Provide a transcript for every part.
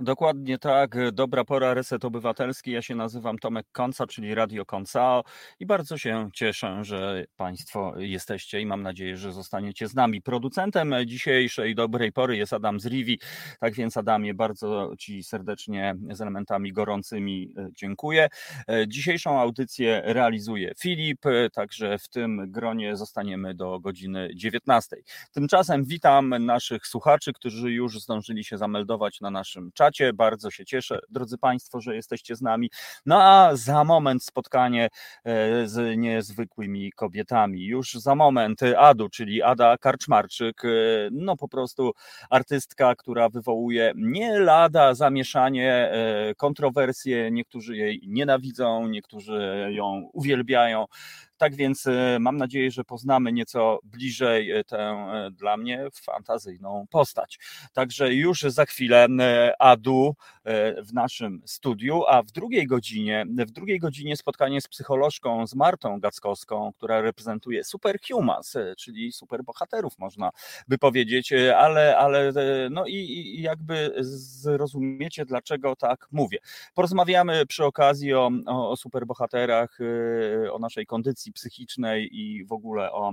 Dokładnie tak. Dobra pora, Reset Obywatelski. Ja się nazywam Tomek Konca, czyli Radio Koncao i bardzo się cieszę, że Państwo jesteście i mam nadzieję, że zostaniecie z nami. Producentem dzisiejszej dobrej pory jest Adam Zriwi. Tak więc Adamie, bardzo Ci serdecznie z elementami gorącymi e, dziękuję. E, dzisiejszą audycję realizuje Filip, także w tym gronie zostaniemy do godziny 19. Tymczasem witam naszych słuchaczy, którzy już zdążyli się zameldować na naszym czacie czacie. Bardzo się cieszę, drodzy Państwo, że jesteście z nami. No a za moment spotkanie e, z niezwykłymi kobietami. Już za moment Adu, czyli Ada Karczmarczyk, e, no po prostu artystka, która wywołuje nie lada zamieszanie, e, kontrowersje. Niektórzy jej nienawidzą, niektórzy ją uwielbiają. Tak więc e, mam nadzieję, że poznamy nieco bliżej e, tę e, dla mnie fantazyjną postać. Także już za chwilę Adu w naszym studiu, a w drugiej godzinie, w drugiej godzinie spotkanie z psycholożką, z Martą Gackowską, która reprezentuje superhumans, czyli superbohaterów można by powiedzieć, ale, ale no i, i jakby zrozumiecie, dlaczego tak mówię. Porozmawiamy przy okazji o, o superbohaterach, o naszej kondycji psychicznej i w ogóle o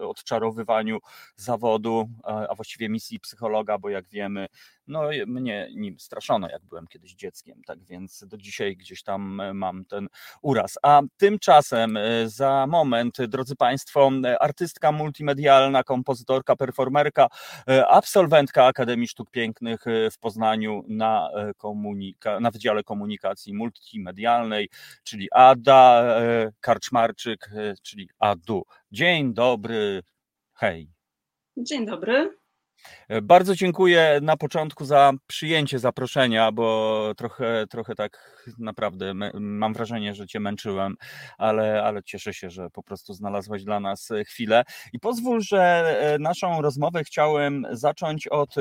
odczarowywaniu zawodu, a właściwie misji psychologa, bo jak wiemy, no mnie nim straszono, jak byłem kiedyś dzieckiem, tak więc do dzisiaj gdzieś tam e, mam ten uraz. A tymczasem e, za moment, drodzy Państwo, artystka multimedialna, kompozytorka, performerka, e, absolwentka Akademii Sztuk Pięknych w Poznaniu na, komunika- na Wydziale Komunikacji Multimedialnej, czyli Ada Karczmarczyk, czyli Adu. Dzień dobry, hej. Dzień dobry. E, bardzo dziękuję na początku za przyjęcie zaproszenia, bo trochę, trochę tak naprawdę mam wrażenie, że Cię męczyłem, ale, ale cieszę się, że po prostu znalazłaś dla nas e, chwilę. I pozwól, że e, naszą rozmowę chciałem zacząć od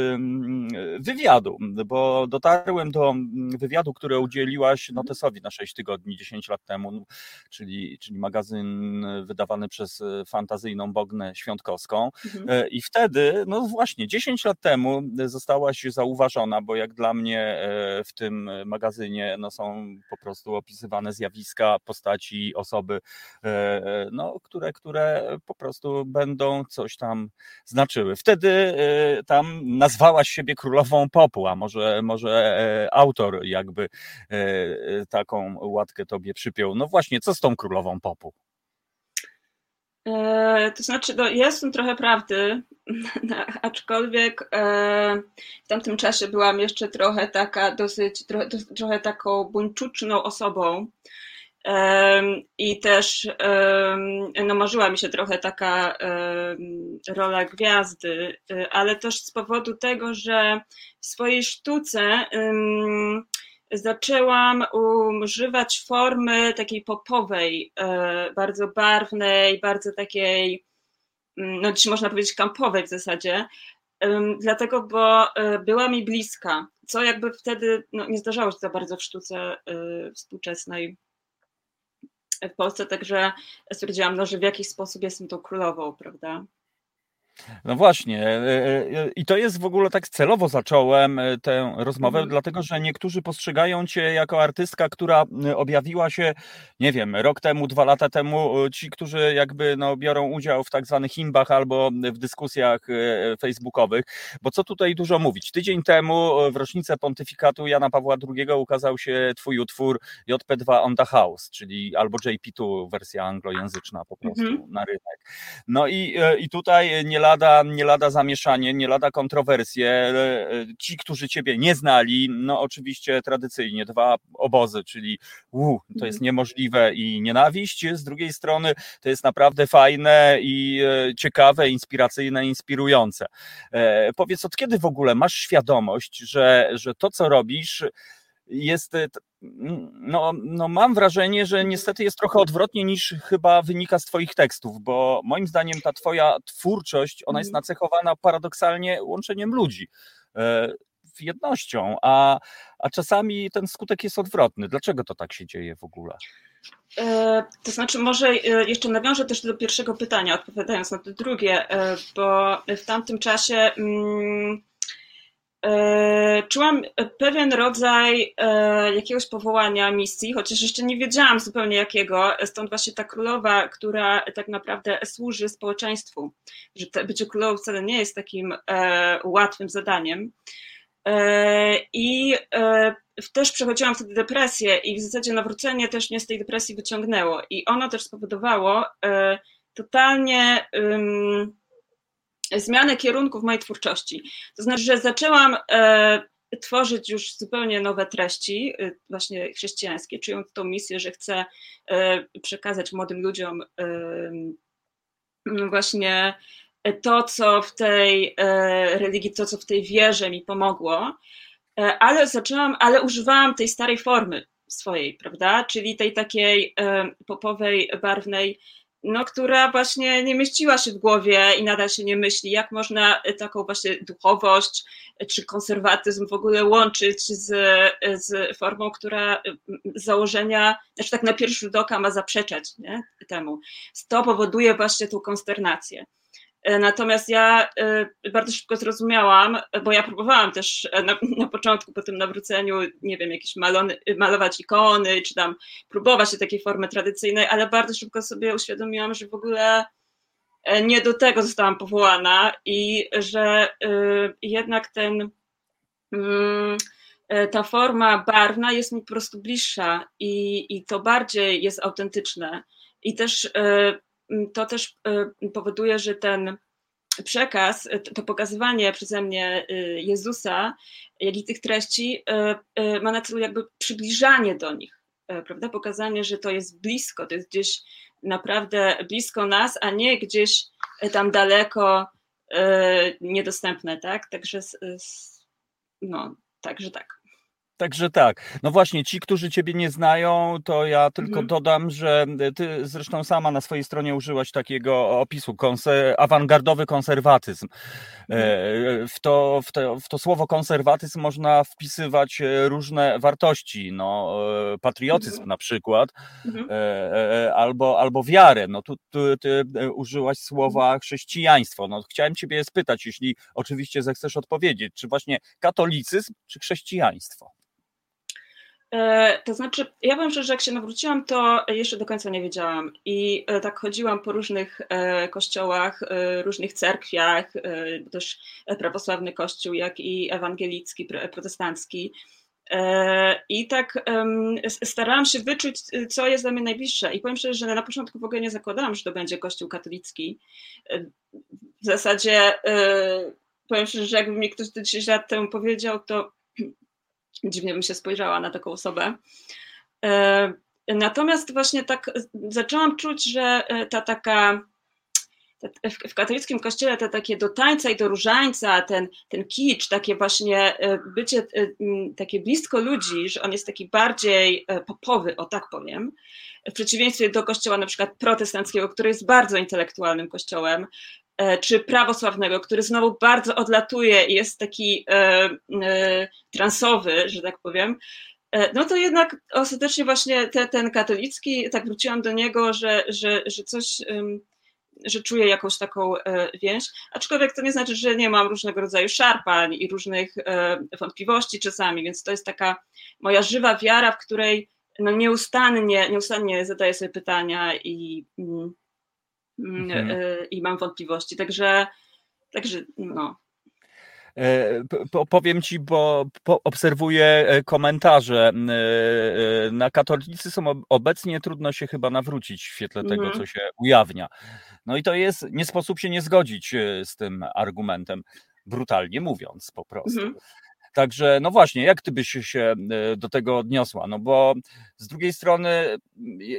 wywiadu, bo dotarłem do wywiadu, który udzieliłaś. Notesowi na 6 tygodni, 10 lat temu, czyli, czyli magazyn wydawany przez fantazyjną Bognę Świątkowską. Mhm. I wtedy, no właśnie, 10 lat temu zostałaś zauważona, bo jak dla mnie e, w tym magazynie no, są po prostu opisywane zjawiska, postaci, osoby, e, e, no, które, które po prostu będą coś tam znaczyły. Wtedy tam nazwałaś siebie królową popu, a może, może autor jakby taką łatkę tobie przypiął. No właśnie, co z tą królową popu? E, to znaczy, no, jest trochę prawdy, aczkolwiek e, w tamtym czasie byłam jeszcze trochę taka dosyć, trochę, trochę taką buńczuczną osobą. I też no, marzyła mi się trochę taka rola gwiazdy, ale też z powodu tego, że w swojej sztuce zaczęłam używać formy takiej popowej, e, bardzo barwnej, bardzo takiej, mm, no dziś można powiedzieć kampowej w zasadzie, dlatego, bo e, była mi bliska, co jakby wtedy no, nie zdarzało się za bardzo w sztuce e, współczesnej w Polsce, także stwierdziłam, no, że w jakiś sposób jestem tą królową, prawda? No właśnie. E, e, I to jest w ogóle tak celowo zacząłem e, tę rozmowę, mhm. dlatego że niektórzy postrzegają cię jako artystka, która objawiła się, nie wiem, rok temu, dwa lata temu. Ci, którzy jakby no, biorą udział w tak zwanych imbach albo w dyskusjach facebookowych. Bo co tutaj dużo mówić? Tydzień temu w rocznicę pontyfikatu Jana Pawła II ukazał się twój utwór JP2 on the House, czyli albo JP2 wersja anglojęzyczna po prostu mhm. na rynek. No i, i tutaj nie lada, nie lada zamieszanie, nie lada kontrowersje. E, ci, którzy ciebie nie znali, no oczywiście tradycyjnie dwa obozy, czyli uu, to jest mhm. niemożliwe i nienawiść. Z drugiej strony to jest naprawdę fajne i e, ciekawe, inspiracyjne, inspirujące. E, powiedz, od kiedy w ogóle masz świadomość, że, że to, co robisz, jest, e, no, no mam wrażenie, że niestety jest trochę odwrotnie niż chyba wynika z Twoich tekstów, bo moim zdaniem ta Twoja twórczość, ona jest mhm. nacechowana paradoksalnie łączeniem ludzi e, jednością, a, a czasami ten skutek jest odwrotny. Dlaczego to tak się dzieje w ogóle? E, to znaczy, może jeszcze nawiążę też do pierwszego pytania, odpowiadając na to drugie, bo w tamtym czasie. Mm, czułam pewien rodzaj jakiegoś powołania misji, chociaż jeszcze nie wiedziałam zupełnie jakiego. Stąd właśnie ta królowa, która tak naprawdę służy społeczeństwu, że bycie królową wcale nie jest takim łatwym zadaniem. I też przechodziłam wtedy depresję i w zasadzie nawrócenie też mnie z tej depresji wyciągnęło. I ono też spowodowało totalnie zmianę kierunku w mojej twórczości. To znaczy, że zaczęłam e, tworzyć już zupełnie nowe treści, e, właśnie chrześcijańskie, czując tą misję, że chcę e, przekazać młodym ludziom właśnie to, co w tej religii, to, co w tej wierze mi pomogło, ale zaczęłam, ale używałam tej starej formy swojej, prawda? Czyli tej takiej popowej, barwnej no, która właśnie nie mieściła się w głowie i nadal się nie myśli, jak można taką właśnie duchowość czy konserwatyzm w ogóle łączyć z, z formą, która z założenia, znaczy tak na pierwszy rzut oka ma zaprzeczać nie, temu. To powoduje właśnie tą konsternację. E, natomiast ja e, bardzo szybko zrozumiałam, bo ja próbowałam też e, na, na początku, po tym nawróceniu, nie wiem, jakieś malony, malować ikony, czy tam próbować się takiej formy tradycyjnej, ale bardzo szybko sobie uświadomiłam, że w ogóle nie do tego zostałam powołana i że jednak ten, mm, ta forma barwna jest mi po prostu bliższa i, i to bardziej jest autentyczne. I też to też y, powoduje, że ten przekaz, y, to pokazywanie przeze mnie y, Jezusa, jak i tych treści ma na celu jakby przybliżanie do nich, prawda? Pokazanie, że to jest blisko, to jest gdzieś naprawdę blisko nas, a nie gdzieś tam daleko niedostępne, tak? Także no, także tak. Także tak. No właśnie, ci, którzy ciebie nie znają, to ja tylko mhm. dodam, że ty zresztą sama na swojej stronie użyłaś takiego opisu, konser awangardowy konserwatyzm. E, mhm. W to, w, to, w to słowo konserwatyzm można wpisywać e, różne wartości, no, e, patriotyzm mhm. na przykład, mhm. albo, albo wiarę. No tu, tu ty użyłaś słowa mhm. chrześcijaństwo. No, chciałem ciebie spytać, jeśli oczywiście zechcesz odpowiedzieć, czy właśnie katolicyzm, czy chrześcijaństwo? E, to znaczy, ja powiem że jak się nawróciłam, to jeszcze do końca nie wiedziałam. I e, tak chodziłam po różnych e, kościołach, różnych cerkwiach, też prawosławny kościół, jak i ewangelicki, protestancki. I tak starałam się wyczuć, co jest dla mnie najbliższe. I powiem szczerze, że na początku w ogóle nie zakładałam, że to będzie kościół katolicki. W zasadzie powiem szczerze, że jakby mi ktoś 10 lat temu powiedział, to dziwnie bym się spojrzała na taką osobę. E, natomiast właśnie tak zaczęłam czuć, że e, ta taka w katolickim kościele to takie do tańca i do różańca, ten, ten kicz, takie właśnie e, bycie takie blisko ludzi, że on jest taki bardziej popowy, o tak powiem, w przeciwieństwie do kościoła na przykład protestanckiego, który jest bardzo intelektualnym kościołem, E, czy prawosławnego, który znowu bardzo odlatuje i jest taki e, e, transowy, że tak powiem, no to jednak ostatecznie właśnie te, ten katolicki, tak wróciłam do niego, że, że, że coś, że czuję jakąś taką więź, aczkolwiek to nie znaczy, że nie mam różnego rodzaju szarpań i różnych wątpliwości czasami, więc to jest taka moja żywa wiara, w której no nieustannie, nieustannie zadaję sobie pytania i mm, mhm. E, i mam wątpliwości. Także, także no. E, powiem ci, bo obserwuję e, komentarze. Na katolicy są obecnie trudno się chyba nawrócić w świetle tego, mhm. co się ujawnia. No i to jest, nie sposób się nie zgodzić z tym argumentem, brutalnie mówiąc po prostu. Mhm. Także no właśnie, jak ty byś się e, do tego odniosła? No bo z drugiej strony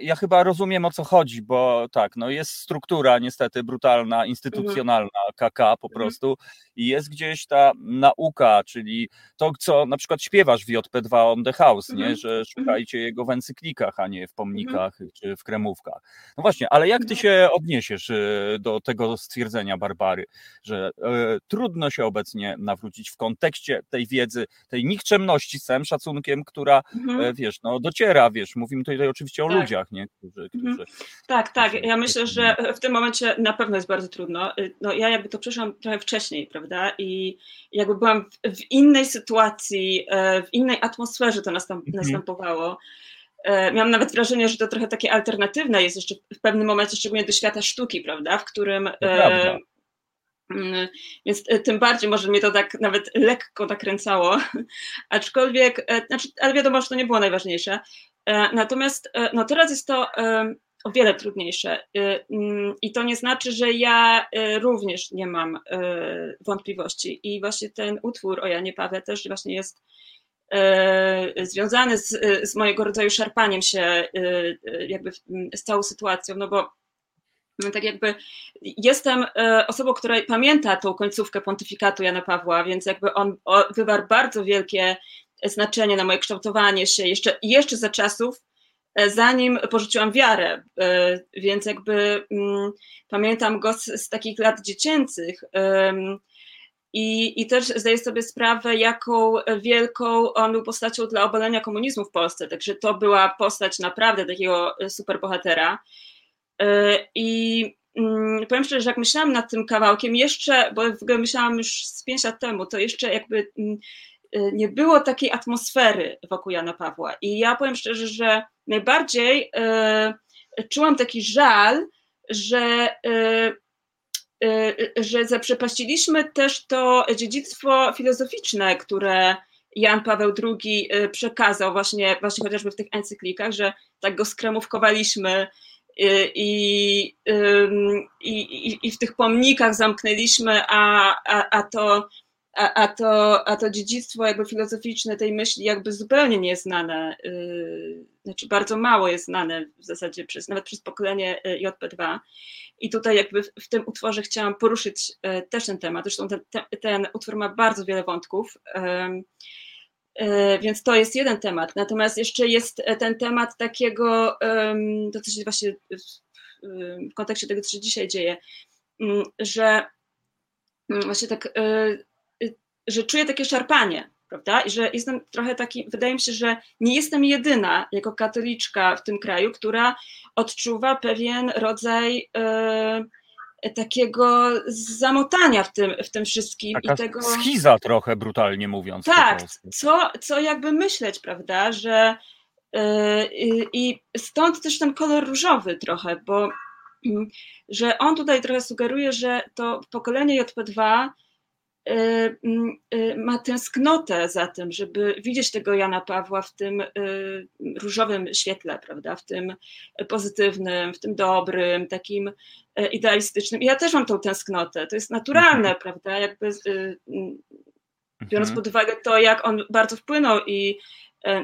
ja chyba rozumiem o co chodzi, bo tak, no jest struktura niestety brutalna, mhm. instytucjonalna KK po mhm. prostu i jest gdzieś ta nauka, czyli to, co na przykład śpiewasz w JP2 on the house, nie? Mhm. że szukajcie jego w encyklikach, a nie w pomnikach czy w kremówkach. No właśnie, ale jak ty się odniesiesz e, do tego stwierdzenia Barbary, że e, trudno się obecnie nawrócić w kontekście tej wiedzy, wiedzy, tej nikczemności z całym szacunkiem, która, mhm. wiesz, no dociera, wiesz, mówimy tutaj oczywiście o tak. ludziach, nie? Którzy, mhm. którzy, Tak, tak, ja myślę, że w tym momencie na pewno jest bardzo trudno. No ja jakby to przeszłam trochę wcześniej, prawda, i jakby byłam w innej sytuacji, w innej atmosferze to nastąp mhm. następowało. E, miałam nawet wrażenie, że to trochę takie alternatywne jest jeszcze w pewnym momencie, szczególnie do świata sztuki, prawda, w którym. E, mm, więc e, tym bardziej może mnie to tak nawet lekko nakręcało, aczkolwiek, znaczy, ale wiadomo, że to nie było najważniejsze. Natomiast no teraz jest to o wiele trudniejsze. Mm, i to nie znaczy, że ja również nie mam wątpliwości. I właśnie ten utwór o Janie Paweł też właśnie jest E, związany z, z mojego rodzaju szarpaniem się e, jakby z całą sytuacją, no bo tak jakby jestem e, osobą, która pamięta tą końcówkę pontyfikatu Jana Pawła, więc jakby on wywarł bardzo wielkie znaczenie na moje kształtowanie się jeszcze, jeszcze za czasów, zanim porzuciłam wiarę, więc jakby mm, pamiętam go z, z takich lat dziecięcych, i, I też zdaję sobie sprawę, jaką wielką on był postacią dla obalenia komunizmu w Polsce. Także to była postać naprawdę takiego superbohatera. E, I mm, powiem szczerze, że jak myślałam nad tym kawałkiem, jeszcze, bo w ogóle myślałam już z pięć lat temu, to jeszcze jakby mm, e, nie było takiej atmosfery wokół Jana Pawła. I ja powiem szczerze, że najbardziej e, czułam taki żal, że że zaprzepaściliśmy też to dziedzictwo filozoficzne, które Jan Paweł II przekazał właśnie, właśnie chociażby w tych encyklikach, że tak go skremówkowaliśmy i, i, i, w tych pomnikach zamknęliśmy, a, a, a to a, a, to, a to dziedzictwo jakby filozoficzne tej myśli jakby zupełnie nie jest znane, yy, znaczy bardzo mało jest znane w zasadzie przez, nawet przez pokolenie y, JP2 i tutaj jakby w, tym utworze chciałam poruszyć yy, też ten temat, zresztą ten, ten, ten, utwór ma bardzo wiele wątków, więc to jest jeden temat, natomiast jeszcze jest ten temat takiego, to co się właśnie w, w kontekście tego, co się dzisiaj dzieje, mm, że mm, właśnie tak że czuję takie szarpanie, prawda? I że jestem trochę taki, wydaje mi się, że nie jestem jedyna jako katoliczka w tym kraju, która odczuwa pewien rodzaj e, takiego zamotania w tym, w tym wszystkim. Taka i tego... schiza trochę, brutalnie mówiąc. Tak, co, co jakby myśleć, prawda, że e, i stąd też ten kolor różowy trochę, bo mm, że on tutaj trochę sugeruje, że to pokolenie JP2 Y, mm, y, ma tęsknotę za tym, żeby widzieć tego Jana Pawła w tym y, różowym świetle, prawda, w tym pozytywnym, w tym dobrym, takim idealistycznym. I ja też mam tą tęsknotę, to jest naturalne, mhm. prawda, jakby mm, biorąc mhm. pod uwagę to, jak on bardzo wpłynął i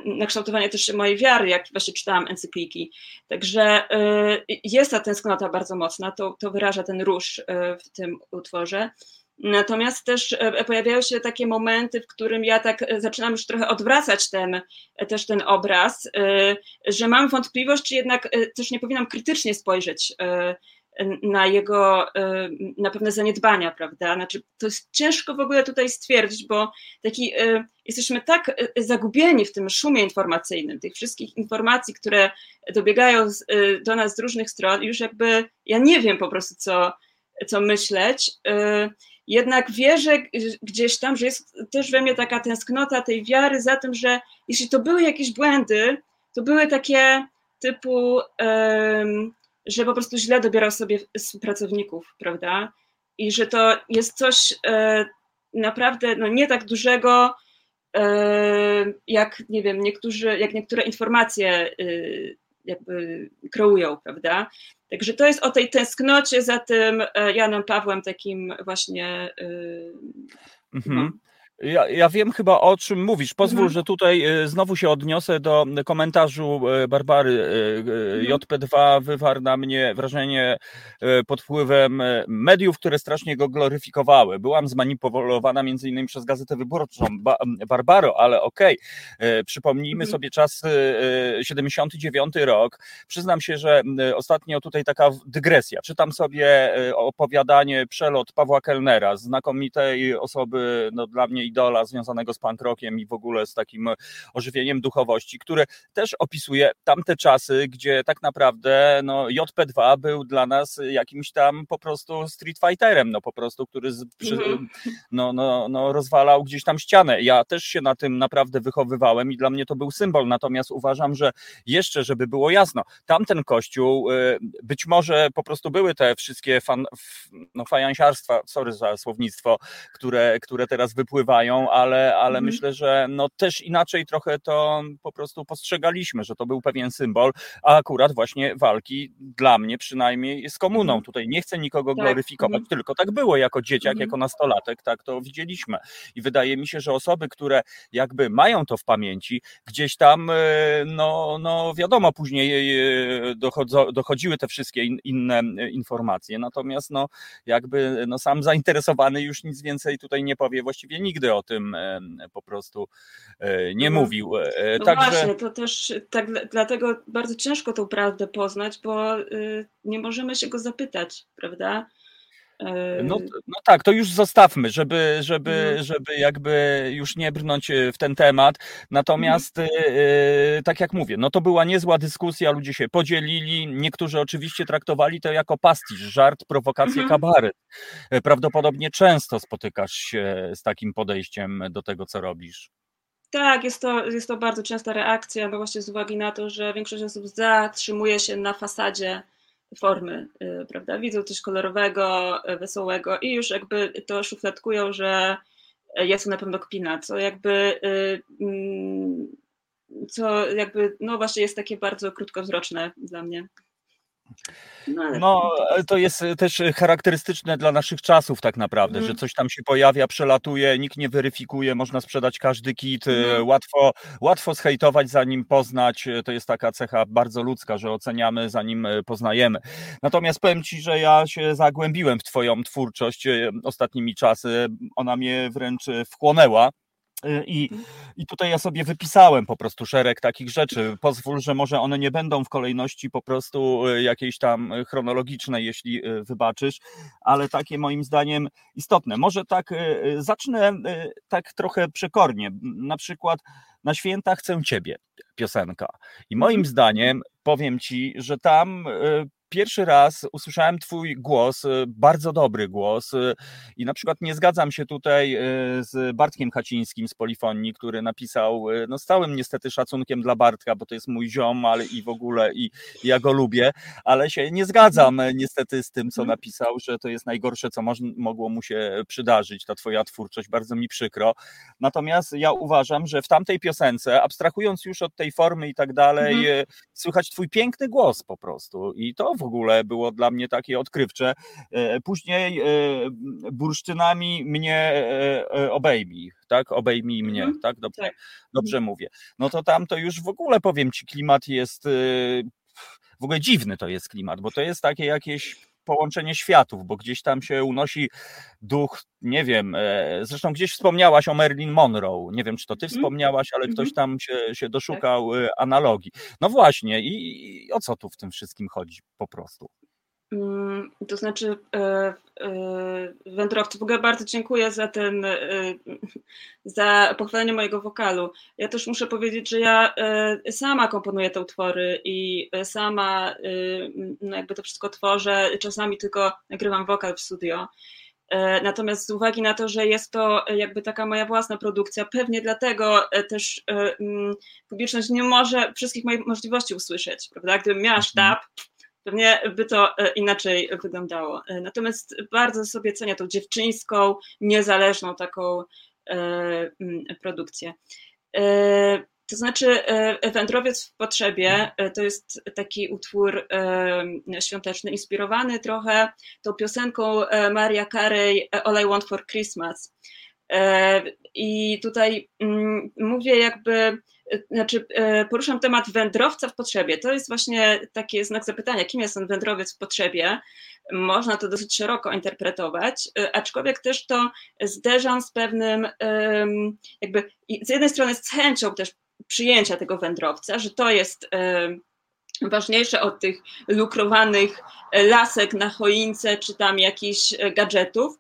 na kształtowanie też mojej wiary, jak właśnie czytałam encykliki. Także jest ta tęsknota bardzo mocna, to, to wyraża ten róż w tym utworze. Natomiast też e, pojawiają się takie momenty, w którym ja tak e, zaczynam już trochę odwracać ten, e, też ten obraz, że mam wątpliwość, czy jednak też nie powinnam krytycznie spojrzeć na jego, na pewne zaniedbania, prawda? Znaczy, to jest ciężko w ogóle tutaj stwierdzić, bo taki, jesteśmy tak zagubieni w tym szumie informacyjnym, tych wszystkich informacji, które dobiegają do nas z różnych stron, już jakby ja nie wiem po prostu, co, co myśleć jednak wierzę gdzieś tam, że jest też we mnie taka tęsknota tej wiary za tym, że jeśli to były jakieś błędy, to były takie typu, że po prostu źle dobierał sobie pracowników, prawda? I że to jest coś e, naprawdę no, nie tak dużego, e, jak nie wiem, niektórzy, jak niektóre informacje y, jakby kreują, prawda? Także to jest o tej tęsknocie za tym e, Janem Pawłem takim właśnie. Y, mhm. No. Ja, ja wiem chyba o czym mówisz. Pozwól, mhm. że tutaj e, znowu się odniosę do komentarzu e, Barbary. Mhm. JP2 wywarł na mnie wrażenie pod wpływem mediów, które strasznie go gloryfikowały. Byłam zmanipulowana między innymi przez Gazetę Wyborczą ba Barbaro, ale okej. Okay. Przypomnijmy mhm. sobie czas 79 rok. Przyznam się, że ostatnio tutaj taka dygresja. Czytam sobie opowiadanie Przelot Pawła Kellnera, znakomitej osoby, no dla mnie idola związanego z punk rockiem i w ogóle z takim ożywieniem duchowości, które też opisuje tamte czasy, gdzie tak naprawdę no, JP2 był dla nas jakimś tam po prostu street fighterem, no po prostu, który z, przy, mhm. no, no, no, rozwalał gdzieś tam ścianę. Ja też się na tym naprawdę wychowywałem i dla mnie to był symbol, natomiast uważam, że jeszcze, żeby było jasno, tamten kościół, y, być może po prostu były te wszystkie fan, no, fajansiarstwa, sorry za słownictwo, które, które teraz wypływają, ale, ale mhm. myślę, że no też inaczej trochę to po prostu postrzegaliśmy, że to był pewien symbol, a akurat właśnie walki dla mnie przynajmniej z komuną. Mhm. Tutaj nie chcę nikogo tak. gloryfikować, mhm. tylko tak było jako dzieciak, mhm. jako nastolatek, tak to widzieliśmy. I wydaje mi się, że osoby, które jakby mają to w pamięci, gdzieś tam, e, no, no wiadomo, później e, dochodzo, dochodziły te wszystkie in, inne e, informacje, natomiast no jakby no sam zainteresowany już nic więcej tutaj nie powie, właściwie nigdy o tym po prostu nie mhm. mówił. No Także... właśnie, to też tak, dlatego bardzo ciężko tą prawdę poznać, bo y, nie możemy się go zapytać, prawda? No, no tak, to już zostawmy, żeby, żeby, no. żeby jakby już nie brnąć e, w ten temat. Natomiast, mhm. e, tak jak mówię, no to była niezła dyskusja, ludzie się podzielili. Niektórzy oczywiście traktowali to jako pastisz, żart, prowokację, mhm. kabaret. Prawdopodobnie często spotykasz się z takim podejściem do tego, co robisz. Tak, jest to, jest to bardzo częsta reakcja, no właśnie z uwagi na to, że większość osób zatrzymuje się na fasadzie formy, y, prawda? Widzą coś kolorowego, y, wesołego i już jakby to szufladkują, że jest to na pewno kpina, co jakby y, mm, co jakby, no właśnie jest takie bardzo krótkowzroczne dla mnie. No, no, to jest też charakterystyczne dla naszych czasów tak naprawdę, mm. że coś tam się pojawia, przelatuje, nikt nie weryfikuje, można sprzedać każdy kit, mm. łatwo, łatwo zhejtować zanim poznać, to jest taka cecha bardzo ludzka, że oceniamy zanim e, poznajemy. Natomiast powiem Ci, że ja się zagłębiłem w Twoją twórczość e, ostatnimi czasy, ona mnie wręcz wchłonęła. Y, I, mhm. I tutaj ja sobie wypisałem po prostu szereg takich rzeczy. Pozwól, że może one nie będą w kolejności po prostu y, jakiejś tam chronologicznej, jeśli y, wybaczysz, ale takie moim zdaniem istotne. Może tak zacznę tak trochę przekornie. Na przykład na święta chcę ciebie piosenka. I moim mhm. zdaniem powiem ci, że tam pierwszy raz usłyszałem Twój głos, y, bardzo dobry głos, y, i na przykład nie zgadzam się tutaj y, z Bartkiem Kacińskim z Polifonii, który napisał, no z całym niestety szacunkiem dla Bartka, bo to jest mój ziom, ale i w ogóle, i, ja go lubię, ale się nie zgadzam niestety z tym, co mhm. napisał, że to jest najgorsze, co moż, mogło mu się przydarzyć, ta Twoja twórczość, bardzo mi przykro. Natomiast ja uważam, że w tamtej piosence, abstrahując już od tej formy i tak dalej, mhm. słychać Twój piękny głos po prostu i to w ogóle było dla mnie takie odkrywcze. E, później e, bursztynami mnie e, obejmij, tak? Obejmij mnie, mhm. tak? Dobrze, tak. dobrze mówię. No to tam to już w ogóle powiem ci, klimat jest w ogóle dziwny to jest klimat, bo to jest takie jakieś połączenie światów, bo gdzieś tam się unosi duch, nie wiem, e, zresztą gdzieś wspomniałaś o Marilyn Monroe, nie wiem, czy to ty mhm. wspomniałaś, ale ktoś mhm. tam się, się doszukał tak. analogii. No właśnie, i, i o co tu w tym wszystkim chodzi po prostu? Mm, to znaczy, e, e, wędrowcy, w ogóle bardzo dziękuję za ten, e, za pochwalenie mojego wokalu. Ja też muszę powiedzieć, że ja sama komponuję te utwory i sama no jakby to wszystko tworzę. Czasami tylko nagrywam wokal w studio. Natomiast z uwagi na to, że jest to jakby taka moja własna produkcja, pewnie dlatego też mm, publiczność nie może wszystkich moich możliwości usłyszeć, prawda? Gdybym miała mhm. sztab, pewnie by to e, inaczej wyglądało. E, natomiast bardzo sobie cenię tą dziewczyńską, niezależną taką e, produkcję. To znaczy, Wędrowiec w potrzebie to jest taki utwór świąteczny, inspirowany trochę tą piosenką Maria Carey All I Want for Christmas. I tutaj mm, mówię jakby znaczy e, poruszam temat wędrowca w potrzebie. To jest właśnie taki znak zapytania, kim jest ten wędrowiec w potrzebie. Można to dosyć szeroko interpretować, e, aczkolwiek też to zderzam z pewnym, jakby z jednej strony z chęcią też przyjęcia tego wędrowca, że to jest ważniejsze od tych lukrowanych lasek na choince czy tam jakichś gadżetów,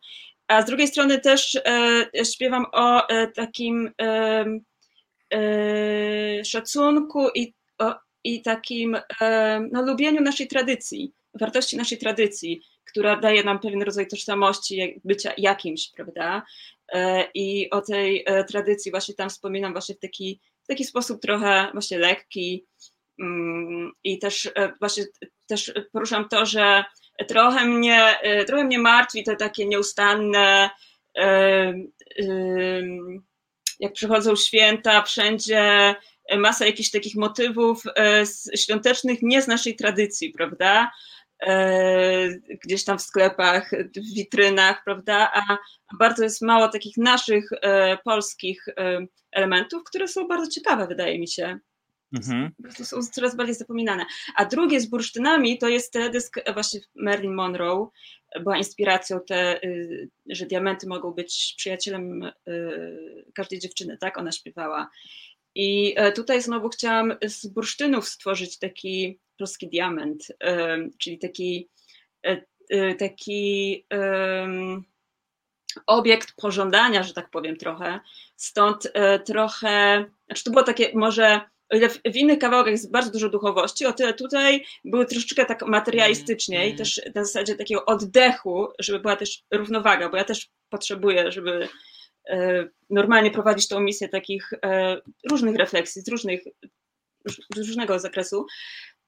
a z drugiej strony też śpiewam o takim szacunku i, o, i takim no, lubieniu naszej tradycji, wartości naszej tradycji, która daje nam pewien rodzaj tożsamości, bycia jakimś, prawda? I o tej tradycji właśnie tam wspominam właśnie w taki, w taki sposób trochę właśnie lekki, Mm, I też e, właśnie też poruszam to, że trochę mnie, e, trochę mnie martwi te takie nieustanne, e, jak przychodzą święta, wszędzie masa jakichś takich motywów świątecznych nie z naszej tradycji, prawda? Gdzieś tam w sklepach, w witrynach, prawda? A bardzo jest mało takich naszych polskich elementów, które są bardzo ciekawe, wydaje mi się. Mhm. Są coraz bardziej zapominane. A drugie z bursztynami to jest teledysk właśnie Marilyn Monroe. Była inspiracją te, y, że diamenty mogą być przyjacielem y, każdej dziewczyny, tak? Ona śpiewała. I e, tutaj znowu chciałam z bursztynów stworzyć taki polski diament, czyli taki, e, e, taki obiekt pożądania, że tak powiem trochę. Stąd trochę, znaczy to było takie może o ile w, w innych kawałkach jest bardzo dużo duchowości, o tyle tutaj były troszeczkę tak materialistycznie i mm. też na zasadzie takiego oddechu, żeby była też równowaga, bo ja też potrzebuję, żeby e, normalnie prowadzić tą misję takich e, różnych refleksji, z różnych, z różnego zakresu.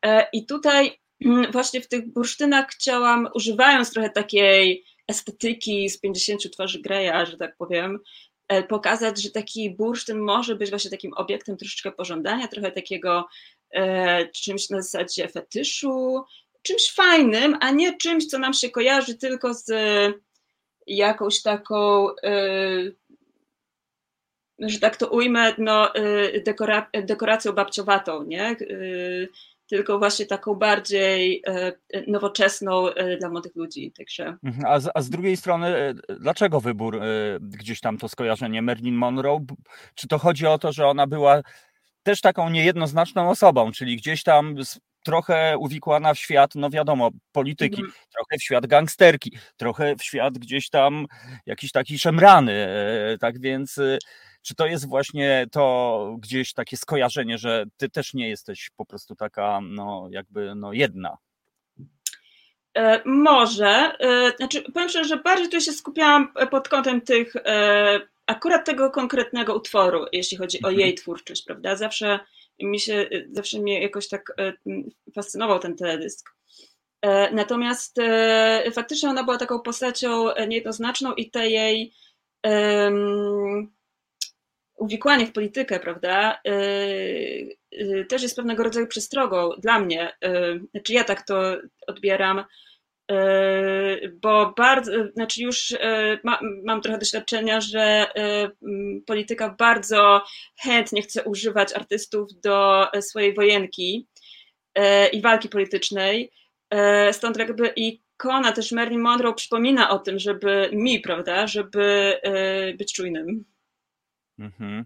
E, I tutaj właśnie w tych bursztynach chciałam, używając trochę takiej estetyki z 50 twarzy Greya, że tak powiem, pokazać, że taki bursztyn może być właśnie takim obiektem troszeczkę pożądania, trochę takiego e, czymś na zasadzie fetyszu, czymś fajnym, a nie czymś, co nam się kojarzy tylko z jakąś taką, e, że tak to ujmę, no, dekora, dekoracją babciowatą, nie? Tylko właśnie taką bardziej e, nowoczesną e, dla młodych ludzi. Także. Mhm, a, z, a z drugiej strony, e, dlaczego wybór gdzieś tam to skojarzenie Marilyn Monroe? Czy to chodzi o to, że ona była też taką niejednoznaczną osobą, czyli gdzieś tam trochę uwikłana w świat, no wiadomo, polityki, mhm. trochę w świat gangsterki, trochę w świat gdzieś tam jakiś taki szemrany, tak więc czy to jest właśnie to gdzieś takie skojarzenie, że ty też nie jesteś po prostu taka, no jakby, no jedna? E, może. E, znaczy, powiem szczerze, że bardziej tu się skupiałam pod kątem tych, e, akurat tego konkretnego utworu, jeśli chodzi o mhm. jej twórczość, prawda? Zawsze mi się, zawsze mnie jakoś tak fascynował ten teledysk. Natomiast faktycznie ona była taką postacią niejednoznaczną i te jej uwikłanie w politykę, prawda, y, y, też jest pewnego rodzaju przestrogą dla mnie. Znaczy ja tak to odbieram, bo bardzo, znaczy już ma, mam trochę doświadczenia, że polityka bardzo chętnie chce używać artystów do swojej wojenki i walki politycznej. Stąd jakby ikona też Marilyn Monroe przypomina o tym, żeby mi, prawda, żeby być czujnym. Mhm.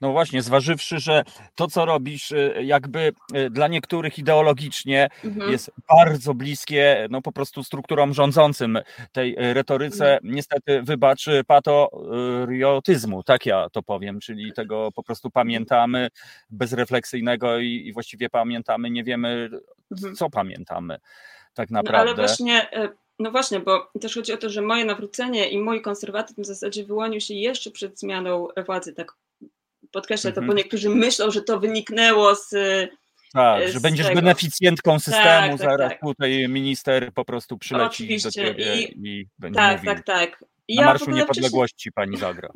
No właśnie, zważywszy, że to, co robisz, y, jakby y, dla niektórych ideologicznie mhm. jest bardzo bliskie, no po prostu strukturom rządzącym tej y, retoryce, mhm. niestety, wybacz, patriotyzmu, tak ja to powiem, czyli tego po prostu pamiętamy bezrefleksyjnego i, i właściwie pamiętamy, nie wiemy, mhm. co pamiętamy tak naprawdę. No, ale właśnie no właśnie, bo też chodzi o to, że moje nawrócenie i mój konserwatyzm w zasadzie wyłonił się jeszcze przed zmianą władzy, tak podkreślę mhm. to, bo mhm. niektórzy myślą, że to wyniknęło z tak, że będziesz tego. beneficjentką systemu, tak, tak, zaraz tak. tutaj minister po prostu przyleci Oczywiście. do ciebie i, i będzie tak, mówił. Tak, tak, tak. Ja Na Marszu Niepodległości wcześniej... pani zagra.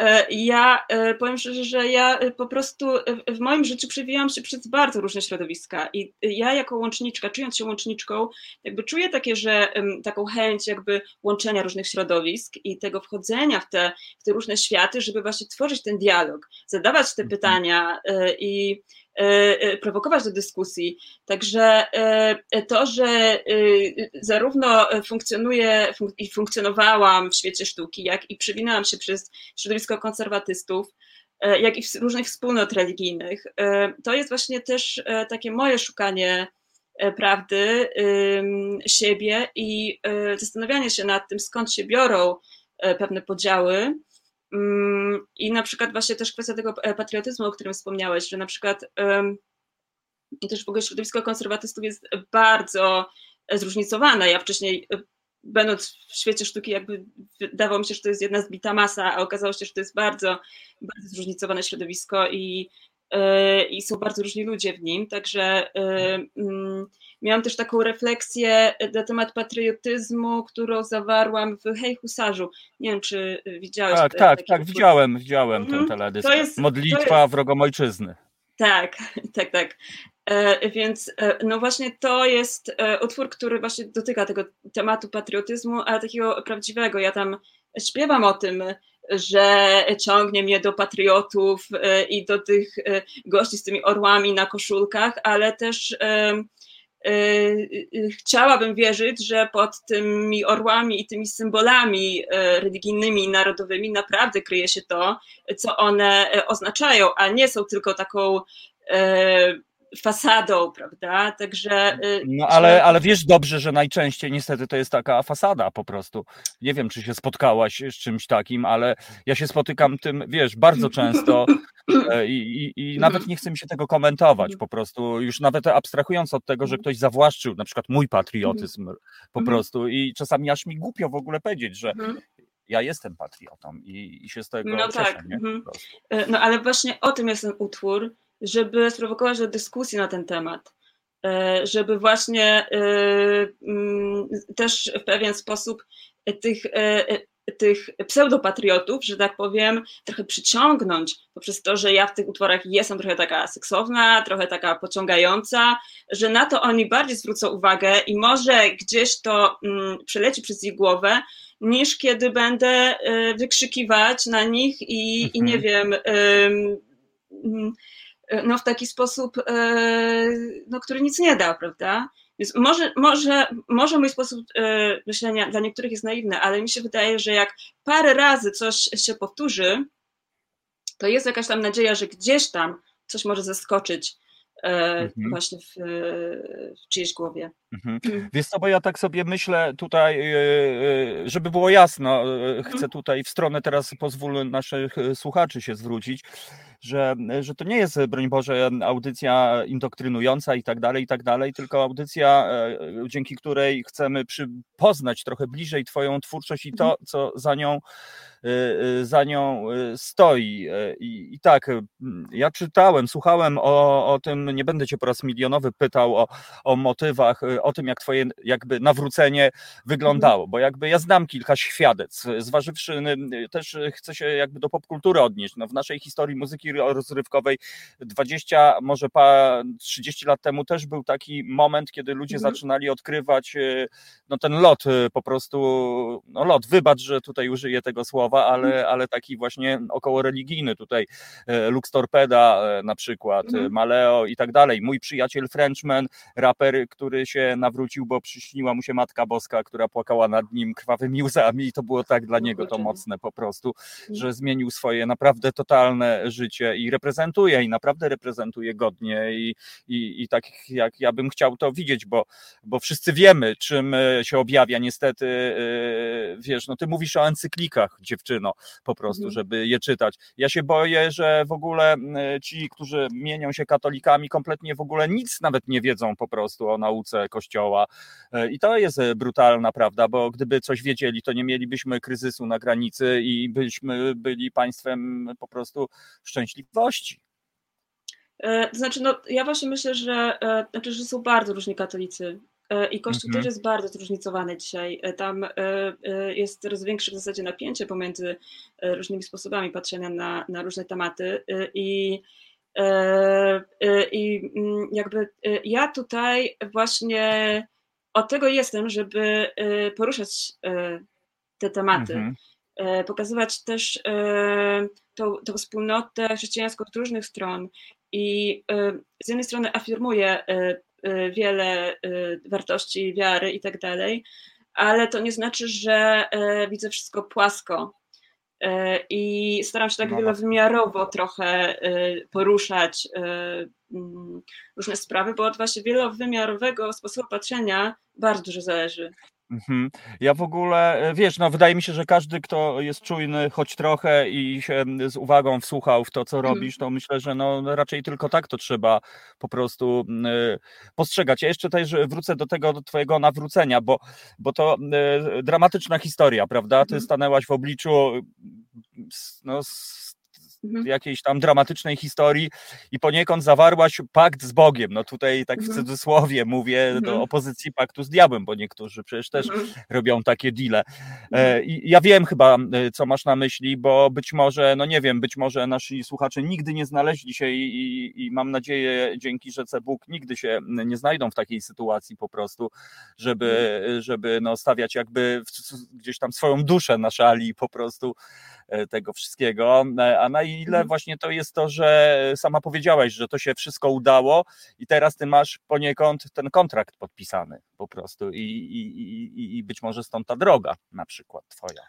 E, ja e, powiem szczerze, że ja e, po prostu w moim życiu przewijałam się przez bardzo różne środowiska i ja jako łączniczka, czując się łączniczką, jakby czuję takie, że taką chęć jakby łączenia różnych środowisk i tego wchodzenia w te, w te różne światy, żeby właśnie tworzyć ten dialog, zadawać te mhm. pytania i prowokować do dyskusji. Także e, to, że zarówno funkcjonuję i funkcjonowałam w świecie sztuki, jak i przewinęłam się przez środowisko konserwatystów, jak i różnych wspólnot religijnych, to jest właśnie też takie moje szukanie prawdy siebie i zastanawianie się nad tym, skąd się biorą pewne podziały. Mm, I na przykład właśnie też kwestia tego patriotyzmu, o którym wspomniałeś, że na przykład też w ogóle środowisko konserwatystów jest bardzo zróżnicowane. Ja wcześniej będąc w świecie sztuki, jakby wydawało mi się, że to jest jedna zbita masa, a okazało się, że to jest bardzo, bardzo zróżnicowane środowisko i, i są bardzo różni ludzie w nim. Także yy, yy, miałam też taką refleksję na temat patriotyzmu, którą zawarłam w Hej Husarzu. Nie wiem, czy widziałeś. Tak, tak, tak, widziałem, widziałem ten mhm. teledysk. To jest, Modlitwa to jest... wrogom ojczyzny. Tak, tak, tak. E, więc e, no właśnie to jest e, utwór, który właśnie dotyka tego tematu patriotyzmu, ale takiego prawdziwego. Ja tam śpiewam o tym, że ciągnie mnie do patriotów i do tych gości z tymi orłami na koszulkach, ale też chciałabym wierzyć, że pod tymi orłami i tymi symbolami religijnymi narodowymi naprawdę kryje się to, co one oznaczają, a nie są tylko taką fasadą, prawda? Także. Y, no ale, ale wiesz dobrze, że najczęściej niestety to jest taka fasada po prostu. Nie wiem, czy się spotkałaś z czymś takim, ale ja się spotykam tym, wiesz, bardzo często e, i, i, i nawet nie chcę mi się tego komentować po prostu, już nawet abstrahując od tego, że ktoś zawłaszczył na przykład mój patriotyzm po mhm. prostu i czasami aż mi głupio w ogóle powiedzieć, że mhm. ja jestem patriotą i, i się z tego no cieszę. Tak. Nie? Mhm. E, no ale właśnie o tym jest ten utwór, żeby sprowokować dyskusję na ten temat, e, żeby właśnie e, mm, też w pewien sposób tych, e, tych pseudopatriotów, że tak powiem, trochę przyciągnąć poprzez to, że ja w tych utworach jestem trochę taka seksowna, trochę taka pociągająca, że na to oni bardziej zwrócą uwagę i może gdzieś to mm, przeleci przez ich głowę, niż kiedy będę wykrzykiwać na nich i, mhm. i nie wiem, mm, E, no, w taki sposób, e, no, który nic nie da, prawda? Więc może, może, może mój sposób e, myślenia dla niektórych jest naiwny, ale mi się wydaje, że jak parę razy coś się powtórzy, to jest jakaś tam nadzieja, że gdzieś tam coś może zaskoczyć mhm. właśnie w, w czyjejś głowie. Mhm. Mm. Wiesz co, bo ja tak sobie myślę tutaj, żeby było jasno, chcę mhm. tutaj w stronę teraz pozwól naszych słuchaczy się zwrócić, że, że to nie jest, broń Boże, audycja indoktrynująca i tak dalej, i tak dalej, tylko audycja, e, dzięki której chcemy poznać trochę bliżej Twoją twórczość i to, mhm. co za nią, e, e, za nią stoi. I, I, tak, ja czytałem, słuchałem o, o tym, nie będę Cię po raz milionowy pytał o, o motywach, o tym, jak Twoje jakby nawrócenie wyglądało, bo jakby ja znam kilka świadectw, zważywszy też chcę się jakby do popkultury odnieść. No, w naszej historii muzyki rozrywkowej 20, może pa, 30 lat temu też był taki moment, kiedy ludzie mhm. zaczynali odkrywać no, ten lot po prostu, no lot, wybacz, że tutaj użyję tego słowa, ale, mhm. ale taki właśnie około religijny tutaj, Lux Torpeda na przykład, mhm. Maleo i tak dalej. Mój przyjaciel Frenchman, raper, który się nawrócił, bo przyśniła mu się Matka Boska, która płakała nad nim krwawymi łzami i to było tak dla niego to mocne po prostu, że zmienił swoje naprawdę totalne życie i reprezentuje i naprawdę reprezentuje godnie i, i, i tak jak ja bym chciał to widzieć, bo, bo wszyscy wiemy, czym e, się objawia niestety, e, wiesz, no ty mówisz o encyklikach, dziewczyno, po prostu, mhm. żeby je czytać. Ja się boję, że w ogóle ci, którzy mienią się katolikami, kompletnie w ogóle nic nawet nie wiedzą po prostu o nauce Kościoła e, i to jest brutalna prawda, bo gdyby coś wiedzieli, to nie mielibyśmy kryzysu na granicy i byśmy byli państwem po prostu szczęśliwości. E, to znaczy, no, ja właśnie myślę, że, e, znaczy, że są bardzo różni katolicy e, i Kościół mhm. też jest bardzo zróżnicowany dzisiaj. Tam jest coraz większe w zasadzie napięcie pomiędzy różnymi sposobami patrzenia na, na różne tematy i i mm, jakby ja tutaj właśnie od tego jestem, żeby poruszać te tematy. Mhm. E, pokazywać też e, tą, tą wspólnotę chrześcijańską od różnych stron i e, z jednej strony afirmuje wiele wartości wiary i tak dalej, ale to nie znaczy, że widzę wszystko płasko. I staram się tak no, wielowymiarowo trochę poruszać mm, różne sprawy, bo od właśnie wielowymiarowego sposobu patrzenia bardzo dużo zależy. Mhm. Ja w ogóle, e, wiesz, no wydaje mi się, że każdy, kto jest czujny choć trochę i się z uwagą wsłuchał w to, co mhm. robisz, to myślę, że no raczej tylko tak to trzeba po prostu y, postrzegać. Ja jeszcze też wrócę do tego do twojego nawrócenia, bo, bo to y, dramatyczna historia, prawda? Ty mhm. stanęłaś w obliczu no, mhm. jakiejś tam dramatycznej historii i poniekąd zawarłaś pakt z Bogiem. No tutaj tak w mhm. cudzysłowie mówię mhm. do opozycji paktu z diabłem, bo niektórzy przecież też mhm. robią takie deale. E, I ja wiem chyba, e, co masz na myśli, bo być może, no nie wiem, być może nasi słuchacze nigdy nie znaleźli się i, i, i mam nadzieję dzięki rzece Bóg nigdy się nie znajdą w takiej sytuacji po prostu, żeby, żeby no stawiać jakby w, gdzieś tam swoją duszę na szali po prostu tego wszystkiego, e, a na ile mhm. właśnie to jest to, że sama powiedziałaś, że to się wszystko udało i teraz ty masz poniekąd ten kontrakt podpisany po prostu i, i, i, i być może stąd ta droga na przykład twoja.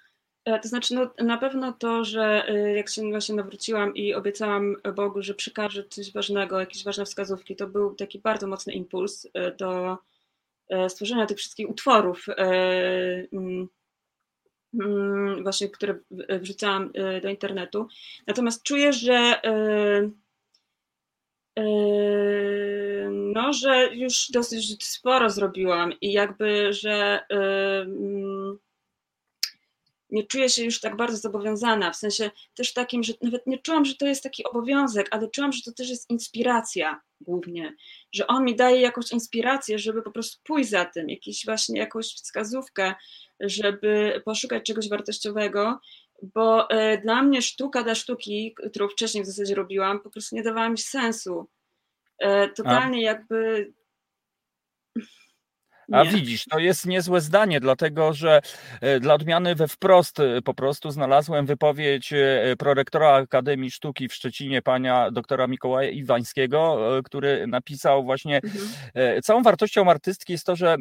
E, to znaczy, no, na pewno to, że jak się właśnie nawróciłam i obiecałam Bogu, że przekażę coś ważnego, jakieś ważne wskazówki, to był taki bardzo mocny impuls do stworzenia tych wszystkich utworów właśnie, które wrzucałam e, do internetu. Natomiast czuję, że e, e, no, że już dosyć sporo zrobiłam i jakby, że mm, nie czuję się już tak bardzo zobowiązana, w sensie też takim, że nawet nie czułam, że to jest taki obowiązek, ale czułam, że to też jest inspiracja głównie, że on mi daje jakąś inspirację, żeby po prostu pójść za tym, jakieś właśnie jakąś wskazówkę, żeby poszukać czegoś wartościowego, bo e, dla mnie sztuka dla sztuki, którą wcześniej w zasadzie robiłam, po prostu nie dawała mi sensu. E, totalnie A. jakby a widzisz, to jest niezłe zdanie, dlatego że e, dla odmiany we wprost e, po prostu znalazłem wypowiedź e, prorektora Akademii Sztuki w Szczecinie, pana doktora Mikołaja Iwańskiego, który napisał właśnie, mhm. całą wartością artystki jest to, że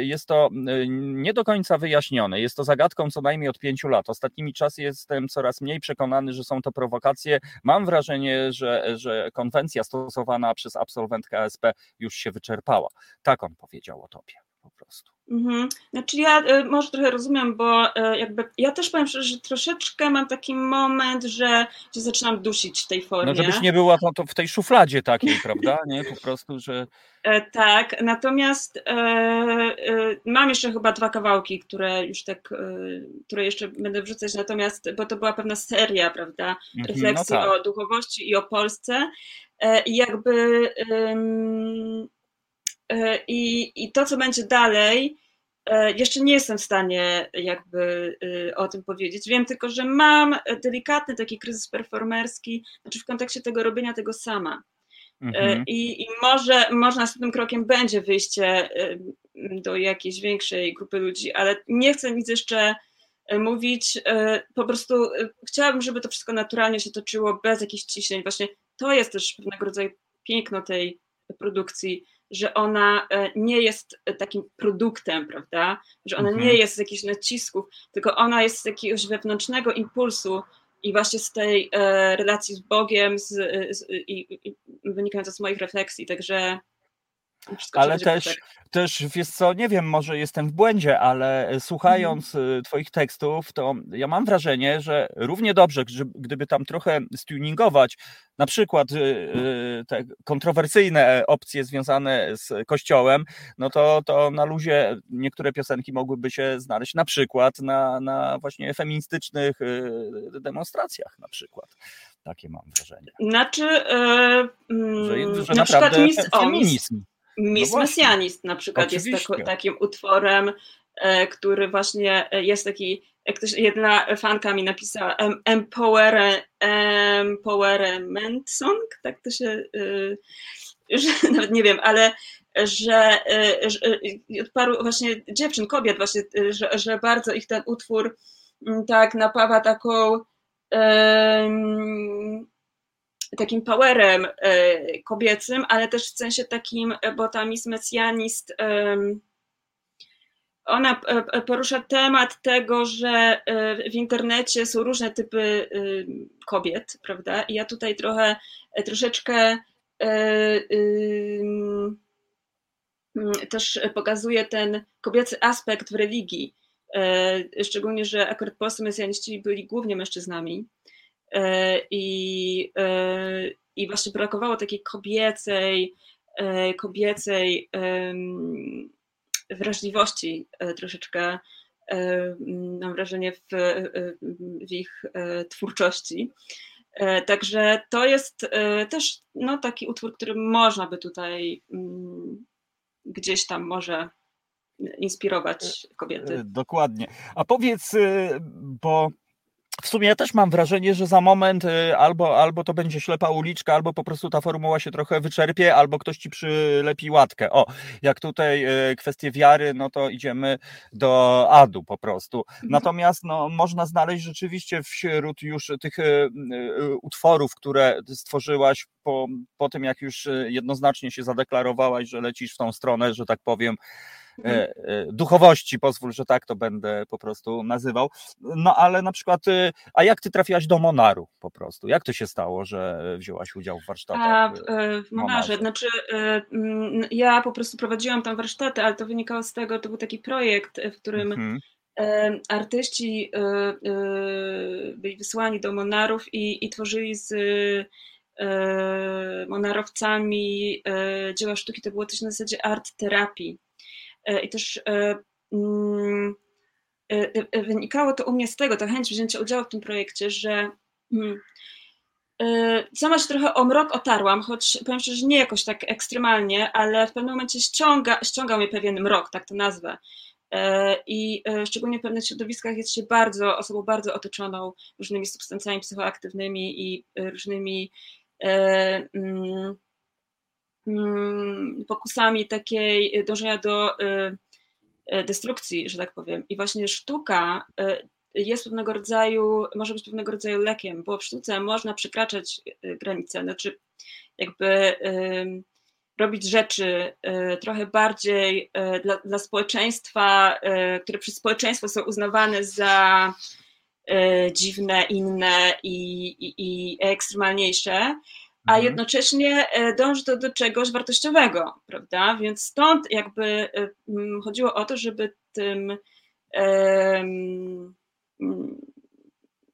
jest to nie do końca wyjaśnione. Jest to zagadką co najmniej od pięciu lat. Ostatnimi czasy jestem coraz mniej przekonany, że są to prowokacje. Mam wrażenie, że, że konwencja stosowana przez absolwent KSP już się wyczerpała. Tak on powiedział o tobie po prostu. Mhm. Znaczy ja y, może trochę rozumiem, bo y, jakby ja też powiem szczerze, że troszeczkę mam taki moment, że się zaczynam dusić w tej formie. No żebyś nie była to, to w tej szufladzie takiej, prawda? Nie, po prostu, że... E, tak, natomiast e, e, mam jeszcze chyba dwa kawałki, które już tak, które jeszcze będę wrzucać, natomiast, bo to była pewna seria, prawda, mhm, no refleksji no tak. o duchowości i o Polsce i jakby I, I to, co będzie dalej, e, jeszcze nie jestem w stanie jakby e, o tym powiedzieć. Wiem tylko, że mam delikatny taki kryzys performerski, znaczy w kontekście tego robienia tego sama. Mhm. I, I, może, może następnym krokiem będzie wyjście do jakiejś większej grupy ludzi, ale nie chcę nic jeszcze mówić. Po prostu chciałabym, żeby to wszystko naturalnie się toczyło, bez jakichś ciśnień. Właśnie to jest też pewnego rodzaju piękno tej produkcji, że ona e, nie jest e, takim produktem, prawda? Że ona mhm. nie jest z jakichś nacisków, tylko ona jest z jakiegoś wewnętrznego impulsu i właśnie z tej e, relacji z Bogiem z, z, i, i wynikająca z moich refleksji, także ale też, też, wiesz co, nie wiem, może jestem w błędzie, ale e, słuchając mhm. Twoich tekstów, to ja mam wrażenie, że równie dobrze, gdyby tam trochę stuningować, na przykład e, e, te kontrowersyjne opcje związane z Kościołem, no to, to na luzie niektóre piosenki mogłyby się znaleźć na przykład na, na właśnie feministycznych demonstracjach na przykład. Takie mam wrażenie. Znaczy, yy, że, że na naprawdę feminizm. Miss no Messianist na przykład Oczywiście. jest takim utworem, e, który właśnie e, jest taki, jak ktoś, jedna fanka mi napisała, empower, empowerment song, tak to się, e, że, nawet nie wiem, ale że, że od paru właśnie dziewczyn, kobiet właśnie, że, że bardzo ich ten utwór tak napawa taką takim powerem e, kobiecym, ale też w sensie takim, e, bo ta Miss Messianist ona porusza temat tego, że w internecie są różne typy kobiet, prawda? I ja tutaj trochę, troszeczkę też pokazuje ten kobiecy aspekt w religii. Szczególnie, że akurat postmesjaniści byli głównie mężczyznami. I, i właśnie brakowało takiej kobiecej, kobiecej wrażliwości e, troszeczkę, e, mam wrażenie, w, w ich e, twórczości. Także to jest też no, taki utwór, który można by tutaj mm, gdzieś tam może inspirować kobiety. Dokładnie. A powiedz, bo w sumie ja też mam wrażenie, że za moment y, albo, albo to będzie ślepa uliczka, albo po prostu ta formuła się trochę wyczerpie, albo ktoś ci przylepi łatkę. O, jak tutaj y, kwestie wiary, no to idziemy do adu po prostu. Mhm. Natomiast no, można znaleźć rzeczywiście wśród już tych y, utworów, które stworzyłaś po, po tym, jak już jednoznacznie się zadeklarowałaś, że lecisz w tą stronę, że tak powiem, duchowości, pozwól, że tak to będę po prostu nazywał. No ale na przykład, y, a jak ty trafiłaś do Monaru po prostu? Jak to się stało, że wzięłaś udział w warsztatach? A, w, e, w Monarze, znaczy mm, ja po prostu prowadziłam tam warsztaty, ale to wynikało z tego, to był taki projekt, w którym mhm. artyści byli wysłani do Monarów i, i tworzyli z monarowcami dzieła sztuki, to było coś na zasadzie art terapii. E, i też e, mm, e, wynikało to u mnie z tego, ta chęć wzięcia udziału w tym projekcie, że mm, sama się trochę o mrok otarłam, choć powiem szczerze, że nie jakoś tak ekstremalnie, ale w pewnym momencie ściąga, ściągał mnie pewien mrok, tak to nazwę. I szczególnie w pewnych środowiskach jest się bardzo, osobą bardzo otoczoną różnymi substancjami psychoaktywnymi i różnymi mm, Mm, pokusami takiej y, dążenia do y, y, destrukcji, że tak powiem. I właśnie sztuka jest pewnego rodzaju, może być pewnego rodzaju lekiem, bo w sztuce można przekraczać granice, znaczy jakby robić rzeczy trochę bardziej dla, dla społeczeństwa, które przez społeczeństwo są uznawane za dziwne, inne i, i, i ekstremalniejsze, a mhm. jednocześnie e, dąży to do czegoś wartościowego, prawda? Więc stąd jakby e, chodziło o to, żeby tym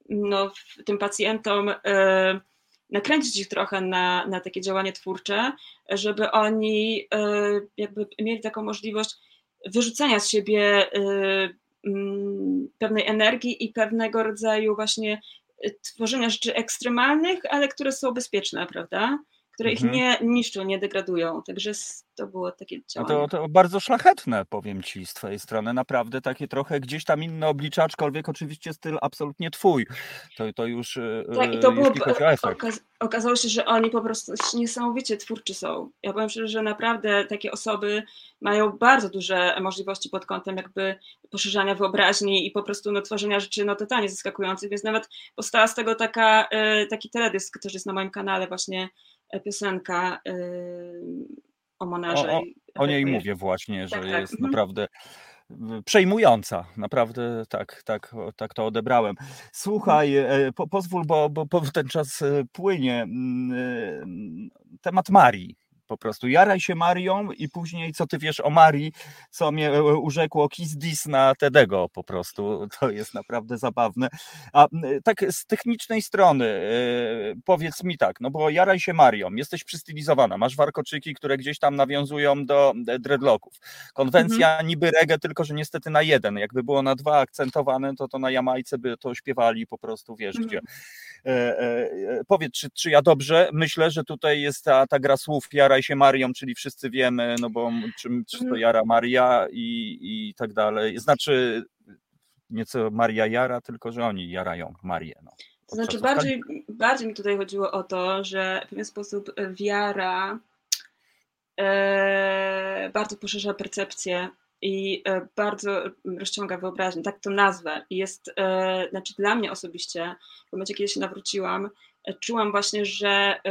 no, tym pacjentom e, nakręcić ich trochę na, na takie działanie twórcze, żeby oni jakby mieli taką możliwość wyrzucenia z siebie pewnej energii i pewnego rodzaju właśnie tworzenia rzeczy ekstremalnych, ale które są bezpieczne, prawda? Które mhm. ich nie niszczą, nie degradują. Także to było takie działanie. No to, to, bardzo szlachetne, powiem ci z twojej strony. Naprawdę takie trochę gdzieś tam inne oblicza, aczkolwiek oczywiście styl absolutnie twój. To, to już e, tak, i to było, okaz okazało się, że oni po prostu niesamowicie twórczy są. Ja powiem szczerze, że naprawdę takie osoby mają bardzo duże możliwości pod kątem jakby poszerzania wyobraźni i po prostu no, tworzenia rzeczy no, totalnie zaskakujących, więc nawet powstała z tego taka, e, taki teledysk, który jest na moim kanale właśnie piosenka o Monarze. O, o, o niej mówię właśnie, że tak, tak. jest mhm. naprawdę przejmująca. Naprawdę tak, tak, tak to odebrałem. Słuchaj, mhm. e, po, pozwól, bo, bo, bo ten czas e, płynie. Mm, e, temat Marii po prostu. Jaraj się Marią i później co ty wiesz o Marii, co mnie e, urzekło Kiss Dis na Tedego po prostu. To jest naprawdę zabawne. A tak z technicznej strony e, powiedz mi tak, no bo jaraj się Marią, jesteś przystylizowana, masz warkoczyki, które gdzieś tam nawiązują do e, dreadlocków. Konwencja mhm. niby reggae, tylko że niestety na jeden. Jakby było na dwa akcentowane, to to na Jamajce by to śpiewali po prostu, wiesz mhm. gdzie. Powiedz, czy, czy ja dobrze myślę, że tutaj jest ta, ta gra słów jaraj się Marią, czyli wszyscy wiemy, no bo czym, czy to mhm. Jara Maria i, i tak dalej. Znaczy nieco Maria Jara, tylko że oni jarają Marię. No. To znaczy bardziej, bardziej mi tutaj chodziło o to, że w pewien sposób wiara e, bardzo poszerza percepcję i e, bardzo rozciąga wyobraźnię, tak to nazwę. I jest, e, znaczy dla mnie osobiście, w momencie, kiedy się nawróciłam, e, czułam właśnie, że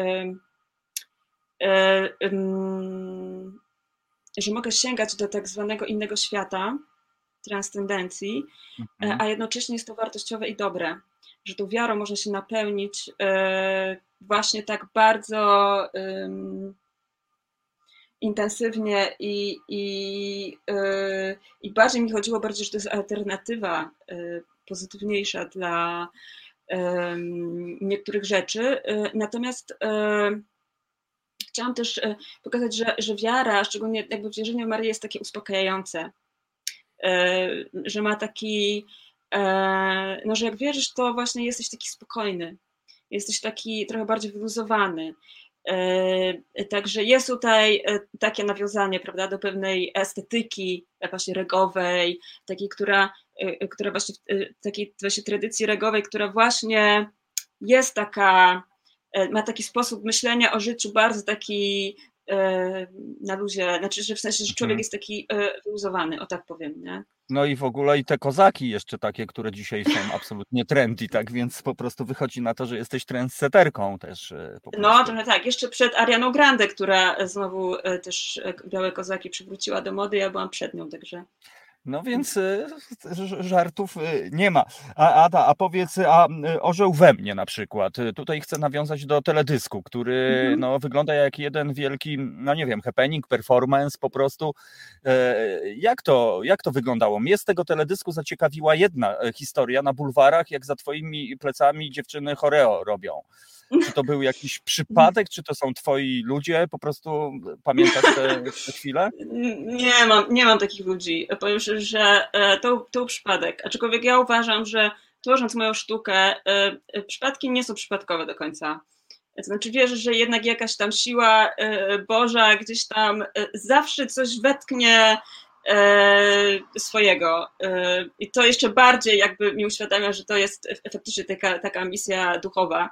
że mogę sięgać do tak zwanego innego świata transcendencji, mhm. a jednocześnie jest to wartościowe i dobre, że tą wiarą można się napełnić właśnie tak bardzo intensywnie i, i, i bardziej mi chodziło bardziej, że to jest alternatywa pozytywniejsza dla niektórych rzeczy. Natomiast chciałam też pokazać, że, że wiara, szczególnie jakby w Marię jest takie uspokajające, że ma taki, no że jak wierzysz, to właśnie jesteś taki spokojny, jesteś taki trochę bardziej wyluzowany. Także jest tutaj takie nawiązanie, prawda, do pewnej estetyki właśnie regowej, takiej, która, która właśnie, takiej właśnie tradycji regowej, która właśnie jest taka, ma taki sposób myślenia o życiu bardzo taki na luzie, znaczy, że w sensie, że człowiek mhm. jest taki wyluzowany, o tak powiem, nie? No i w ogóle i te kozaki jeszcze takie, które dzisiaj są absolutnie trendy, tak więc po prostu wychodzi na to, że jesteś trendseterką też. E, no trochę tak, jeszcze przed Arianą Grande, która znowu e, też e, białe kozaki przywróciła do mody, ja byłam przed nią, także... No więc y, żartów y, nie ma. A, Ada, a powiedz, a y, orzeł we mnie na przykład. Tutaj chcę nawiązać do teledysku, który mhm. no, wygląda jak jeden wielki, no nie wiem, happening, performance po prostu. E, jak to, jak to wyglądało? Mnie z tego teledysku zaciekawiła jedna e, historia na bulwarach, jak za twoimi plecami dziewczyny choreo robią. Czy to był jakiś przypadek, czy to są twoi ludzie? Po prostu pamiętasz te, te chwile? Nie mam, nie mam takich ludzi. Powiem szczerze, że e, to, to przypadek. Aczkolwiek ja uważam, że tworząc moją sztukę, e, e, przypadki nie są przypadkowe do końca. To znaczy wierzę, że jednak jakaś tam siła Boża gdzieś tam zawsze coś wetknie swojego. I to jeszcze bardziej jakby mi uświadamia, że to jest faktycznie taka, taka misja duchowa.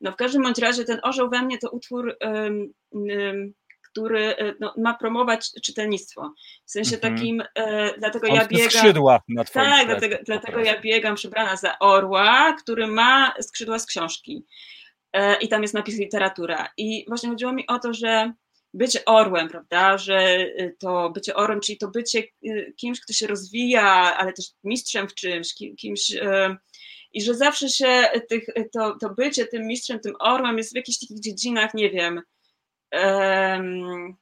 No w każdym bądź razie ten orzeł we mnie to utwór, który e, no, ma promować czytelnictwo. W sensie mhm. takim, e, dlatego On ja biegam. skrzydła na twoim Tak, dlatego, dlatego ja biegam przebrana za orła, który ma skrzydła z książki. E, I tam jest napis literatura. I właśnie chodziło mi o to, że bycie orłem, prawda, że to bycie orłem, czyli to bycie kimś, kto się rozwija, ale też mistrzem w czymś, kimś, i że zawsze się tych, to, to bycie tym mistrzem, tym orłem jest w jakichś takich dziedzinach, nie wiem, um,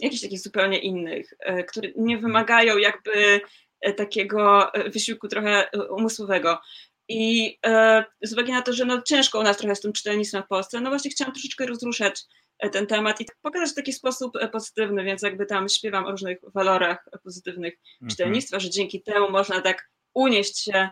jakichś takich zupełnie innych, e, które nie wymagają jakby e, takiego wysiłku trochę umysłowego. I e, z uwagi na to, że no, ciężko u nas trochę z tym czytelnictwem w Polsce, no właśnie chciałam troszeczkę rozruszać ten temat i pokazać w taki sposób pozytywny, więc jakby tam śpiewam o różnych walorach pozytywnych mhm. czytelnictwa, że dzięki temu można tak unieść się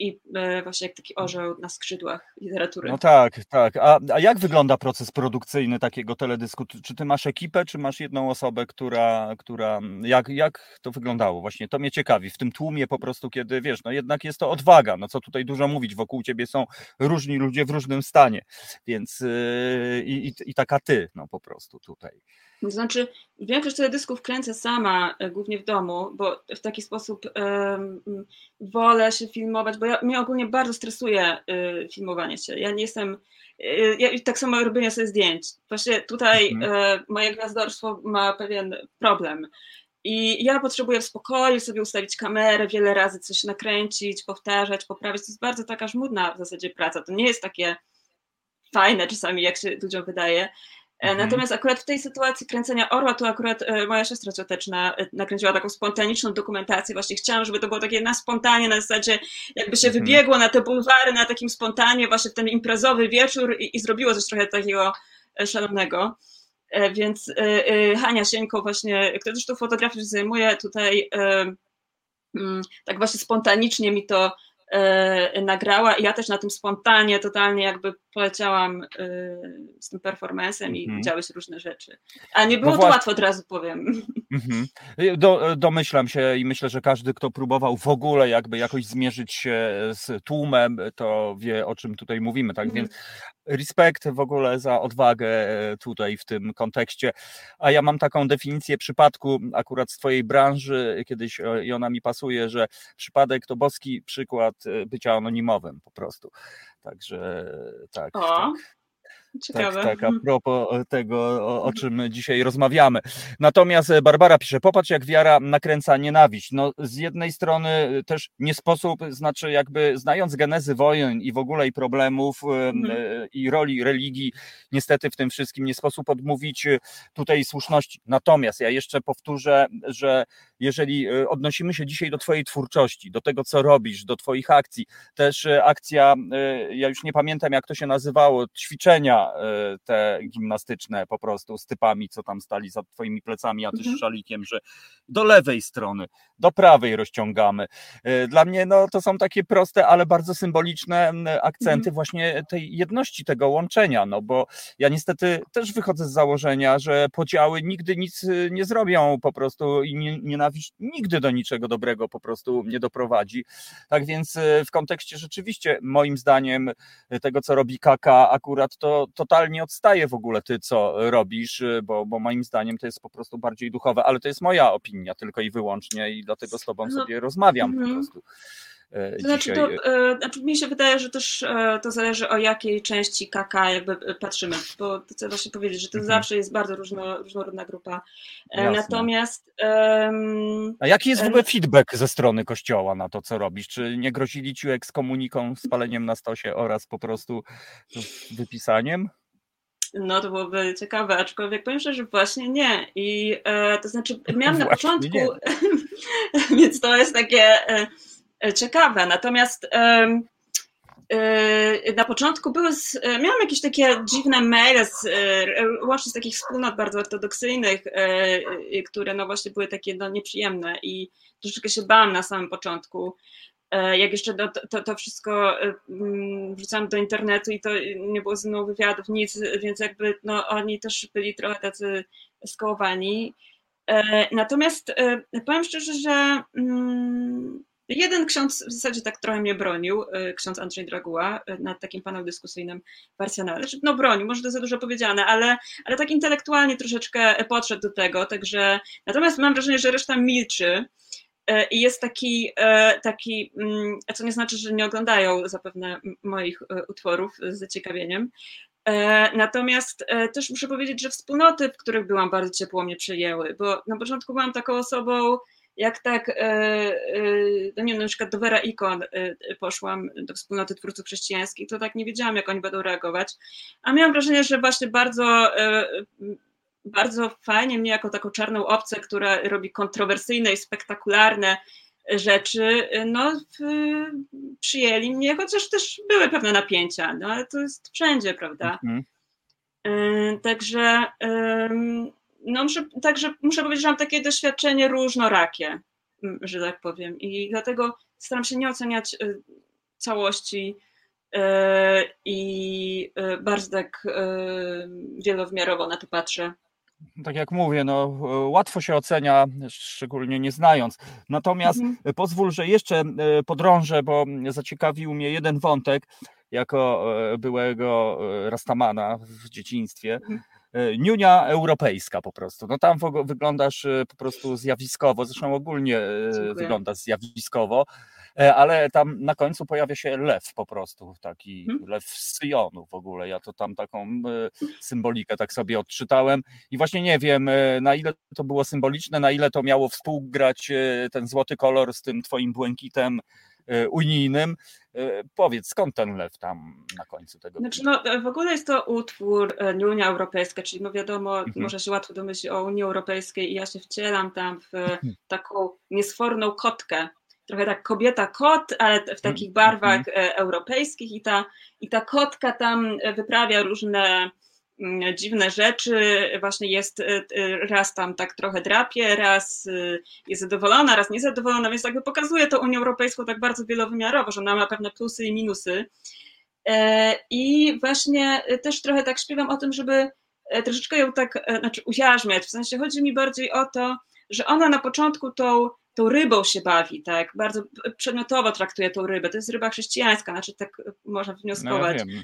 i e, właśnie jak taki orzeł na skrzydłach literatury. No tak, tak. A, a jak wygląda proces produkcyjny takiego teledysku? Czy ty masz ekipę, czy masz jedną osobę, która, która jak, jak to wyglądało? Właśnie to mnie ciekawi. W tym tłumie po prostu, kiedy wiesz, no jednak jest to odwaga, no co tutaj dużo mówić, wokół ciebie są różni ludzie w różnym stanie, więc yy, i, i taka ty, no po prostu tutaj. To znaczy, większość teledysków kręcę sama, e, głównie w domu, bo w taki sposób um, wolę się filmować, bo ja, mnie ogólnie bardzo stresuje y, filmowanie się. Ja nie jestem, y, ja, tak samo robienie sobie zdjęć. Właśnie tutaj mhm. y, moje gwiazdorstwo ma pewien problem. I ja potrzebuję w spokoju sobie ustawić kamerę, wiele razy coś nakręcić, powtarzać, poprawić. To jest bardzo taka żmudna w zasadzie praca. To nie jest takie fajne czasami, jak się ludziom wydaje. E, mhm. Natomiast akurat w tej sytuacji kręcenia Orła, to akurat e, moja siostra cioteczna e, nakręciła taką spontaniczną dokumentację. Właśnie chciałam, żeby to było takie na spontanie, na zasadzie jakby się mhm. wybiegło na te bulwary, na takim spontanie, właśnie w ten imprezowy wieczór i, i zrobiło coś trochę takiego szalonego. Więc Hania Sieńko właśnie, która zresztą fotografię zajmuje, tutaj mm, tak właśnie spontanicznie mi to E, nagrała i ja też na tym spontanie totalnie jakby poleciałam e, z tym performancem i mm. działy się różne rzeczy. A nie było no to łatwo, od razu powiem. Mm -hmm. Do, domyślam się i myślę, że każdy, kto próbował w ogóle jakby jakoś zmierzyć się z tłumem, to wie o czym tutaj mówimy, tak? Mm. Więc respekt w ogóle za odwagę e, tutaj w tym kontekście. A ja mam taką definicję przypadku akurat z Twojej branży, kiedyś i ona mi pasuje, że przypadek to boski przykład bycia anonimowym po prostu. Także tak. Tak. Ciekawe. Tak, tak, a propos tego, o, o, czym dzisiaj rozmawiamy. Natomiast Barbara pisze, popatrz jak wiara nakręca nienawiść. No z jednej strony też nie sposób, znaczy jakby znając genezy wojen i w ogóle i problemów mhm. i roli religii, niestety w tym wszystkim nie sposób odmówić tutaj słuszności. Natomiast ja jeszcze powtórzę, że jeżeli odnosimy się dzisiaj do twojej twórczości, do tego co robisz, do twoich akcji, też akcja, ja już nie pamiętam jak to się nazywało, ćwiczenia E, te gimnastyczne po prostu z typami, co tam stali za twoimi plecami, a ty mhm. z szalikiem, że do lewej strony, do prawej rozciągamy. E, dla mnie no, to są takie proste, ale bardzo symboliczne akcenty mhm. właśnie tej jedności, tego łączenia, no bo ja niestety też wychodzę z założenia, że podziały nigdy nic y, nie zrobią po prostu i nienawiść nigdy do niczego dobrego po prostu nie doprowadzi. Tak więc y, w kontekście rzeczywiście moim zdaniem y, tego, co robi Kaka akurat, to totalnie odstaje w ogóle ty, co robisz, y, bo, bo moim zdaniem to jest po prostu bardziej duchowe, ale to jest moja opinia tylko i wyłącznie i dlatego z tobą no, sobie rozmawiam mm -hmm. po mhm. prostu. E, to znaczy, to, e, znaczy, mi się wydaje, że też e, to zależy o jakiej części KK jakby patrzymy, bo chcę właśnie powiedzieć, że to mhm. zawsze jest bardzo różno, różnorodna grupa. Jasne. Natomiast. Um, A jaki jest w ogóle feedback ze strony kościoła na to, co robisz? Czy nie grozili ci ekskomuniką, spaleniem na stosie oraz po prostu wypisaniem? No to byłoby ciekawe, aczkolwiek powiem szczerze, że właśnie nie. I e, to znaczy miałam na początku, więc to jest takie e, ciekawe. Natomiast e, na początku były, e, miałam jakieś takie dziwne maile, z, e, łącznie z takich wspólnot bardzo ortodoksyjnych, które no właśnie były takie no, nieprzyjemne i troszeczkę się bałam na samym początku. E, jak jeszcze to, to, to wszystko e, wrzucałam do internetu i to nie było ze mną wywiadów, nic, więc jakby no, oni też byli trochę tacy skołowani. E, natomiast powiem szczerze, że mm, jeden ksiądz w zasadzie tak trochę mnie bronił, ksiądz Andrzej Draguła, na takim panelu dyskusyjnym w Arsenale. Znaczy, no bronił, może to za dużo powiedziane, ale, ale tak intelektualnie troszeczkę podszedł do tego, także natomiast mam wrażenie, że reszta milczy. E, I jest taki, e, taki, mm, co nie znaczy, że nie oglądają zapewne moich e, utworów z zaciekawieniem. Natomiast też muszę powiedzieć, że wspólnoty, w których byłam, bardzo ciepło mnie przyjęły, bo na początku byłam taką osobą, jak tak, no nie wiem, na przykład do Vera Ikon poszłam do wspólnoty twórców chrześcijańskich, to tak nie wiedziałam, jak oni będą reagować, a miałam wrażenie, że właśnie bardzo bardzo fajnie mnie jako taką czarną obcę, która robi kontrowersyjne i spektakularne rzeczy, no przyjęli mnie, chociaż też były pewne napięcia, no ale to jest wszędzie, prawda? Mhm. Także, no muszę, także muszę powiedzieć, że mam takie doświadczenie różnorakie, że tak powiem i dlatego staram się nie oceniać y, całości y, i bardzo tak wielowymiarowo na to patrzę tak jak mówię, no, łatwo się ocenia, szczególnie nie znając. Natomiast mhm. pozwól, że jeszcze podrążę, bo zaciekawił mnie jeden wątek jako byłego Rastamana w dzieciństwie. Mhm. Niunia europejska po prostu. No tam wyglądasz po prostu zjawiskowo, zresztą ogólnie Dziękuję. wyglądasz zjawiskowo. E, ale tam na końcu pojawia się lew po prostu, taki hmm. lew z Syjonu w ogóle. Ja to tam taką e, symbolikę tak sobie odczytałem i właśnie nie wiem, e, na ile to było symboliczne, na ile to miało współgrać ten złoty kolor z tym twoim błękitem unijnym. Powiedz, skąd ten lew tam na końcu tego? Znaczy, no, w ogóle jest to utwór Unia Europejska, czyli no wiadomo, mhm. można się łatwo domyślić o Unii Europejskiej i ja się wcielam tam w mhm. taką niesforną kotkę, trochę tak kobieta-kot, ale w takich barwach mm. europejskich i ta, i ta kotka tam wyprawia różne dziwne rzeczy, właśnie jest e, raz tam tak trochę drapie, raz jest zadowolona, raz niezadowolona, więc jakby pokazuje to Unię Europejską tak bardzo wielowymiarowo, że ona ma pewne plusy i minusy. I właśnie też trochę tak śpiewam o tym, żeby troszeczkę ją tak, znaczy ujarzmiać, w sensie chodzi mi bardziej o to, że ona na początku tą tą rybą się bawi, tak, bardzo przedmiotowo traktuje tą rybę, to jest ryba chrześcijańska, znaczy tak można wnioskować. No,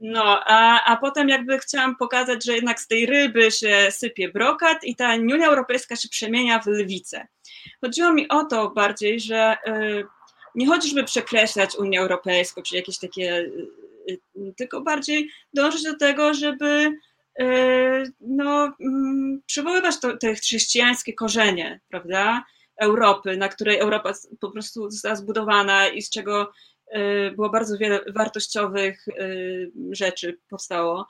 no, a, a potem jakby chciałam pokazać, że jednak z tej ryby się sypie brokat i ta Unia Europejska się przemienia w lwicę. Chodziło mi o to bardziej, że y, nie chodzi, żeby przekreślać Unię Europejską, czy jakieś takie tylko bardziej dążyć do tego, żeby no, mm, przywoływać to, te chrześcijańskie korzenie, prawda, Europy, na której Europa po prostu została zbudowana i z czego było bardzo wiele wartościowych rzeczy powstało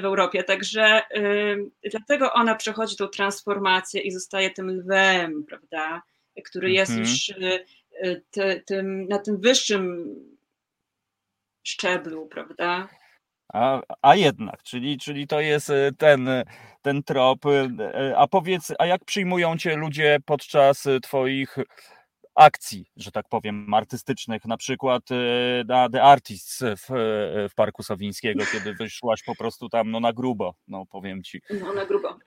w Europie. Także y, dlatego ona przechodzi tą transformację i zostaje tym lwem, prawda, który jest mhm. już y, y, ty, tym, na tym wyższym szczeblu, prawda? A, a jednak, czyli, czyli to jest ten, ten trop. A powiedz, a jak przyjmują cię ludzie podczas twoich akcji, że tak powiem, artystycznych, na przykład e, na The Artists w, e, w Parku Sowińskiego, kiedy wyszłaś po prostu tam no, na grubo, no powiem ci. No na grubo.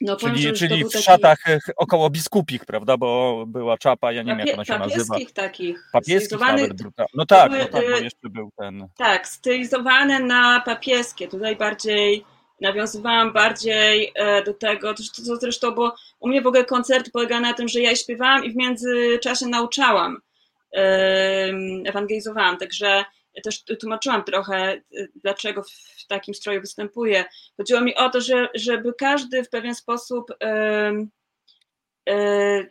No, czyli powiem, czyli w taki... szatach e, około biskupich, prawda, bo była czapa, ja nie wiem jak ona się nazywa. Papieskich takich. Papieskich nawet, no tak, no tak, bo jeszcze był ten. Tak, stylizowane na papieskie, tutaj bardziej nawiązywałam bardziej e, do tego, to, to zresztą, bo u mnie w ogóle koncert polega na tym, że ja śpiewałam i w międzyczasie nauczałam, ewangelizowałam, także też tłumaczyłam trochę, e, dlaczego w takim stroju występuję. Chodziło mi o to, że, żeby każdy w pewien sposób e,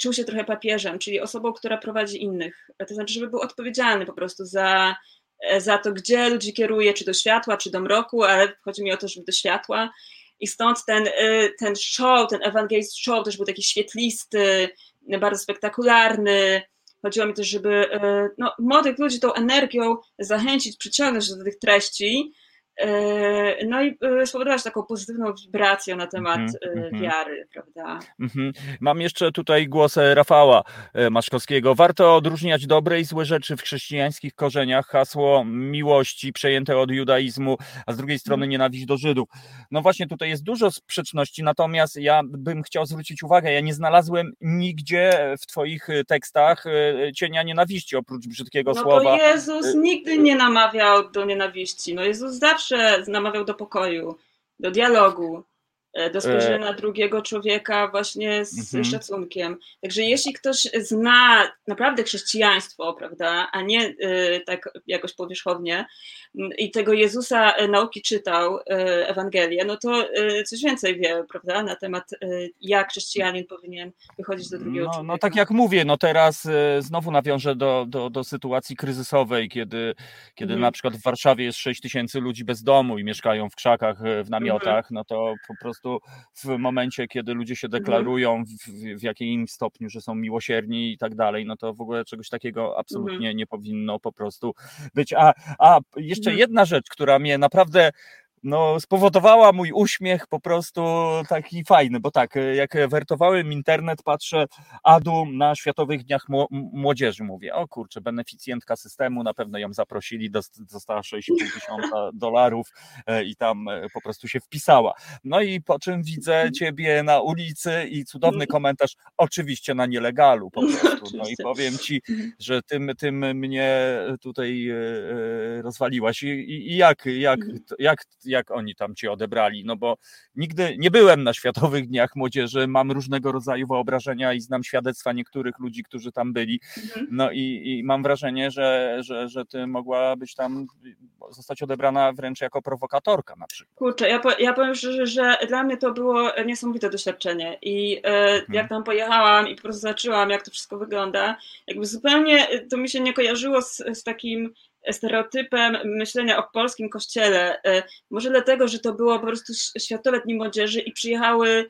czuł się trochę papieżem, czyli osobą, która prowadzi innych. To znaczy, żeby był odpowiedzialny po prostu za za to, gdzie ludzi kieruje, czy do światła, czy do mroku, ale chodzi mi o to, żeby do światła. I stąd ten, e, ten show, ten evangelist show też był taki świetlisty, bardzo spektakularny. Chodziło mi też, żeby e, no, młodych ludzi tą energią zachęcić, przyciągnąć do tych treści, E, no i e, spowodować taką pozytywną wibrację na temat mm -hmm. wiary, prawda? Mm -hmm. Mam jeszcze tutaj głos Rafała Maszkowskiego. Warto odróżniać dobre i złe rzeczy w chrześcijańskich korzeniach. Hasło miłości przejęte od judaizmu, a z drugiej strony mm. nienawiść do Żydów. No właśnie tutaj jest dużo sprzeczności, natomiast ja bym chciał zwrócić uwagę, ja nie znalazłem nigdzie w twoich tekstach cienia nienawiści, oprócz brzydkiego no słowa. No Jezus nigdy nie namawiał do nienawiści. No Jezus zawsze zawsze namawiał do pokoju, do dialogu, do spojrzenia na drugiego człowieka właśnie z mhm. szacunkiem. Także jeśli ktoś zna naprawdę chrześcijaństwo, prawda, a nie y, tak jakoś powierzchownie i tego Jezusa e, nauki czytał, y, Ewangelię, no to y, coś więcej wie, prawda, na temat jak chrześcijanin powinien wychodzić do drugiego no, człowieka. No tak jak mówię, no teraz znowu nawiążę do, do, do sytuacji kryzysowej, kiedy, kiedy mhm. na przykład w Warszawie jest 6 tysięcy ludzi bez domu i mieszkają w krzakach, w namiotach, mhm. no to po prostu w momencie, kiedy ludzie się mhm. deklarują w, w jakimś stopniu, że są miłosierni i tak dalej, no to w ogóle czegoś takiego absolutnie mhm. nie powinno po prostu być. A, a jeszcze mhm. jedna rzecz, która mnie naprawdę no, spowodowała mój uśmiech po prostu taki fajny, bo tak, jak wertowałem internet, patrzę Adu na Światowych Dniach Młodzieży, mówię, o kurczę, beneficjentka systemu, na pewno ją zaprosili, dostała 6,5 tysiąca dolarów e, i tam e, po prostu się wpisała. No i po czym widzę mhm. ciebie na ulicy i cudowny mhm. komentarz, oczywiście na nielegalu po prostu. No i powiem ci, mhm. że tym, tym mnie tutaj e, rozwaliłaś. I, i jak, jak, jak, jak jak oni tam ci odebrali, no bo nigdy nie byłem na Światowych Dniach Młodzieży, mam różnego rodzaju wyobrażenia i znam świadectwa niektórych ludzi, którzy tam byli, mhm. no i, i, mam wrażenie, że, że, że ty mogła być tam, zostać odebrana wręcz jako prowokatorka na przykład. Kurczę, ja, po, ja powiem szczerze, że dla mnie to było niesamowite doświadczenie i e, mhm. jak tam pojechałam i po prostu zobaczyłam, jak to wszystko wygląda, jakby zupełnie to mi się nie kojarzyło z, z takim stereotypem myślenia o polskim kościele. E, może dlatego, że to było po prostu Światowe Dni Młodzieży i przyjechały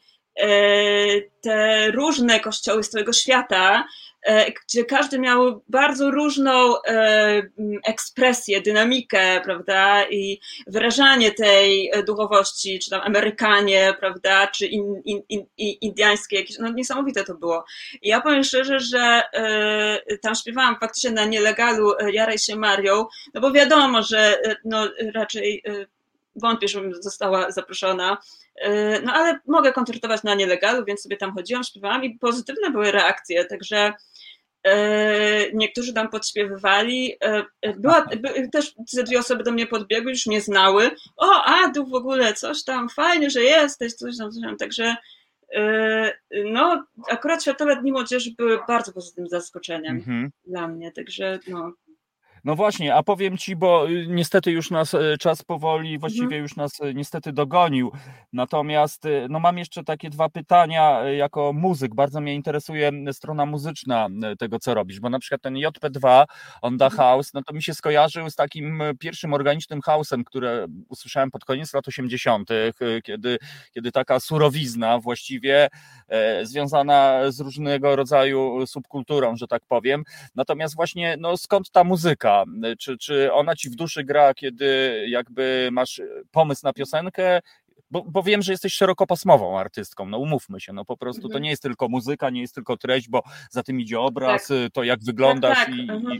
te różne kościoły z całego świata, E, gdzie każdy miał bardzo różną e, ekspresję, dynamikę, prawda, i wyrażanie tej duchowości, czy tam Amerykanie, prawda, czy in, in, in, indiańskie, jakieś, no niesamowite to było. I ja powiem szczerze, że e, tam śpiewałam faktycznie na nielegalu Jaraj się Marią, no bo wiadomo, że no raczej wątpię, żebym została zaproszona. No ale mogę koncertować na nielegalu, więc sobie tam chodziłam, śpiewałam i pozytywne były reakcje, także E, niektórzy tam podśpiewywali. E, była, by, też ze dwie osoby do mnie podbiegły, już mnie znały. O, Adu w ogóle, coś tam, fajnie, że jesteś, coś tam, coś tam. Także e, no, akurat Światowe Dni Młodzieży były bardzo pozytywnym zaskoczeniem mhm. dla mnie, także no. No właśnie, a powiem ci, bo y, niestety już nas y, czas powoli, Mhm. właściwie już nas y, niestety dogonił. Natomiast no mam jeszcze takie dwa pytania jako muzyk. Bardzo mnie interesuje strona muzyczna tego, co robisz, bo na przykład ten JP2 On The Mhm. House, no to mi się skojarzył z takim pierwszym organicznym house'em, które usłyszałem pod koniec lat 80., y, kiedy, kiedy taka surowizna właściwie e, związana z różnego rodzaju subkulturą, że tak powiem. Natomiast właśnie, no skąd ta muzyka? Czy, czy ona ci w duszy gra, kiedy jakby masz pomysł na piosenkę? Bo, bo wiem, że jesteś szerokopasmową artystką, no umówmy się, no po prostu to Mhm. nie jest tylko muzyka, nie jest tylko treść, bo za tym idzie obraz, Tak. to jak wyglądasz tak, i, mhm. i,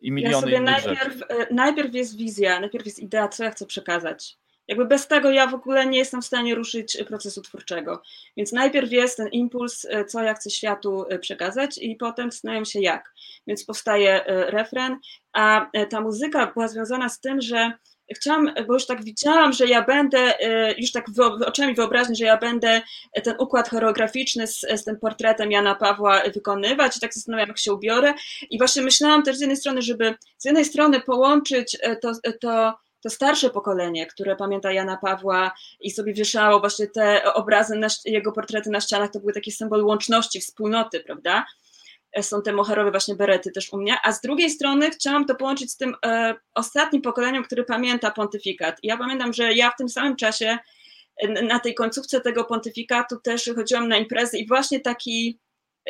i Ja miliony sobie innych rzeczy. najpierw, e, najpierw jest wizja, najpierw jest idea, co ja chcę przekazać. Jakby bez tego ja w ogóle nie jestem w stanie ruszyć e, procesu twórczego. Więc najpierw jest ten impuls, e, co ja chcę światu e, przekazać, i potem zastanawiam się jak. Więc powstaje refren, a ta muzyka była związana z tym, że chciałam, bo już tak widziałam, że ja będę, już tak oczami wyobraźni, że ja będę ten układ choreograficzny z, z tym portretem Jana Pawła wykonywać i tak zastanawiam, jak się ubiorę. I właśnie myślałam też z jednej strony, żeby z jednej strony połączyć to, to, to starsze pokolenie, które pamięta Jana Pawła i sobie wieszało właśnie te obrazy, na, jego portrety na ścianach, to były taki symbol łączności, wspólnoty, prawda? E, Są te moherowe właśnie berety też u mnie, a z drugiej strony chciałam to połączyć z tym e, ostatnim pokoleniem, który pamięta pontyfikat. Ja pamiętam, że ja w tym samym czasie na tej końcówce tego pontyfikatu też chodziłam na imprezy i właśnie taki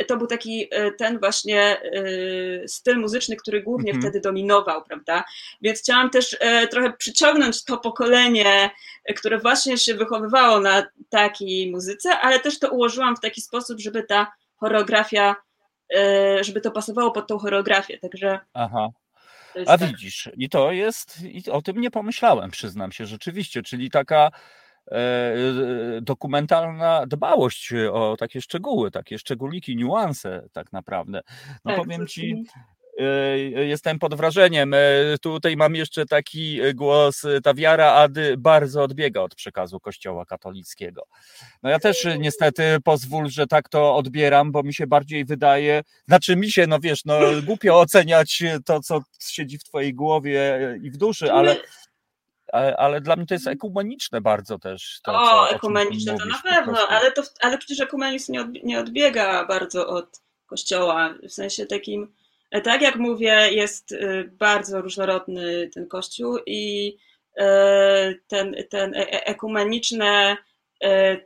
to był taki e, ten właśnie e, styl muzyczny, który głównie Mhm. wtedy dominował, prawda? Więc chciałam też e, trochę przyciągnąć to pokolenie, które właśnie się wychowywało na takiej muzyce, ale też to ułożyłam w taki sposób, żeby ta choreografia, żeby to pasowało pod tą choreografię. Także Aha. A tak. widzisz, i to jest, i o tym nie pomyślałem, przyznam się, rzeczywiście, czyli taka dokumentalna dbałość o takie szczegóły, takie szczególiki, niuanse tak naprawdę. No Tak, powiem ci, e, jestem pod wrażeniem. E, Tutaj mam jeszcze taki głos, e, ta wiara Ady bardzo odbiega od przekazu Kościoła katolickiego. No ja też e, niestety pozwól, że tak to odbieram, bo mi się bardziej wydaje, znaczy mi się, no wiesz, no głupio oceniać to, co siedzi w twojej głowie i w duszy, ale, ale, dla mnie to jest ekumeniczne bardzo też. To, co, o, ty ekumeniczne to na pewno, ale, to, ale przecież ekumenizm nie, od, nie odbiega bardzo od kościoła, w sensie takim, e, tak jak mówię, jest e, bardzo różnorodny ten kościół i e, ten, ten ekumeniczne,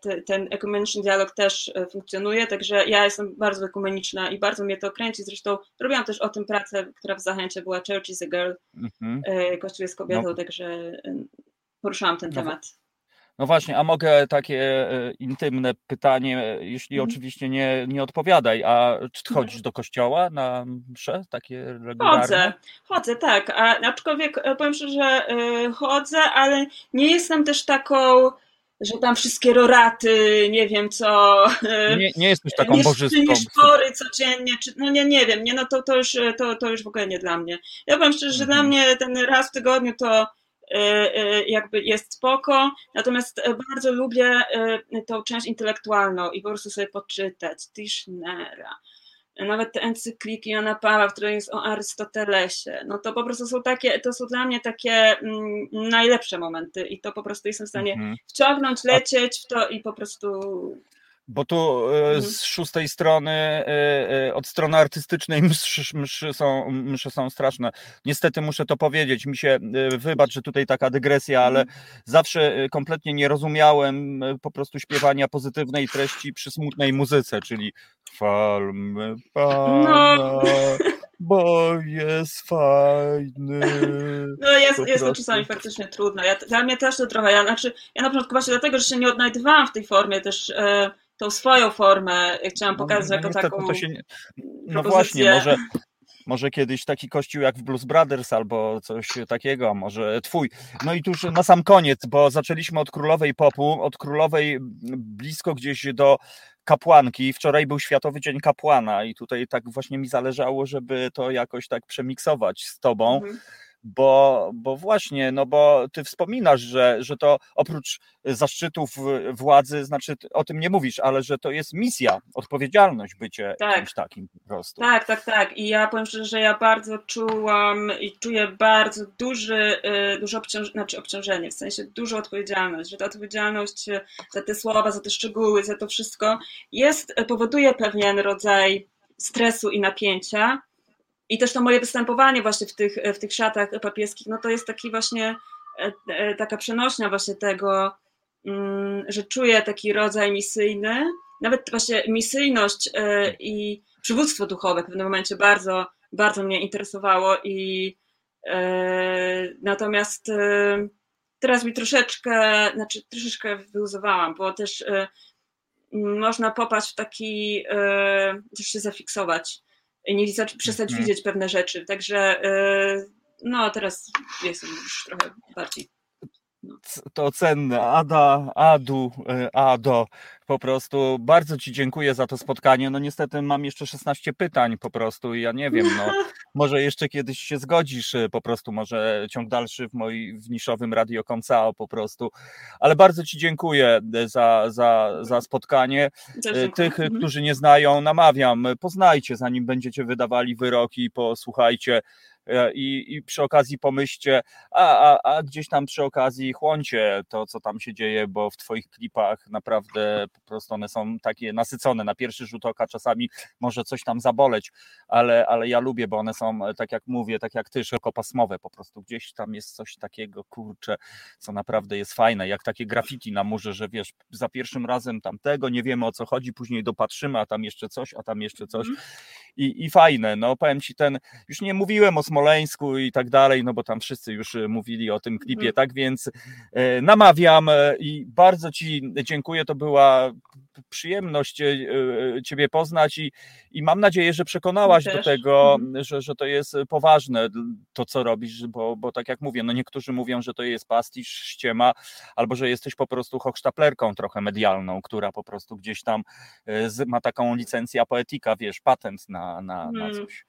te- ten ekumeniczny dialog też e, funkcjonuje, także ja jestem bardzo ekumeniczna i bardzo mnie to kręci, zresztą robiłam też o tym pracę, która w Zachęcie była Church is a Girl, Mhm. e, Kościół jest kobietą, No. także e, poruszałam ten No, temat. No właśnie, a mogę takie e, intymne pytanie, e, jeśli Mhm. oczywiście nie, nie odpowiadaj, a czy Mhm. chodzisz do kościoła na msze takie regularne? Chodzę, chodzę, tak. A, aczkolwiek e, powiem szczerze, że e, chodzę, ale nie jestem też taką, że tam wszystkie roraty, nie wiem co. Nie, nie jesteś taką nie bożystką. pory codziennie, czy, no nie, nie wiem, nie, no to, to, już, to, to już w ogóle nie dla mnie. Ja powiem szczerze, że dla Mhm. mnie ten raz w tygodniu to e, e, jakby jest spoko, natomiast bardzo lubię e, tą część intelektualną i po prostu sobie poczytać Tischnera, nawet te encykliki Jana Pawła, które jest o Arystotelesie, no to po prostu są takie, to są dla mnie takie mm, najlepsze momenty i to po prostu jestem w stanie Mhm. wciągnąć, lecieć w to i po prostu Bo tu e, Mhm. z szóstej strony, e, e, od strony artystycznej mszy, mszy, są, mszy są straszne. Niestety muszę to powiedzieć. Mi się, wybacz, że tutaj taka dygresja, ale Mhm. zawsze kompletnie nie rozumiałem po prostu śpiewania pozytywnej treści przy smutnej muzyce, czyli chwalmy Pana, No. bo jest fajny. No jest, Po jest to czasami faktycznie trudne. Ja, dla mnie też to trochę, ja, znaczy, ja na początku właśnie dlatego, że się nie odnajdywałam w tej formie, też e, tą swoją formę chciałam pokazać No, jako niestety taką się. No właśnie, może, może kiedyś taki kościół jak w Blues Brothers albo coś takiego, może twój. No i tuż na sam koniec, bo zaczęliśmy od królowej popu, od królowej blisko gdzieś do kapłanki. Wczoraj był Światowy Dzień Kapłana i tutaj tak właśnie mi zależało, żeby to jakoś tak przemiksować z tobą. Mhm. Bo, bo właśnie, no bo ty wspominasz, że, że to oprócz zaszczytów władzy, znaczy o tym nie mówisz, ale że to jest misja, odpowiedzialność bycie tak. kimś takim po prostu. Tak, tak, tak. I ja powiem szczerze, że ja bardzo czułam i czuję bardzo duży, y, duże obciąż znaczy obciążenie, w sensie dużą odpowiedzialność, że ta odpowiedzialność za te słowa, za te szczegóły, za to wszystko jest, powoduje pewien rodzaj stresu i napięcia, i też to moje występowanie właśnie w tych, w tych szatach papieskich, no to jest taki właśnie e, e, taka przenośnia właśnie tego, mm, że czuję taki rodzaj misyjny, nawet właśnie misyjność e, i przywództwo duchowe w pewnym momencie bardzo, bardzo mnie interesowało i natomiast teraz mi troszeczkę, znaczy troszeczkę wyluzowałam, bo też można popaść w taki, też się zafiksować nie przestać mhm. widzieć pewne rzeczy. Także e, no teraz jestem już trochę bardziej. No. To cenne. Ada, Adu, e, Ado, po prostu bardzo Ci dziękuję za to spotkanie. No niestety mam jeszcze 16 pytań po prostu i ja nie wiem, no może jeszcze kiedyś się zgodzisz, e, po prostu może ciąg dalszy w moim w niszowym Radio Koncao po prostu. Ale bardzo Ci dziękuję e, za, za, za spotkanie. Tych, mhm. którzy nie znają, namawiam, poznajcie zanim będziecie wydawali wyroki, posłuchajcie i, i przy okazji pomyślcie, a, a, a gdzieś tam przy okazji chłoncie to, co tam się dzieje, bo w Twoich klipach naprawdę po prostu one są takie nasycone. Na pierwszy rzut oka czasami może coś tam zaboleć, ale, ale ja lubię, bo one są, tak jak mówię, tak jak Ty, szerokopasmowe po prostu. Gdzieś tam jest coś takiego, kurcze, co naprawdę jest fajne, jak takie graffiti na murze, że wiesz, za pierwszym razem tamtego, nie wiemy o co chodzi, później dopatrzymy, a tam jeszcze coś, a tam jeszcze coś. Mm. I, I fajne, no powiem Ci ten, już nie mówiłem o Smoleńsku i tak dalej, no bo tam wszyscy już e, mówili o tym klipie, mm. tak więc e, namawiam e, i bardzo Ci dziękuję, to była przyjemność Ciebie poznać i, i mam nadzieję, że przekonałaś do tego, mhm. że, że to jest poważne to, co robisz, bo, bo tak jak mówię, no niektórzy mówią, że to jest pastisz, ściema, albo że jesteś po prostu hochsztaplerką trochę medialną, która po prostu gdzieś tam ma taką licencję poetyka, wiesz, patent na, na, na mhm. coś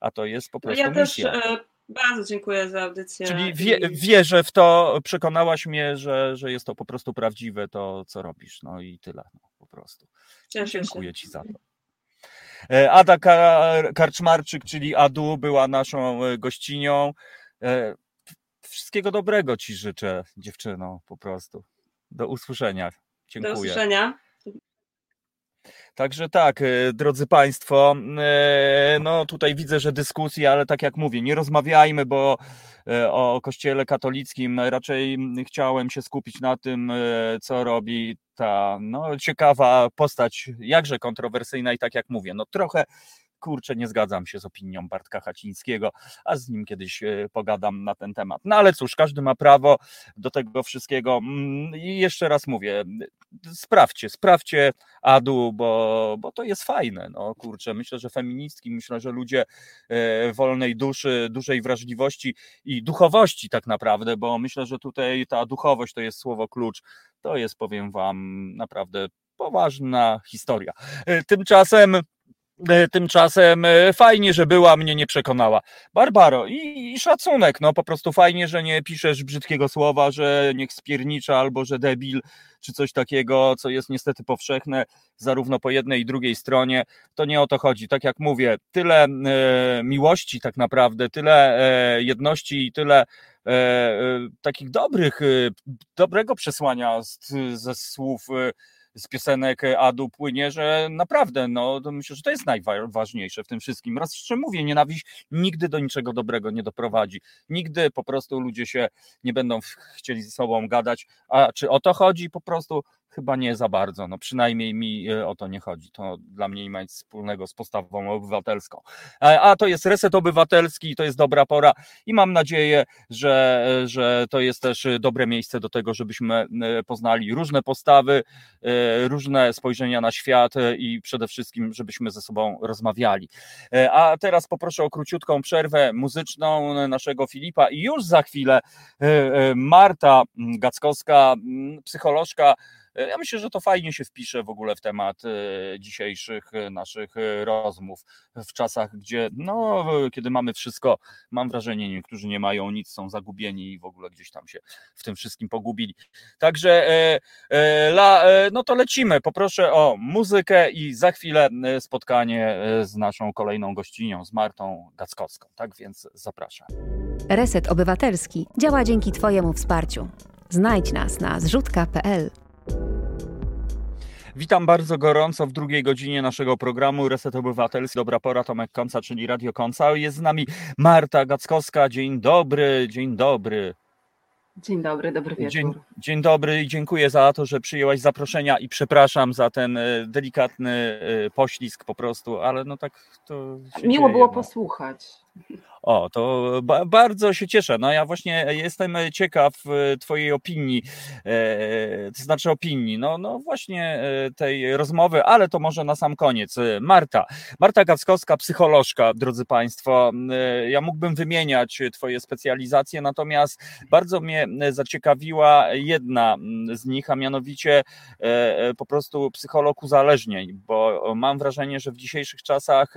a to jest po prostu ja misja. też e, bardzo dziękuję za audycję. Czyli wie, wierzę w to, przekonałaś mnie, że, że jest to po prostu prawdziwe to, co robisz, no i tyle, no, po prostu. Cieszę dziękuję się. Ci za to. E, Ada Karczmarczyk, czyli Adu, była naszą e, gościnią. Wszystkiego dobrego Ci życzę, dziewczyno, po prostu. Do usłyszenia. Dziękuję. Do usłyszenia. Także tak, e, drodzy Państwo, e, no tutaj widzę, że dyskusja, ale tak jak mówię, nie rozmawiajmy, bo e, o Kościele katolickim raczej chciałem się skupić na tym, co robi ta no, ciekawa postać, jakże kontrowersyjna i tak jak mówię, no trochę kurczę, nie zgadzam się z opinią Bartka Hacińskiego, a z nim kiedyś e, pogadam na ten temat. No ale cóż, każdy ma prawo do tego wszystkiego. Mm, I jeszcze raz mówię, sprawdźcie, sprawdźcie Adu, bo, bo to jest fajne. No kurczę, myślę, że feministki, myślę, że ludzie e, wolnej duszy, dużej wrażliwości i duchowości tak naprawdę, bo myślę, że tutaj ta duchowość to jest słowo klucz. To jest, powiem wam, naprawdę poważna historia. E, tymczasem tymczasem e, fajnie, że była, mnie nie przekonała. Barbaro, i, i, szacunek, no po prostu fajnie, że nie piszesz brzydkiego słowa, że niech spiernicza albo że debil, czy coś takiego, co jest niestety powszechne, zarówno po jednej i drugiej stronie. To nie o to chodzi. Tak jak mówię, tyle e, miłości tak naprawdę, tyle e, jedności i tyle e, e takich dobrych, dobrego przesłania z, ze słów z piosenek Adu płynie, że naprawdę, no to myślę, że to jest najważniejsze w tym wszystkim. Raz jeszcze mówię, nienawiść nigdy do niczego dobrego nie doprowadzi. Nigdy po prostu ludzie się nie będą chcieli ze sobą gadać. A czy o to chodzi? Po prostu Chyba nie za bardzo, no przynajmniej mi e, o to nie chodzi. To dla mnie nie ma nic wspólnego z postawą obywatelską. E, a to jest reset obywatelski, to jest dobra pora i mam nadzieję, że, że to jest też dobre miejsce do tego, żebyśmy e, poznali różne postawy, różne spojrzenia na świat i przede wszystkim, żebyśmy ze sobą rozmawiali. A teraz poproszę o króciutką przerwę muzyczną naszego Filipa i już za chwilę Marta Gackowska, psycholożka, Ja myślę, że to fajnie się wpisze w ogóle w temat dzisiejszych naszych rozmów w czasach, gdzie no, kiedy mamy wszystko, mam wrażenie, niektórzy nie mają nic, są zagubieni i w ogóle gdzieś tam się w tym wszystkim pogubili. Także la, no to lecimy. Poproszę o muzykę i za chwilę spotkanie z naszą kolejną gościnią, z Martą Gackowską. Tak więc zapraszam. Reset Obywatelski działa dzięki Twojemu wsparciu. Znajdź nas na zrzutka.pl. Witam bardzo gorąco w drugiej godzinie naszego programu Reset Obywatelski. Dobra pora, Tomek Konca, czyli Radio Konca. Jest z nami Marta Gackowska. Dzień dobry, dzień dobry. Dzień dobry, dobry wieczór. Dzień, dzień, dobry i dziękuję za to, że przyjęłaś zaproszenia i przepraszam za ten e, delikatny e, poślizg po prostu, ale no tak to. Miło dzieje, było no. posłuchać. O, to ba bardzo się cieszę. No ja właśnie jestem ciekaw e, Twojej opinii, e, to znaczy opinii, no, no właśnie e, tej rozmowy, ale to może na sam koniec. Marta, Marta Gackowska, psycholożka, drodzy Państwo. Ja mógłbym wymieniać Twoje specjalizacje, natomiast bardzo mnie zaciekawiła jedna z nich, a mianowicie po prostu psycholog uzależnień, bo mam wrażenie, że w dzisiejszych czasach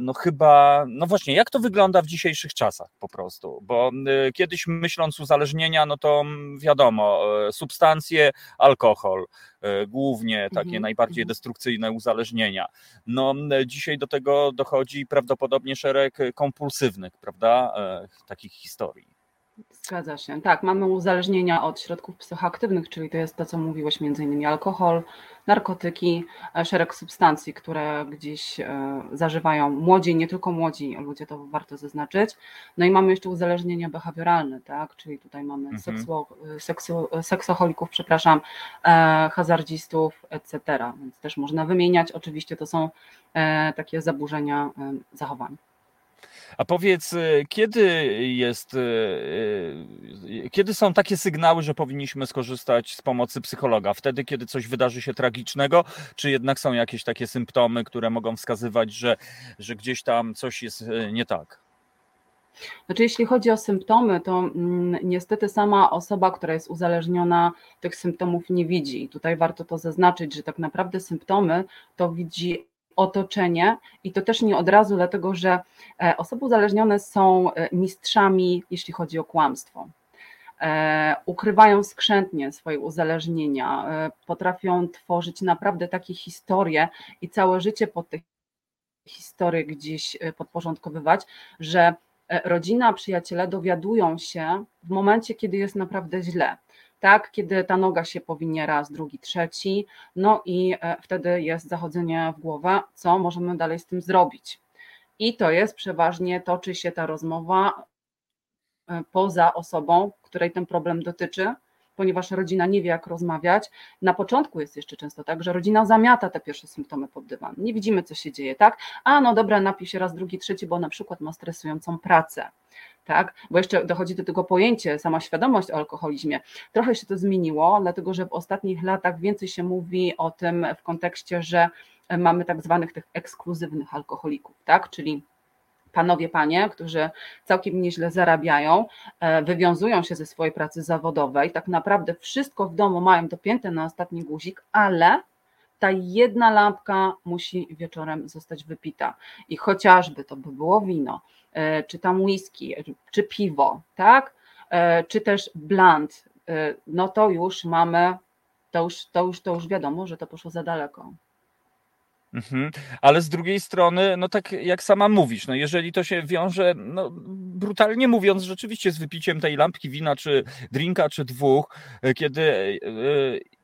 no chyba, no właśnie, jak to wygląda w dzisiejszych czasach po prostu? Bo kiedyś myśląc uzależnienia, no to wiadomo, substancje, alkohol, głównie takie Mhm, najbardziej mhm. destrukcyjne uzależnienia. No dzisiaj do tego dochodzi prawdopodobnie szereg kompulsywnych, prawda, takich historii. Zgadza się. Tak, mamy uzależnienia od środków psychoaktywnych, czyli to jest to, co mówiłeś, między innymi alkohol, narkotyki, e, szereg substancji, które gdzieś e, zażywają młodzi, nie tylko młodzi ludzie, to warto zaznaczyć. No i mamy jeszcze uzależnienia behawioralne, tak, czyli tutaj mamy Mhm. seksuo, seksu, seksoholików, przepraszam, e, hazardzistów, etc. Więc też można wymieniać. Oczywiście to są e, takie zaburzenia e, zachowań. A powiedz, y, kiedy jest, y, y, kiedy są takie sygnały, że powinniśmy skorzystać z pomocy psychologa? Wtedy, kiedy coś wydarzy się tragicznego, czy jednak są jakieś takie symptomy, które mogą wskazywać, że, że gdzieś tam coś jest nie tak? Znaczy, jeśli chodzi o symptomy, to mm, niestety sama osoba, która jest uzależniona, tych symptomów nie widzi. I tutaj warto to zaznaczyć, że tak naprawdę symptomy to widzi otoczenie i to też nie od razu, dlatego że e, osoby uzależnione są e, mistrzami, jeśli chodzi o kłamstwo. E, Ukrywają skrzętnie swoje uzależnienia, potrafią tworzyć naprawdę takie historie i całe życie pod te historie gdzieś podporządkowywać, że rodzina, przyjaciele dowiadują się w momencie, kiedy jest naprawdę źle. Tak, kiedy ta noga się powinie raz, drugi, trzeci, no i e, wtedy jest zachodzenie w głowę, co możemy dalej z tym zrobić. I to jest przeważnie, toczy się ta rozmowa e, poza osobą, której ten problem dotyczy, ponieważ rodzina nie wie, jak rozmawiać. Na początku jest jeszcze często tak, że rodzina zamiata te pierwsze symptomy pod dywan. Nie widzimy, co się dzieje, tak? A no dobra, napij się raz, drugi, trzeci, bo na przykład ma stresującą pracę. Tak, bo jeszcze dochodzi do tego pojęcie, sama świadomość o alkoholizmie. Trochę się to zmieniło, dlatego że w ostatnich latach więcej się mówi o tym w kontekście, że mamy tak zwanych tych ekskluzywnych alkoholików, tak? Czyli panowie, panie, którzy całkiem nieźle zarabiają, e, wywiązują się ze swojej pracy zawodowej, tak naprawdę wszystko w domu mają dopięte na ostatni guzik, ale ta jedna lampka musi wieczorem zostać wypita. I chociażby to by było wino, e, czy tam whisky, czy piwo, tak? E, Czy też blunt, e, no to już mamy, to już, to już, to już wiadomo, że to poszło za daleko. Mhm. Ale z drugiej strony, no tak jak sama mówisz, no jeżeli to się wiąże, no brutalnie mówiąc, rzeczywiście z wypiciem tej lampki wina, czy drinka, czy dwóch, kiedy.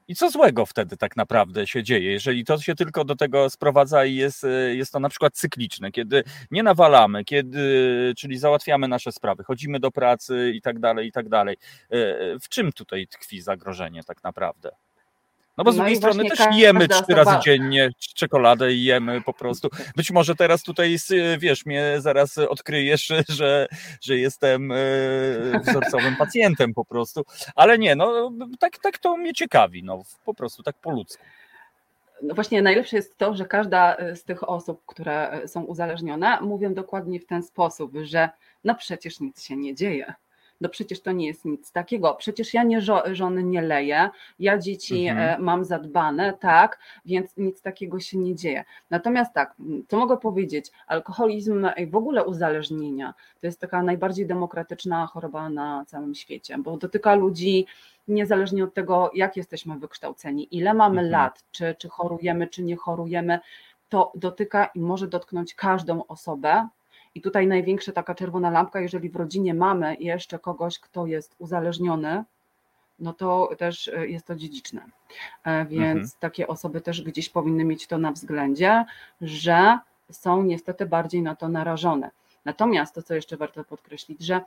E, I co złego wtedy tak naprawdę się dzieje, jeżeli to się tylko do tego sprowadza i jest, e, jest to na przykład cykliczne, kiedy nie nawalamy, kiedy, czyli załatwiamy nasze sprawy, chodzimy do pracy i tak dalej, i tak dalej. E, W czym tutaj tkwi zagrożenie tak naprawdę? No bo z No drugiej strony też jemy trzy razy dziennie czekoladę i jemy po prostu. Być może teraz tutaj, wiesz, mnie zaraz odkryjesz, że, że jestem e, wzorcowym pacjentem po prostu. Ale nie, no tak, tak to mnie ciekawi, no po prostu tak po ludzku. No właśnie najlepsze jest to, że każda e, z tych osób, które e, są uzależnione, mówią dokładnie w ten sposób, że no przecież nic się nie dzieje. No przecież to nie jest nic takiego. Przecież ja nie żony nie leję, ja dzieci mhm. mam zadbane, tak, więc nic takiego się nie dzieje. Natomiast tak, co mogę powiedzieć? Alkoholizm i w ogóle uzależnienia to jest taka najbardziej demokratyczna choroba na całym świecie, bo dotyka ludzi niezależnie od tego, jak jesteśmy wykształceni, ile mamy mhm. lat, czy, czy chorujemy, czy nie chorujemy, to dotyka i może dotknąć każdą osobę. I tutaj największa taka czerwona lampka, jeżeli w rodzinie mamy jeszcze kogoś, kto jest uzależniony, no to też e, jest to dziedziczne. E, więc mhm. takie osoby też gdzieś powinny mieć to na względzie, że są niestety bardziej na to narażone. Natomiast to, co jeszcze warto podkreślić, że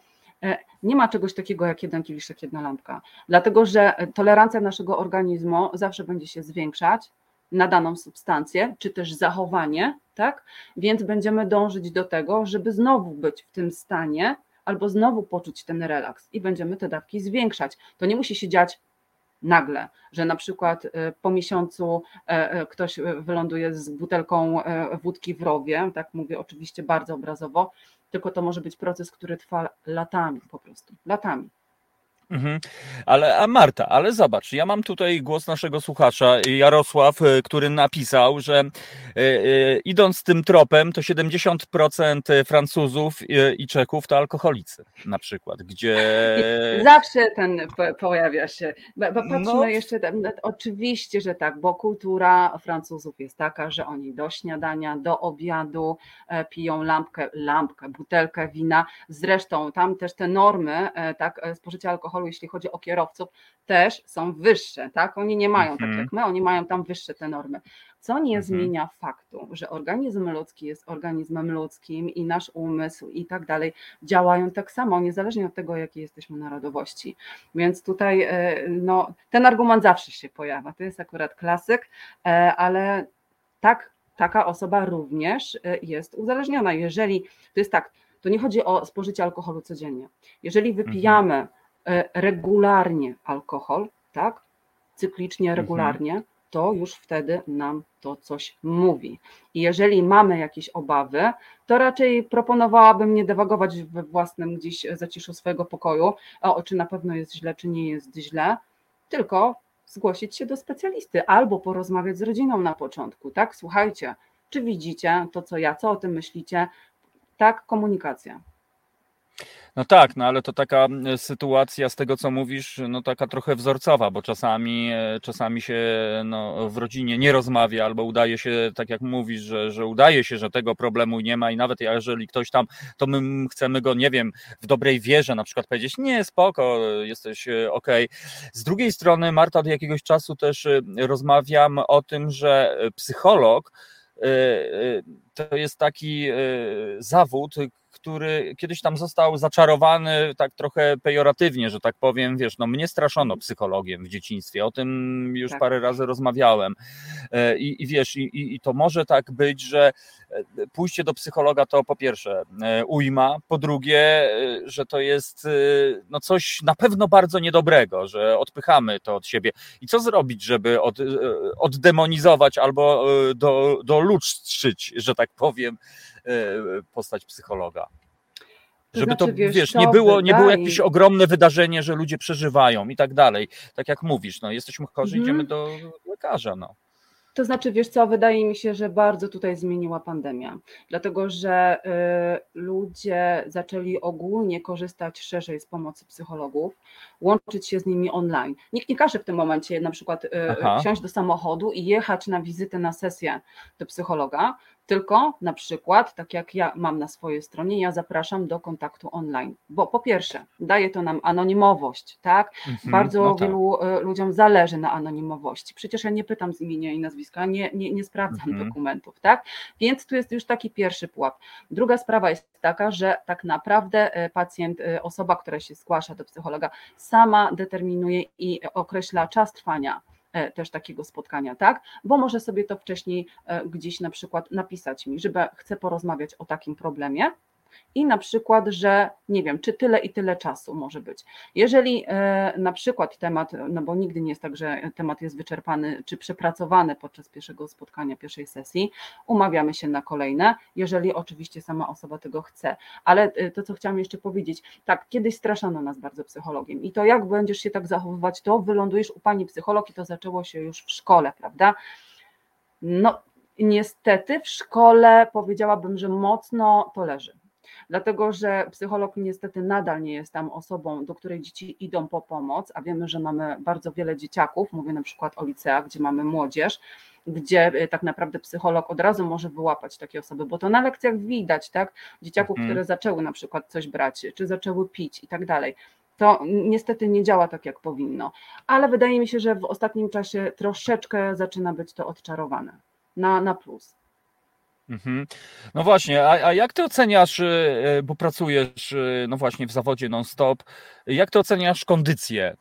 E, nie ma czegoś takiego jak jeden kieliszek, jedna lampka, dlatego że tolerancja naszego organizmu zawsze będzie się zwiększać na daną substancję, czy też zachowanie, tak? Więc będziemy dążyć do tego, żeby znowu być w tym stanie, albo znowu poczuć ten relaks i będziemy te dawki zwiększać. To nie musi się dziać nagle, że na przykład e, po miesiącu e, ktoś wyląduje z butelką wódki w rowie, tak mówię oczywiście bardzo obrazowo, tylko to może być proces, który trwa latami po prostu, latami. Mhm. Ale a Marta, ale zobacz, ja mam tutaj głos naszego słuchacza Jarosław, y, który napisał, że y, y, idąc tym tropem, to 70% Francuzów y, i Czechów to alkoholicy, na przykład, gdzie. Zawsze ten pojawia się. Patrzmy no... jeszcze, no, oczywiście, że tak, bo kultura Francuzów jest taka, że oni do śniadania, do obiadu e, piją lampkę, lampkę, butelkę wina. Zresztą tam też te normy, e, tak, e, spożycia alkoholu alkoholu, jeśli chodzi o kierowców, też są wyższe, tak? Oni nie mają tak mhm. jak my, oni mają tam wyższe te normy. Co nie mhm. zmienia faktu, że organizm ludzki jest organizmem ludzkim i nasz umysł i tak dalej działają tak samo, niezależnie od tego, jakiej jesteśmy narodowości. Więc tutaj e, no, ten argument zawsze się pojawia. To jest akurat klasyk, e, ale tak, taka osoba również e, jest uzależniona. Jeżeli to jest tak, to nie chodzi o spożycie alkoholu codziennie. Jeżeli wypijamy mhm regularnie alkohol, tak? Cyklicznie, mhm. regularnie, to już wtedy nam to coś mówi. I jeżeli mamy jakieś obawy, to raczej proponowałabym nie dewagować we własnym gdzieś zaciszu swojego pokoju, o czy na pewno jest źle, czy nie jest źle, tylko zgłosić się do specjalisty albo porozmawiać z rodziną na początku, tak? Słuchajcie, czy widzicie to, co ja, co o tym myślicie? Tak, komunikacja. No tak, no ale to taka sytuacja z tego, co mówisz, no taka trochę wzorcowa, bo czasami, e, czasami się no, w rodzinie nie rozmawia, albo udaje się, tak jak mówisz, że, że udaje się, że tego problemu nie ma i nawet jeżeli ktoś tam, to my chcemy go, nie wiem, w dobrej wierze na przykład powiedzieć, nie, spoko, jesteś e, ok. Z drugiej strony, Marta, od jakiegoś czasu też e, rozmawiam o tym, że psycholog to jest taki zawód, który kiedyś tam został zaczarowany tak trochę pejoratywnie, że tak powiem, wiesz, no mnie straszono psychologiem w dzieciństwie, o tym już tak. parę razy rozmawiałem e, i, i wiesz, i, i to może tak być, że e, pójście do psychologa to po pierwsze e, ujma, po drugie, że to jest no coś na pewno bardzo niedobrego, że odpychamy to od siebie. I co zrobić, żeby od, oddemonizować albo do, dolustrzyć, że tak powiem, postać psychologa? Żeby znaczy, to, wiesz, wiesz nie, było, nie było jakieś ogromne wydarzenie, że ludzie przeżywają i tak dalej. Tak jak mówisz, no, jesteśmy chorzy, idziemy mhm. do lekarza. No. To znaczy, wiesz co, wydaje mi się, że bardzo tutaj zmieniła pandemia, dlatego że y, ludzie zaczęli ogólnie korzystać szerzej z pomocy psychologów, łączyć się z nimi online. Nikt nie każe w tym momencie na przykład y, wsiąść do samochodu i jechać na wizytę, na sesję do psychologa, tylko na przykład, tak jak ja mam na swojej stronie, ja zapraszam do kontaktu online, bo po pierwsze, daje to nam anonimowość, tak? Mhm, Bardzo no tak. wielu ludziom zależy na anonimowości. Przecież ja nie pytam z imienia i nazwiska, nie, nie, nie sprawdzam mhm. dokumentów, tak? Więc tu jest już taki pierwszy pułap. Druga sprawa jest taka, że tak naprawdę e, pacjent, e, osoba, która się zgłasza do psychologa, sama determinuje i określa czas trwania też takiego spotkania, tak? Bo może sobie to wcześniej e, gdzieś na przykład napisać mi, żeby chcę porozmawiać o takim problemie, i na przykład, że nie wiem, czy tyle i tyle czasu może być. Jeżeli e, na przykład temat, no bo nigdy nie jest tak, że temat jest wyczerpany czy przepracowany podczas pierwszego spotkania, pierwszej sesji, umawiamy się na kolejne, jeżeli oczywiście sama osoba tego chce. Ale e, to, co chciałam jeszcze powiedzieć, tak, kiedyś straszano nas bardzo psychologiem i to jak będziesz się tak zachowywać, to wylądujesz u pani psycholog i to zaczęło się już w szkole, prawda? No, niestety w szkole powiedziałabym, że mocno to leży dlatego że psycholog niestety nadal nie jest tam osobą, do której dzieci idą po pomoc, a wiemy, że mamy bardzo wiele dzieciaków, mówię na przykład o liceach, gdzie mamy młodzież, gdzie y, tak naprawdę psycholog od razu może wyłapać takie osoby, bo to na lekcjach widać, tak, dzieciaków, mhm. które zaczęły na przykład coś brać, czy zaczęły pić i tak dalej. To niestety nie działa tak, jak powinno, ale wydaje mi się, że w ostatnim czasie troszeczkę zaczyna być to odczarowane na, na plus. Mhm. No właśnie, a, a jak ty oceniasz, y, y, bo pracujesz y, no właśnie w zawodzie non-stop, jak ty oceniasz kondycję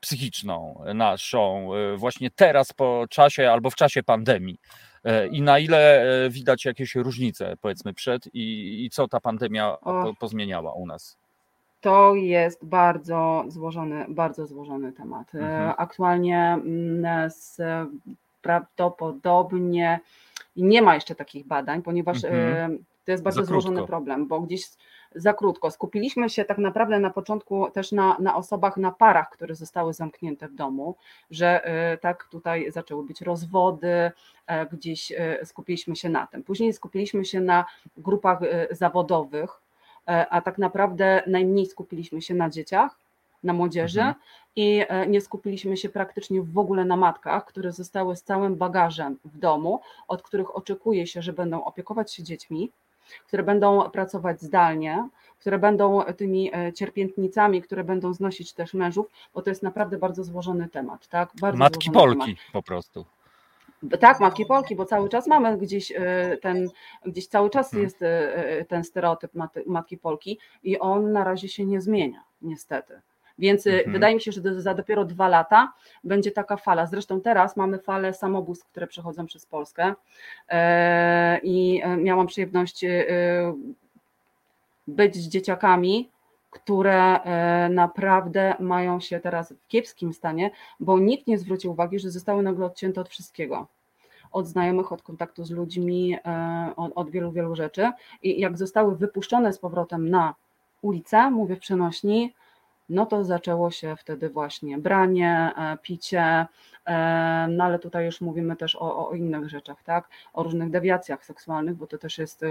psychiczną naszą właśnie teraz po czasie albo w czasie pandemii? I na ile widać jakieś różnice, powiedzmy, przed i, i co ta pandemia po, pozmieniała u nas? To jest bardzo złożony, bardzo złożony temat. Mhm. Aktualnie mm, prawdopodobnie i nie ma jeszcze takich badań, ponieważ mhm. to jest bardzo złożony problem, bo gdzieś za krótko. Skupiliśmy się tak naprawdę na początku też na, na osobach, na parach, które zostały zamknięte w domu, że e, tak tutaj zaczęły być rozwody, e, gdzieś e, skupiliśmy się na tym. Później skupiliśmy się na grupach zawodowych, a tak naprawdę najmniej skupiliśmy się na dzieciach, na młodzieży mhm. I e, nie skupiliśmy się praktycznie w ogóle na matkach, które zostały z całym bagażem w domu, od których oczekuje się, że będą opiekować się dziećmi, które będą pracować zdalnie, które będą tymi e, cierpiętnicami, które będą znosić też mężów, bo to jest naprawdę bardzo złożony temat. Tak? Bardzo Matki Polki temat. po prostu. Tak, matki Polki, bo cały czas mamy gdzieś e, ten, gdzieś cały czas hmm. jest ten stereotyp matki Polki i on na razie się nie zmienia, niestety. Więc y, mhm. wydaje mi się, że za dopiero dwa lata będzie taka fala. Zresztą teraz mamy falę samobójstw, które przechodzą przez Polskę e, i e, miałam przyjemność y, być z dzieciakami, które e, naprawdę mają się teraz w kiepskim stanie, bo nikt nie zwrócił uwagi, że zostały nagle odcięte od wszystkiego od znajomych, od kontaktu z ludźmi, od, od, wielu, wielu rzeczy. I jak zostały wypuszczone z powrotem na ulicę, mówię w przenośni, no to zaczęło się wtedy właśnie branie, e, picie, e, no ale tutaj już mówimy też o, o innych rzeczach, tak? O różnych dewiacjach seksualnych, bo to też jest e,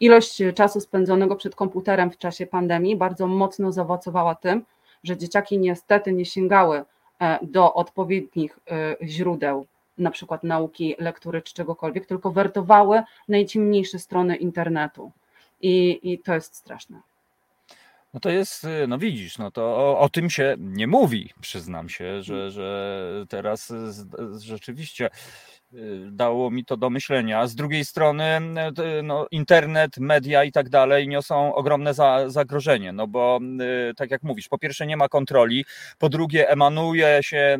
ilość czasu spędzonego przed komputerem w czasie pandemii bardzo mocno zaowocowała tym, że dzieciaki niestety nie sięgały do odpowiednich źródeł, na przykład nauki, lektury czy czegokolwiek, tylko wertowały najciemniejsze strony internetu. I, i to jest straszne. No to jest, y, no widzisz, no to o, o tym się nie mówi, przyznam się, że, mm. że teraz rzeczywiście dało mi to do myślenia. Z drugiej strony y, no, internet, media i tak dalej niosą ogromne za, zagrożenie, no bo y, tak jak mówisz, po pierwsze nie ma kontroli, po drugie emanuje się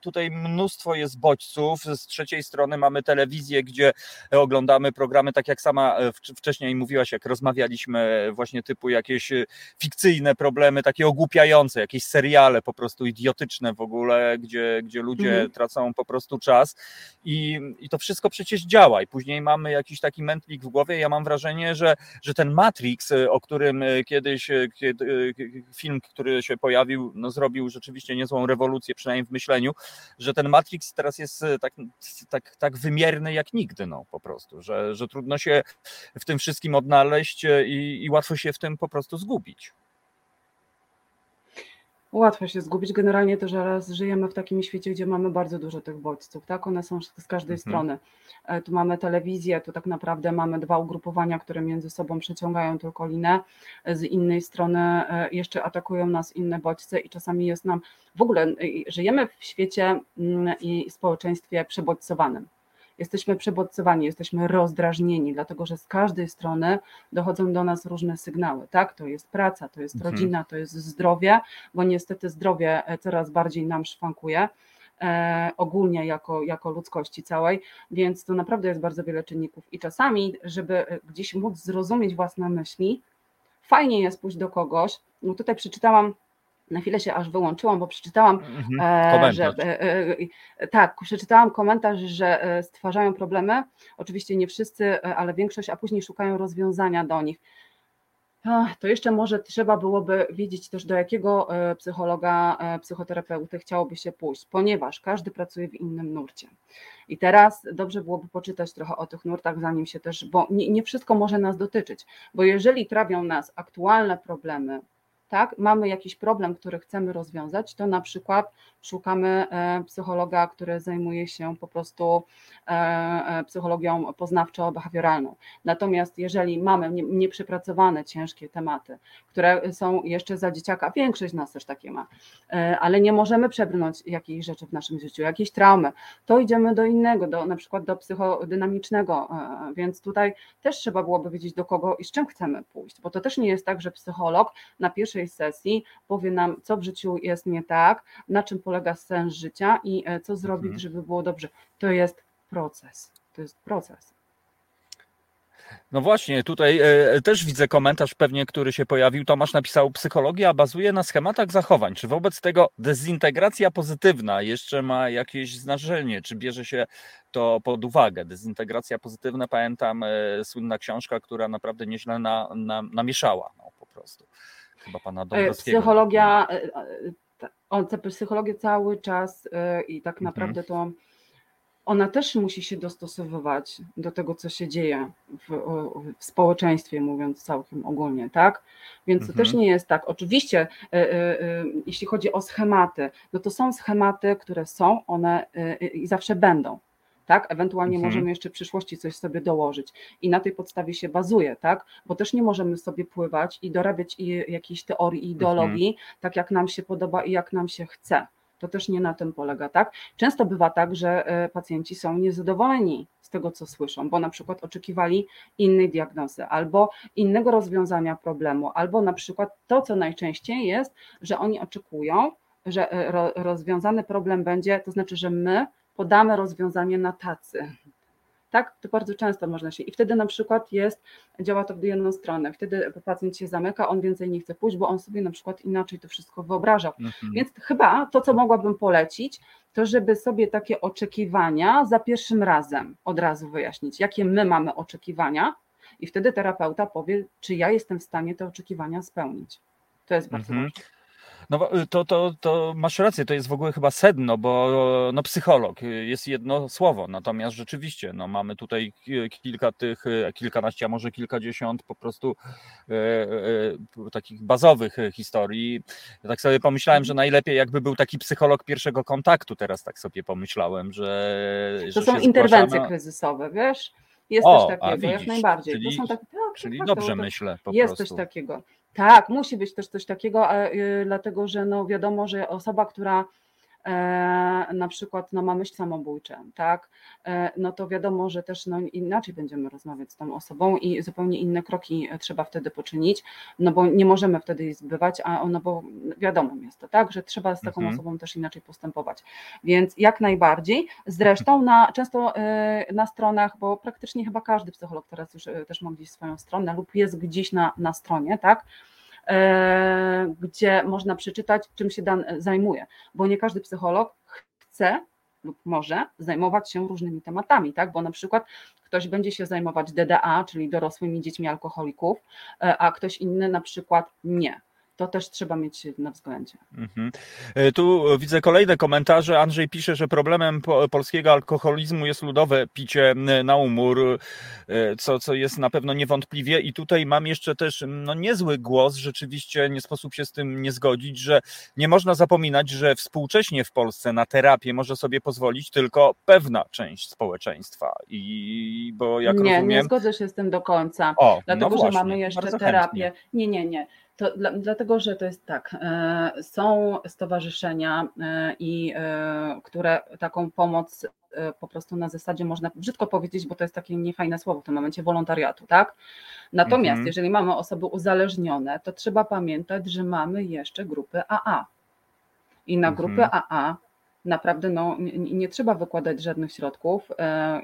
tutaj mnóstwo jest bodźców, z trzeciej strony mamy telewizję, gdzie oglądamy programy, tak jak sama wcześniej mówiłaś, jak rozmawialiśmy, właśnie typu jakieś fikcyjne problemy, takie ogłupiające, jakieś seriale po prostu idiotyczne w ogóle, gdzie, gdzie ludzie mhm. tracą po prostu czas i, i to wszystko przecież działa i później mamy jakiś taki mętlik w głowie. Ja mam wrażenie, że, że ten Matrix, y, o którym y, kiedyś y, kiedy, film, który się pojawił, no zrobił rzeczywiście niezłą rewolucję, przynajmniej w myśleniu, że ten Matrix teraz jest tak, tak, tak wymierny jak nigdy, no po prostu, że, że trudno się w tym wszystkim odnaleźć i, i łatwo się w tym po prostu zgubić. Łatwo się zgubić. Generalnie to, że raz żyjemy w takim świecie, gdzie mamy bardzo dużo tych bodźców, tak? One są z każdej mhm. strony. E, tu mamy telewizję, tu tak naprawdę mamy dwa ugrupowania, które między sobą przeciągają tylko linę. Z innej strony e, jeszcze atakują nas inne bodźce i czasami jest nam w ogóle żyjemy w świecie mm, i społeczeństwie przebodźcowanym jesteśmy przebodźcowani, jesteśmy rozdrażnieni, dlatego że z każdej strony dochodzą do nas różne sygnały. Tak, to jest praca, to jest mhm. rodzina, to jest zdrowie, bo niestety zdrowie e, coraz bardziej nam szwankuje. e, ogólnie jako, jako ludzkości całej, więc to naprawdę jest bardzo wiele czynników i czasami, żeby e, gdzieś móc zrozumieć własne myśli, fajnie jest pójść do kogoś, no tutaj przeczytałam na chwilę się aż wyłączyłam, bo przeczytałam, Mhm. e, że e, e, tak, przeczytałam komentarz, że stwarzają problemy. Oczywiście nie wszyscy, ale większość, a później szukają rozwiązania do nich. To jeszcze może trzeba byłoby wiedzieć też, do jakiego psychologa, psychoterapeuty chciałoby się pójść, ponieważ każdy pracuje w innym nurcie. I teraz dobrze byłoby poczytać trochę o tych nurtach, zanim się też, bo nie, nie wszystko może nas dotyczyć, bo jeżeli trawią nas aktualne problemy, tak, mamy jakiś problem, który chcemy rozwiązać, to na przykład szukamy e, psychologa, który zajmuje się po prostu e, e, psychologią poznawczo-behawioralną. Natomiast jeżeli mamy nie- nieprzepracowane ciężkie tematy, które są jeszcze za dzieciaka, większość z nas też takie ma, ale nie możemy przebrnąć jakiejś rzeczy w naszym życiu, jakiejś traumy, to idziemy do innego, do, na przykład do psychodynamicznego, więc tutaj też trzeba byłoby wiedzieć do kogo i z czym chcemy pójść, bo to też nie jest tak, że psycholog na pierwszej sesji powie nam, co w życiu jest nie tak, na czym polega sens życia i e, co zrobić, Mhm. żeby było dobrze. To jest proces. To jest proces. No właśnie, tutaj e, też widzę komentarz pewnie, który się pojawił. Tomasz napisał, psychologia bazuje na schematach zachowań. Czy wobec tego dezintegracja pozytywna jeszcze ma jakieś znaczenie? Czy bierze się to pod uwagę? Dezintegracja pozytywna, pamiętam, e, słynna książka, która naprawdę nieźle na, na, namieszała no, po prostu. Chyba pana E, Dąbrowskiego. Psychologia, e, e, on, psychologia cały czas i tak Mhm. naprawdę to ona też musi się dostosowywać do tego, co się dzieje w, w społeczeństwie, mówiąc całkiem ogólnie, tak? Więc to Mhm. też nie jest tak. Oczywiście, jeśli chodzi o schematy, no to są schematy, które są, one i zawsze będą. Tak, ewentualnie Mhm. możemy jeszcze w przyszłości coś sobie dołożyć i na tej podstawie się bazuje, tak? Bo też nie możemy sobie pływać i dorabiać i jakiejś teorii i ideologii, tak jak nam się podoba i jak nam się chce. To też nie na tym polega, tak? Często bywa tak, że e, pacjenci są niezadowoleni z tego, co słyszą, bo na przykład oczekiwali innej diagnozy albo innego rozwiązania problemu, albo na przykład to, co najczęściej jest, że oni oczekują, że e, ro, rozwiązany problem będzie, to znaczy, że my podamy rozwiązanie na tacy. Tak, to bardzo często można się. I wtedy na przykład jest, działa to w jedną stronę. Wtedy pacjent się zamyka, on więcej nie chce pójść, bo on sobie na przykład inaczej to wszystko wyobrażał. Mhm. Więc chyba to, co mogłabym polecić, to żeby sobie takie oczekiwania za pierwszym razem od razu wyjaśnić, jakie my mamy oczekiwania, i wtedy terapeuta powie, czy ja jestem w stanie te oczekiwania spełnić. To jest bardzo Mhm. ważne. No y, to, to, to masz rację, to jest w ogóle chyba sedno, bo no, psycholog y, jest jedno słowo, natomiast rzeczywiście no, mamy tutaj ki- kilka tych, kilkanaście, a może kilkadziesiąt po prostu e, e, takich bazowych e, historii. Ja tak sobie pomyślałem, że najlepiej jakby był taki psycholog pierwszego kontaktu, teraz tak sobie pomyślałem, że To że są interwencje zgłaszamy, kryzysowe, wiesz? Jest O, też takiego, jak najbardziej. czyli- to są takie, tak, czyli tak, tak, dobrze to- myślę po Jest prostu. coś takiego. Tak, musi być też coś takiego, a, y, dlatego że no wiadomo, że osoba, która e, na przykład no, ma myśl samobójcze, tak, e, no to wiadomo, że też no, inaczej będziemy rozmawiać z tą osobą i zupełnie inne kroki trzeba wtedy poczynić, no bo nie możemy wtedy jej zbywać, a ono, bo wiadomo jest to, tak, że trzeba z taką Mhm. osobą też inaczej postępować. Więc jak najbardziej. Zresztą na, często e, na stronach, bo praktycznie chyba każdy psycholog teraz już e, też ma gdzieś swoją stronę lub jest gdzieś na, na stronie, tak? E, Gdzie można przeczytać, czym się dan zajmuje, bo nie każdy psycholog chce lub może zajmować się różnymi tematami, tak? Bo na przykład ktoś będzie się zajmować DDA, czyli dorosłymi dziećmi alkoholików, e, a ktoś inny na przykład nie. To też trzeba mieć na względzie. Mhm. E, Tu widzę kolejne komentarze. Andrzej pisze, że problemem po- polskiego alkoholizmu jest ludowe picie na umór, e, co, co jest na pewno niewątpliwie. I tutaj mam jeszcze też no, niezły głos, rzeczywiście nie sposób się z tym nie zgodzić, że nie można zapominać, że współcześnie w Polsce na terapię może sobie pozwolić tylko pewna część społeczeństwa. I bo jak nie, nie rozumiem. zgodzę się z tym do końca. O, Dlatego, no właśnie, że mamy jeszcze terapię. chętnie. Nie, nie, nie. To dla, dlatego, że to jest tak. e, Są stowarzyszenia, e, i, e, które taką pomoc po prostu na zasadzie można brzydko powiedzieć, bo to jest takie niefajne słowo w tym momencie wolontariatu, tak? Natomiast Mhm. jeżeli mamy osoby uzależnione, to trzeba pamiętać, że mamy jeszcze grupy AA. I na Mhm. grupy AA naprawdę no, nie, nie, trzeba wykładać żadnych środków. E,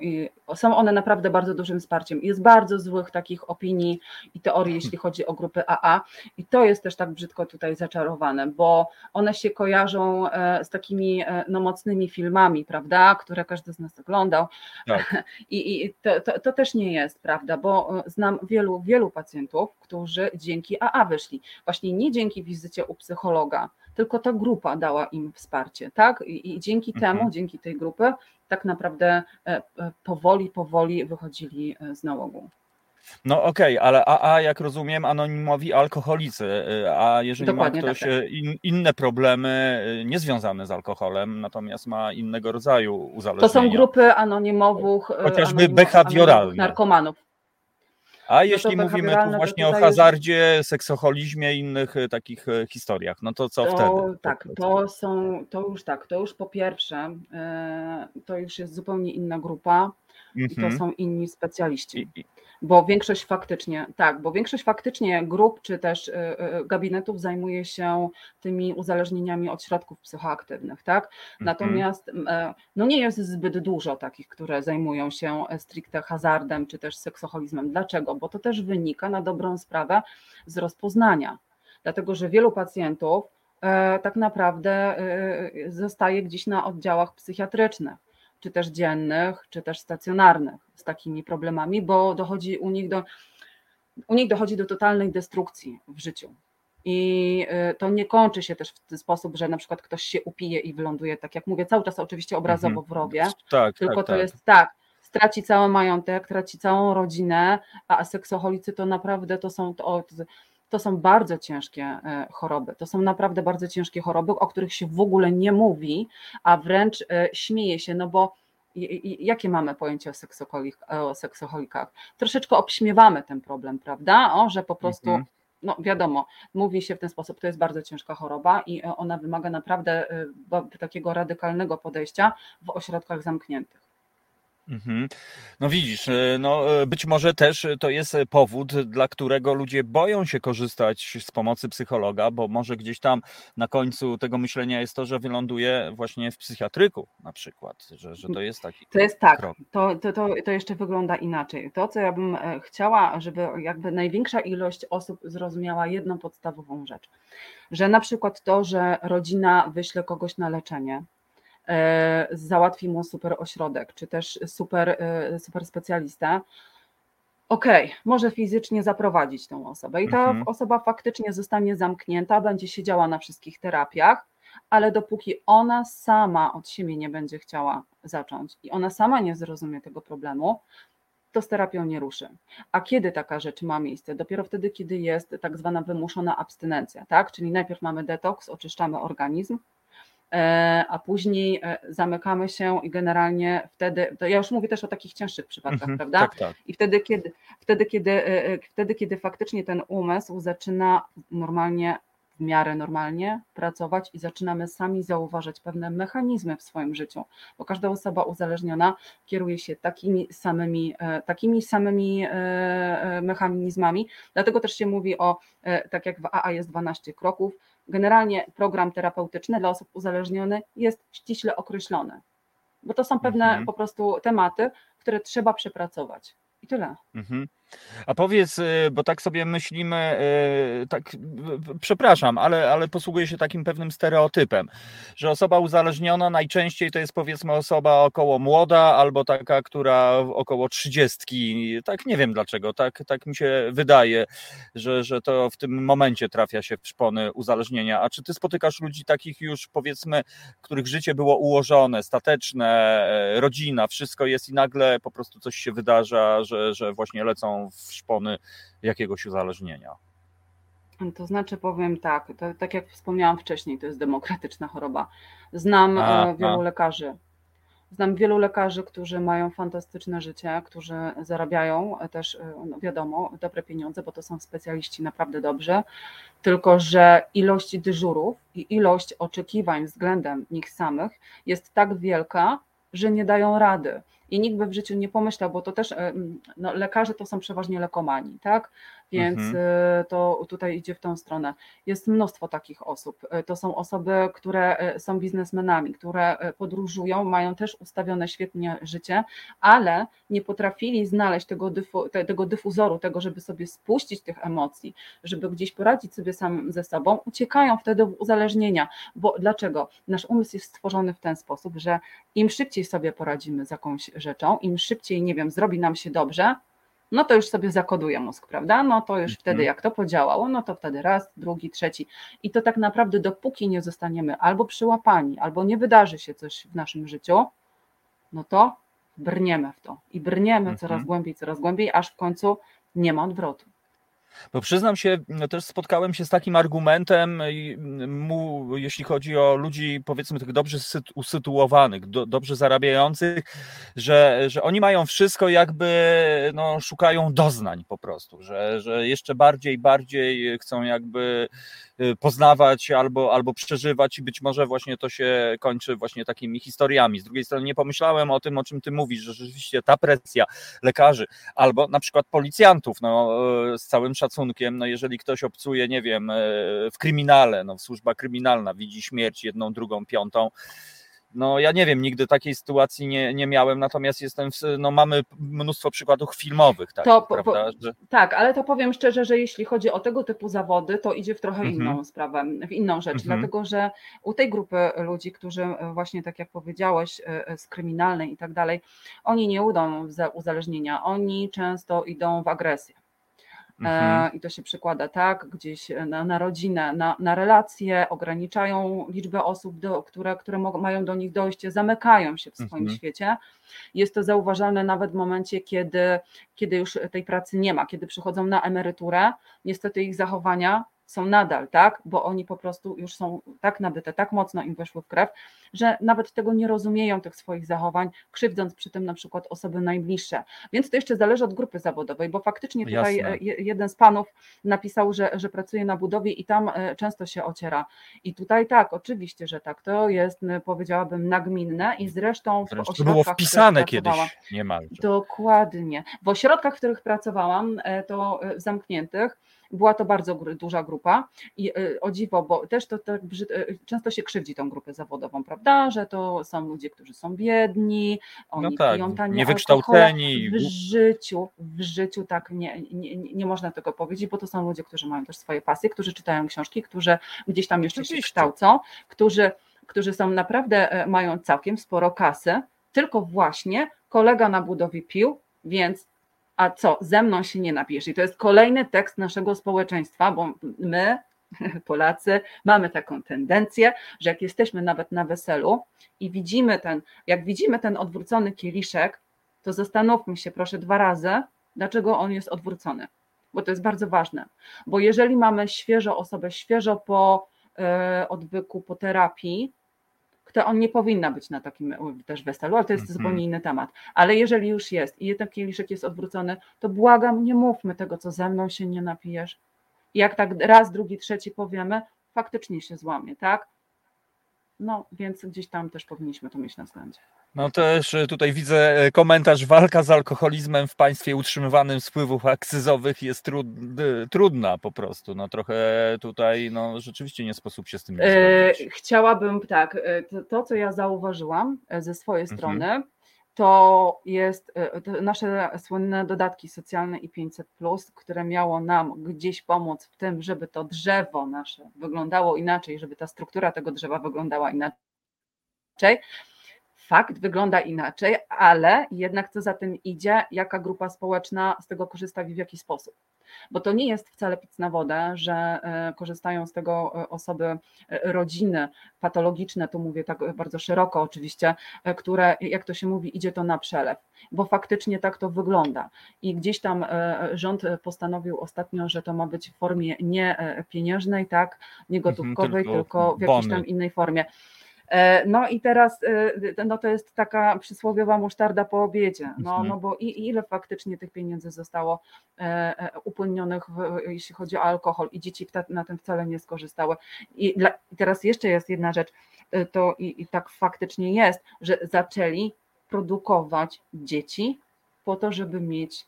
są one naprawdę bardzo dużym wsparciem. Jest bardzo złych takich opinii i teorii, jeśli chodzi o grupy AA, i to jest też tak brzydko tutaj zaczarowane, bo one się kojarzą e, z takimi e, no, mocnymi filmami, prawda, które każdy z nas oglądał. Tak. I, i to, to, to, też nie jest prawda, bo znam wielu, wielu pacjentów, którzy dzięki AA wyszli. Właśnie nie dzięki wizycie u psychologa, tylko ta grupa dała im wsparcie, tak? I, i dzięki mhm. temu, dzięki tej grupy, tak naprawdę e, e, powoli, powoli wychodzili e, z nałogu. No okej, okay, ale AA, jak rozumiem, anonimowi alkoholicy, a jeżeli Dokładnie ma ktoś tak, tak. In, inne problemy niezwiązane z alkoholem, natomiast ma innego rodzaju uzależnienia. To są grupy anonimowych, chociażby behawioralne. narkomanów. A no jeśli mówimy tu właśnie o hazardzie, seksoholizmie i innych e, takich e, historiach, no to co to, wtedy? Tak, to są, to już tak, to już po pierwsze, e, to już jest zupełnie inna grupa i to mhm. są inni specjaliści. I, bo większość faktycznie, tak, bo większość faktycznie grup czy też y, y, gabinetów zajmuje się tymi uzależnieniami od środków psychoaktywnych, tak? Mhm. Natomiast e, no nie jest zbyt dużo takich, które zajmują się stricte hazardem czy też seksoholizmem. Dlaczego? Bo to też wynika na dobrą sprawę z rozpoznania. Dlatego, że wielu pacjentów e, tak naprawdę e, zostaje gdzieś na oddziałach psychiatrycznych czy też dziennych, czy też stacjonarnych z takimi problemami, bo dochodzi u nich do, u nich dochodzi do totalnej destrukcji w życiu. I y, to nie kończy się też w ten sposób, że na przykład ktoś się upije i wyląduje, tak jak mówię, cały czas oczywiście obrazowo w rowie, tak, tylko tak, to tak. jest tak, straci cały majątek, traci całą rodzinę, a seksoholicy to naprawdę to są, to, to są bardzo ciężkie e, choroby. To są naprawdę bardzo ciężkie choroby, o których się w ogóle nie mówi, a wręcz e, śmieje się, no bo jakie mamy pojęcie o, seksoholik, o seksoholikach? Troszeczkę obśmiewamy ten problem, prawda? O, że po prostu. Mhm. No wiadomo, mówi się w ten sposób, to jest bardzo ciężka choroba i e, ona wymaga naprawdę takiego radykalnego podejścia w ośrodkach zamkniętych. Mhm. No widzisz, e, no e, być może też to jest powód, dla którego ludzie boją się korzystać z pomocy psychologa, bo może gdzieś tam na końcu tego myślenia jest to, że wyląduje właśnie w psychiatryku na przykład, że, że to jest taki To jest tak, To, to, to, to jeszcze wygląda inaczej. To, co ja bym e, chciała, żeby jakby największa ilość osób zrozumiała jedną podstawową rzecz, że na przykład to, że rodzina wyśle kogoś na leczenie, załatwi mu super ośrodek, czy też super, e, super specjalistę, okej, okay, może fizycznie zaprowadzić tą osobę i ta mhm. osoba faktycznie zostanie zamknięta, będzie siedziała na wszystkich terapiach, ale dopóki ona sama od siebie nie będzie chciała zacząć i ona sama nie zrozumie tego problemu, to z terapią nie ruszy. A kiedy taka rzecz ma miejsce? Dopiero wtedy, kiedy jest tak zwana wymuszona abstynencja, tak? Czyli najpierw mamy detoks, oczyszczamy organizm, E, a później e, zamykamy się i generalnie wtedy, to ja już mówię też o takich cięższych przypadkach, mhm, prawda? Tak, tak. I wtedy kiedy, wtedy, kiedy, e, wtedy, kiedy faktycznie ten umysł zaczyna normalnie, w miarę normalnie pracować i zaczynamy sami zauważać pewne mechanizmy w swoim życiu, bo każda osoba uzależniona kieruje się takimi samymi, takimi samymi mechanizmami, dlatego też się mówi o, tak jak w AA jest 12 kroków, Generalnie program terapeutyczny dla osób uzależnionych jest ściśle określony, bo to są pewne mhm. po prostu tematy, które trzeba przepracować. I tyle. Mhm. A powiedz, y, bo tak sobie myślimy, y, tak, przepraszam, ale, ale posługuję się takim pewnym stereotypem, że osoba uzależniona najczęściej to jest powiedzmy osoba około młoda albo taka, która około trzydziestki. Tak nie wiem dlaczego, tak, tak mi się wydaje, że, że to w tym momencie trafia się w szpony uzależnienia. A czy ty spotykasz ludzi takich już powiedzmy, których życie było ułożone, stateczne, e, rodzina, wszystko jest i nagle po prostu coś się wydarza, że, że właśnie lecą w szpony jakiegoś uzależnienia. To znaczy powiem tak, to, tak jak wspomniałam wcześniej, to jest demokratyczna choroba. Znam a, e, wielu a. lekarzy. Znam wielu lekarzy, którzy mają fantastyczne życie, którzy zarabiają też, e, no wiadomo, dobre pieniądze, bo to są specjaliści naprawdę dobrze. Tylko, że ilość dyżurów i ilość oczekiwań względem nich samych jest tak wielka, że nie dają rady. I nikt by w życiu nie pomyślał, bo to też no, lekarze to są przeważnie lekomani, tak? Więc Mhm. y, to tutaj idzie w tą stronę. Jest mnóstwo takich osób. Y, To są osoby, które y, są biznesmenami, które podróżują, mają też ustawione świetnie życie, ale nie potrafili znaleźć tego, dyfu, te, tego dyfuzoru, tego, żeby sobie spuścić tych emocji, żeby gdzieś poradzić sobie sam ze sobą, uciekają wtedy w uzależnienia. Bo dlaczego? Nasz umysł jest stworzony w ten sposób, że im szybciej sobie poradzimy z jakąś rzeczą, im szybciej, nie wiem, zrobi nam się dobrze, no to już sobie zakoduje mózg, prawda? No to już Mhm. wtedy jak to podziałało, no to wtedy raz, drugi, trzeci. I to tak naprawdę dopóki nie zostaniemy albo przyłapani, albo nie wydarzy się coś w naszym życiu, no to brniemy w to i brniemy Mhm. coraz głębiej, coraz głębiej, aż w końcu nie ma odwrotu. Bo przyznam się, no też spotkałem się z takim argumentem, jeśli chodzi o ludzi, powiedzmy, tych dobrze sytu- usytuowanych, do, dobrze zarabiających, że, że oni mają wszystko, jakby no, szukają doznań po prostu, że, że jeszcze bardziej, bardziej chcą jakby poznawać albo, albo przeżywać i być może właśnie to się kończy właśnie takimi historiami. Z drugiej strony nie pomyślałem o tym, o czym ty mówisz, że rzeczywiście ta presja lekarzy albo na przykład policjantów, no e, z całym szacunkiem, no jeżeli ktoś obcuje, nie wiem, e, w kryminale, no służba kryminalna widzi śmierć jedną, drugą, piątą, no ja nie wiem, nigdy takiej sytuacji nie, nie miałem, natomiast jestem, w, no mamy mnóstwo przykładów filmowych, takich, To po- po- prawda, że Tak, ale to powiem szczerze, że jeśli chodzi o tego typu zawody, to idzie w trochę Mhm. inną sprawę, w inną rzecz, Mhm. dlatego że u tej grupy ludzi, którzy e, właśnie tak jak powiedziałeś, e, e, z kryminalnej i tak dalej, oni nie idą w za- uzależnienia, oni często idą w agresję. Mhm, E, I to się przekłada tak, gdzieś na, na rodzinę, na, na relacje, ograniczają liczbę osób, do, które, które mają do nich dojście, zamykają się w swoim Mhm. świecie. Jest to zauważalne nawet w momencie, kiedy, kiedy już tej pracy nie ma, kiedy przychodzą na emeryturę. Niestety ich zachowania są nadal, tak, bo oni po prostu już są tak nabyte, tak mocno im weszły w krew, że nawet tego nie rozumieją, tych swoich zachowań, krzywdząc przy tym na przykład osoby najbliższe. Więc to jeszcze zależy od grupy zawodowej, bo faktycznie tutaj Jasne. e, je- jeden z panów napisał, że, że pracuje na budowie i tam e, często się ociera. I tutaj tak, oczywiście, że tak, to jest, powiedziałabym, nagminne i zresztą w wręcz to było wpisane kiedyś niemalże. Dokładnie. W ośrodkach, w których pracowałam, e, to zamkniętych, była to bardzo duża grupa i e, o dziwo, bo też to tak e, często się krzywdzi tą grupę zawodową, prawda, że to są ludzie, którzy są biedni, oni No tak, piją tanie niewykształceni. W życiu, w życiu tak nie, nie, nie można tego powiedzieć, bo to są ludzie, którzy mają też swoje pasje, którzy czytają książki, którzy gdzieś tam jeszcze się Oczywiście. kształcą, którzy, którzy są naprawdę, e, mają całkiem sporo kasy, tylko właśnie kolega na budowie pił, więc a co, ze mną się nie napijesz. I to jest kolejny tekst naszego społeczeństwa, bo my, Polacy, mamy taką tendencję, że jak jesteśmy nawet na weselu i widzimy ten, jak widzimy ten odwrócony kieliszek, to zastanówmy się proszę dwa razy, dlaczego on jest odwrócony. Bo to jest bardzo ważne. Bo jeżeli mamy świeżo osobę, świeżo po e, odwyku, po terapii, to on nie powinna być na takim też weselu, ale to jest Mhm. zupełnie inny temat. Ale jeżeli już jest i ten kieliszek jest odwrócony, to błagam, nie mówmy tego, co ze mną się nie napijesz. I jak tak raz, drugi, trzeci powiemy, faktycznie się złamie, tak? No, więc gdzieś tam też powinniśmy to mieć na względzie. No też e, tutaj widzę e, komentarz, walka z alkoholizmem w państwie utrzymywanym z wpływów akcyzowych jest trud, trudna po prostu. No trochę tutaj no rzeczywiście nie sposób się z tym nie E, zgodzić. Chciałabym tak, to, to co ja zauważyłam ze swojej Mhm. To jest e, to nasze słynne dodatki socjalne i 500, które miało nam gdzieś pomóc w tym, żeby to drzewo nasze wyglądało inaczej, żeby ta struktura tego drzewa wyglądała inaczej. Fakt wygląda inaczej, ale jednak co za tym idzie, jaka grupa społeczna z tego korzysta i w jaki sposób. Bo to nie jest wcale pic na wodę, że e, korzystają z tego e, osoby, e, rodziny patologiczne, tu mówię tak bardzo szeroko oczywiście, które, jak to się mówi, idzie to na przelew, bo faktycznie tak to wygląda. I gdzieś tam rząd postanowił ostatnio, że to ma być w formie nie pieniężnej, tak, nie gotówkowej, tylko tylko w jakiejś bony. tam innej formie. E, No i teraz e, no to jest taka przysłowiowa musztarda po obiedzie, no, Mhm. no bo i, ile faktycznie tych pieniędzy zostało e, upłynionych, w, jeśli chodzi o alkohol i dzieci na tym wcale nie skorzystały. I, dla, i teraz jeszcze jest jedna rzecz, to i, i tak faktycznie jest, że zaczęli produkować dzieci po to, żeby mieć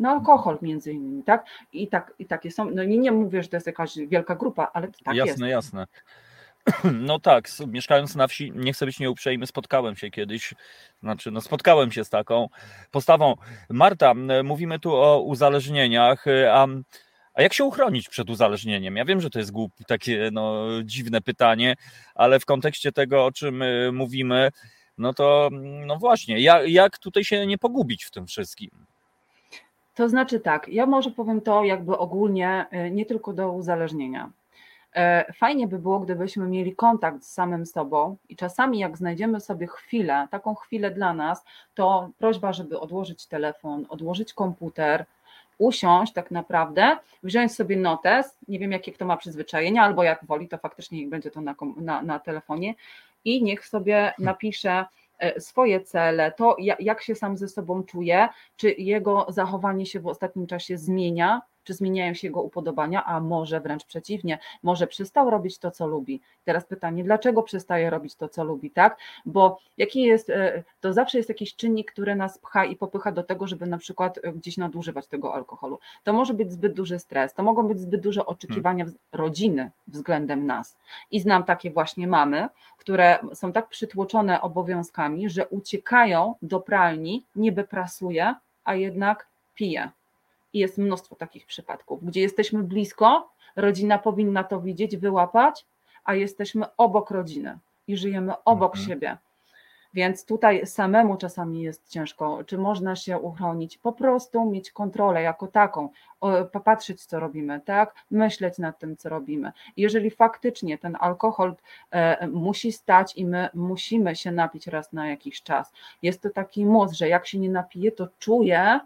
no, alkohol między innymi, tak? I, tak, i takie są, no nie, nie mówię, że to jest jakaś wielka grupa, ale tak jasne, jest. jasne. No tak, mieszkając na wsi, nie chcę być nieuprzejmy, spotkałem się kiedyś, znaczy no spotkałem się z taką postawą. Marta, mówimy tu o uzależnieniach, y, a, a jak się uchronić przed uzależnieniem? Ja wiem, że to jest głup, takie no, dziwne pytanie, ale w kontekście tego, o czym y, mówimy, no to no właśnie, jak, jak tutaj się nie pogubić w tym wszystkim? To znaczy tak, ja może powiem to jakby ogólnie, y, nie tylko do uzależnienia. E, Fajnie by było, gdybyśmy mieli kontakt z samym sobą i czasami jak znajdziemy sobie chwilę, taką chwilę dla nas, to prośba, żeby odłożyć telefon, odłożyć komputer, usiąść tak naprawdę, wziąć sobie notes, nie wiem jakie kto ma przyzwyczajenia, albo jak woli, to faktycznie niech będzie to na, na, na telefonie i niech sobie napisze e, swoje cele, to ja- jak się sam ze sobą czuje, czy jego zachowanie się w ostatnim czasie zmienia, czy zmieniają się jego upodobania, a może wręcz przeciwnie, może przestał robić to, co lubi. Teraz pytanie, dlaczego przestaje robić to, co lubi, tak? Bo jaki jest, e, to zawsze jest jakiś czynnik, który nas pcha i popycha do tego, żeby na przykład e, gdzieś nadużywać tego alkoholu. To może być zbyt duży stres, to mogą być zbyt duże oczekiwania wz- rodziny względem nas. I znam takie właśnie mamy, które są tak przytłoczone obowiązkami, że uciekają do pralni, niby prasuje, a jednak pije. I jest mnóstwo takich przypadków, gdzie jesteśmy blisko, rodzina powinna to widzieć, wyłapać, a jesteśmy obok rodziny i żyjemy obok Mhm. siebie. Więc tutaj samemu czasami jest ciężko. Czy można się uchronić? Po prostu mieć kontrolę jako taką, popatrzeć, co robimy, tak? Myśleć nad tym, co robimy. Jeżeli faktycznie ten alkohol e, musi stać i my musimy się napić raz na jakiś czas, jest to taki moc, że jak się nie napiję, to czuję,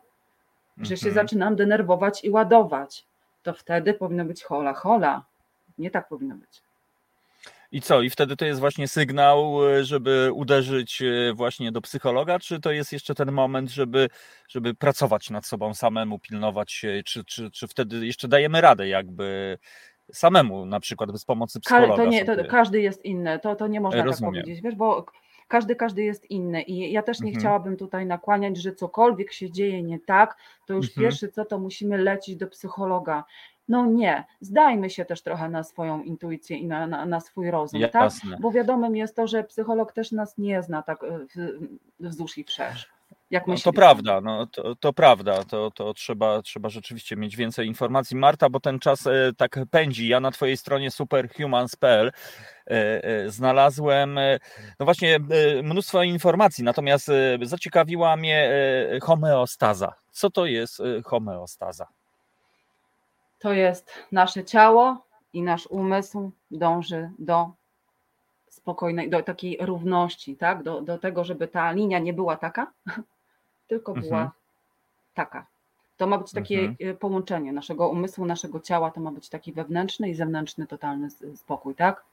że się Mhm. zaczynam denerwować i ładować. To wtedy powinno być hola, hola. Nie tak powinno być. I co? I wtedy to jest właśnie sygnał, e, żeby uderzyć e, właśnie do psychologa, czy to jest jeszcze ten moment, żeby, żeby pracować nad sobą samemu, pilnować się, czy, czy, czy wtedy jeszcze dajemy radę jakby samemu na przykład bez pomocy psychologa to nie, to każdy jest inny, to, to nie można tak Rozumiem. powiedzieć, wiesz, bo każdy, każdy jest inny i ja też nie Mhm. chciałabym tutaj nakłaniać, że cokolwiek się dzieje nie tak, to już Mhm. pierwsze co, to musimy lecieć do psychologa. No nie, zdajmy się też trochę na swoją intuicję i na, na, na swój rozum, tak? Jasne. Bo wiadomym jest to, że psycholog też nas nie zna tak e, wzdłuż i wszerz. Jak No, to myślisz? prawda, no, to, to prawda, to, to trzeba, trzeba rzeczywiście mieć więcej informacji. Marta, bo ten czas e, tak pędzi. Ja na Twojej stronie superhumans.pl e, e, znalazłem no właśnie mnóstwo informacji, natomiast zaciekawiła mnie homeostaza. Co to jest homeostaza? To jest nasze ciało i nasz umysł dąży do spokojnej, do takiej równości, tak? Do, do tego, żeby ta linia nie była taka, tylko była Mhm. taka. To ma być takie Mhm. y, połączenie naszego umysłu, naszego ciała, to ma być taki wewnętrzny i zewnętrzny totalny s- spokój, tak?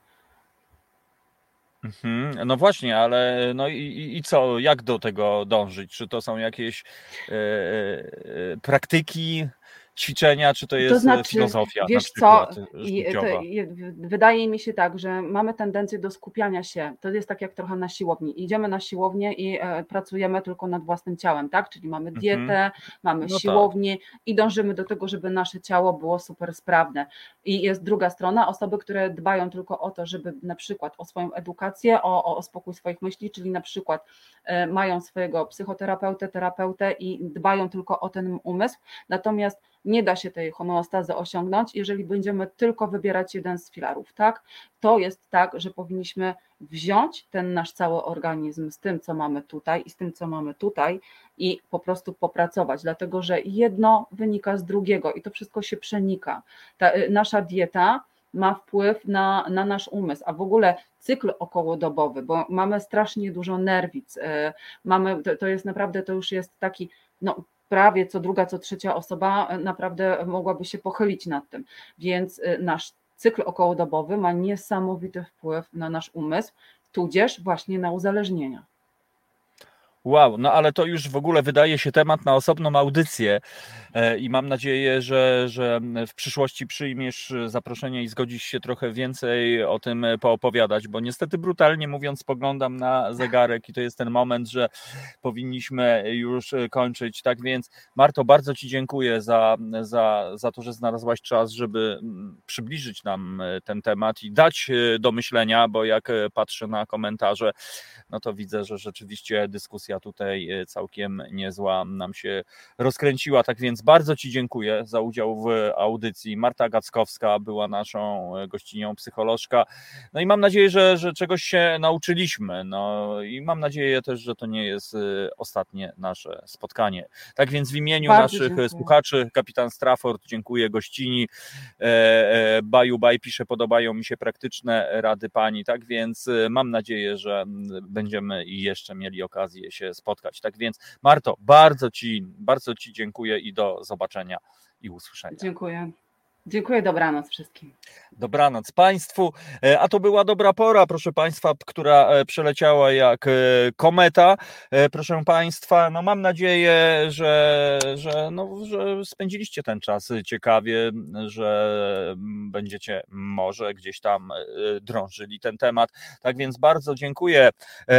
Mhm, No właśnie, ale no i, i, i co, jak do tego dążyć? Czy to są jakieś e, e, praktyki, ćwiczenia, czy to jest e, znaczy, filozofia Wiesz co, e, życiowa? to, wydaje mi się tak, że mamy tendencję do skupiania się. To jest tak jak trochę na siłowni. Idziemy na siłownię i e, pracujemy tylko nad własnym ciałem, tak? Czyli mamy Mhm. dietę, mamy No tak. siłownię i dążymy do tego, żeby nasze ciało było super sprawne. I jest druga strona, osoby, które dbają tylko o to, żeby na przykład o swoją edukację, o, o, o spokój swoich myśli, czyli na przykład e, mają swojego psychoterapeutę, terapeutę i dbają tylko o ten umysł. Natomiast nie da się tej homeostazy osiągnąć, jeżeli będziemy tylko wybierać jeden z filarów, tak? To jest tak, że powinniśmy wziąć ten nasz cały organizm z tym, co mamy tutaj i z tym, co mamy tutaj i po prostu popracować, dlatego że jedno wynika z drugiego i to wszystko się przenika. Ta, y, nasza dieta ma wpływ na, na nasz umysł, a w ogóle cykl okołodobowy, bo mamy strasznie dużo nerwic, y, mamy, to, to jest naprawdę, to już jest taki, no prawie co druga, co trzecia osoba y, naprawdę mogłaby się pochylić nad tym, więc y, nasz cykl okołodobowy ma niesamowity wpływ na nasz umysł, tudzież właśnie na uzależnienia. Wow, no ale to już w ogóle wydaje się temat na osobną audycję e, i mam nadzieję, że, że w przyszłości przyjmiesz zaproszenie i zgodzisz się trochę więcej o tym poopowiadać, bo niestety brutalnie mówiąc spoglądam na zegarek i to jest ten moment, że powinniśmy już kończyć. Tak więc Marto, bardzo Ci dziękuję za, za, za to, że znalazłaś czas, żeby mm, przybliżyć nam ten temat i dać do myślenia, bo jak patrzę na komentarze, no to widzę, że rzeczywiście dyskusja tutaj e, całkiem niezła nam się rozkręciła. Tak więc bardzo Ci dziękuję za udział w audycji. Marta Gackowska była naszą e, gościnią psycholożka. No i mam nadzieję, że, że czegoś się nauczyliśmy. No i mam nadzieję też, że to nie jest e, ostatnie nasze spotkanie. Tak więc w imieniu bardzo naszych dziękuję. słuchaczy, kapitan Strafford, dziękuję gościni. Baju Baj pisze, podobają mi się praktyczne rady pani. Tak więc mam nadzieję, że będziemy jeszcze mieli okazję się spotkać. Tak więc, Marto, bardzo Ci, bardzo Ci dziękuję i do zobaczenia i usłyszenia. Dziękuję. Dziękuję, dobranoc wszystkim. Dobranoc Państwu. E, a to była dobra pora, proszę Państwa, która e, przeleciała jak e, kometa. Proszę Państwa, no mam nadzieję, że, że, no, że spędziliście ten czas ciekawie, że będziecie może gdzieś tam drążyli ten temat. Tak więc bardzo dziękuję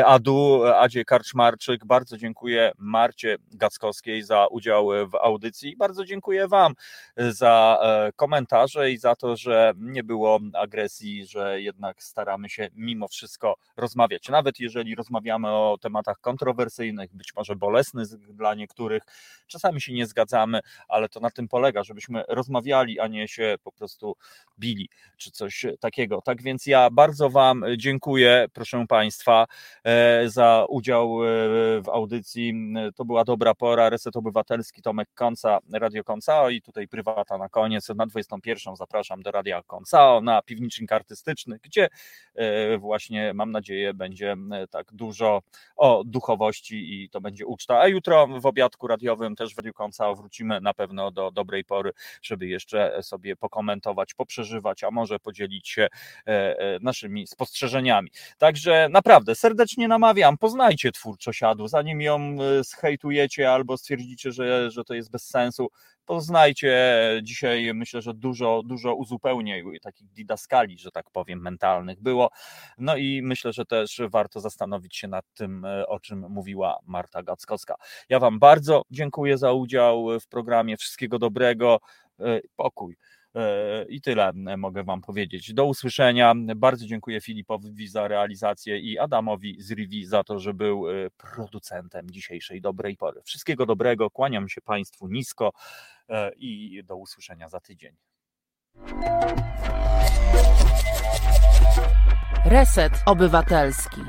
Adu, Adzie Karczmarczyk, bardzo dziękuję Marcie Gackowskiej za udział w audycji. Bardzo dziękuję Wam za komentarze i za to, że nie było agresji, że jednak staramy się mimo wszystko rozmawiać. Nawet jeżeli rozmawiamy o tematach kontrowersyjnych, być może bolesnych dla niektórych, czasami się nie zgadzamy, ale to na tym polega, żebyśmy rozmawiali, a nie się po prostu bili, czy coś takiego. Tak więc ja bardzo Wam dziękuję, proszę Państwa, e, za udział e, w audycji. To była dobra pora. Reset Obywatelski, Tomek Konca, Radio Konca i tutaj prywata na koniec. Na 21 zapraszam do Radia Koncao na piwnicznik artystyczny, gdzie e, właśnie mam nadzieję będzie tak dużo o duchowości i to będzie uczta. A jutro w obiadku radiowym też w Radiu Koncao wrócimy na pewno do dobrej pory, żeby jeszcze sobie pokomentować, poprzeżywać, a może podzielić się e, e, naszymi spostrzeżeniami. Także naprawdę serdecznie namawiam, poznajcie twórczość Adu, zanim ją zhejtujecie albo stwierdzicie, że, że to jest bez sensu, poznajcie dzisiaj myślę, że dużo, dużo uzupełnień takich didaskali, że tak powiem, mentalnych było. No i myślę, że też warto zastanowić się nad tym, o czym mówiła Marta Gackowska. Ja Wam bardzo dziękuję za udział w programie. Wszystkiego dobrego. E, pokój. E, I tyle mogę Wam powiedzieć. Do usłyszenia. Bardzo dziękuję Filipowi za realizację i Adamowi z Rivi za to, że był e, producentem dzisiejszej dobrej pory. Wszystkiego dobrego. Kłaniam się Państwu nisko i do usłyszenia za tydzień. Reset Obywatelski.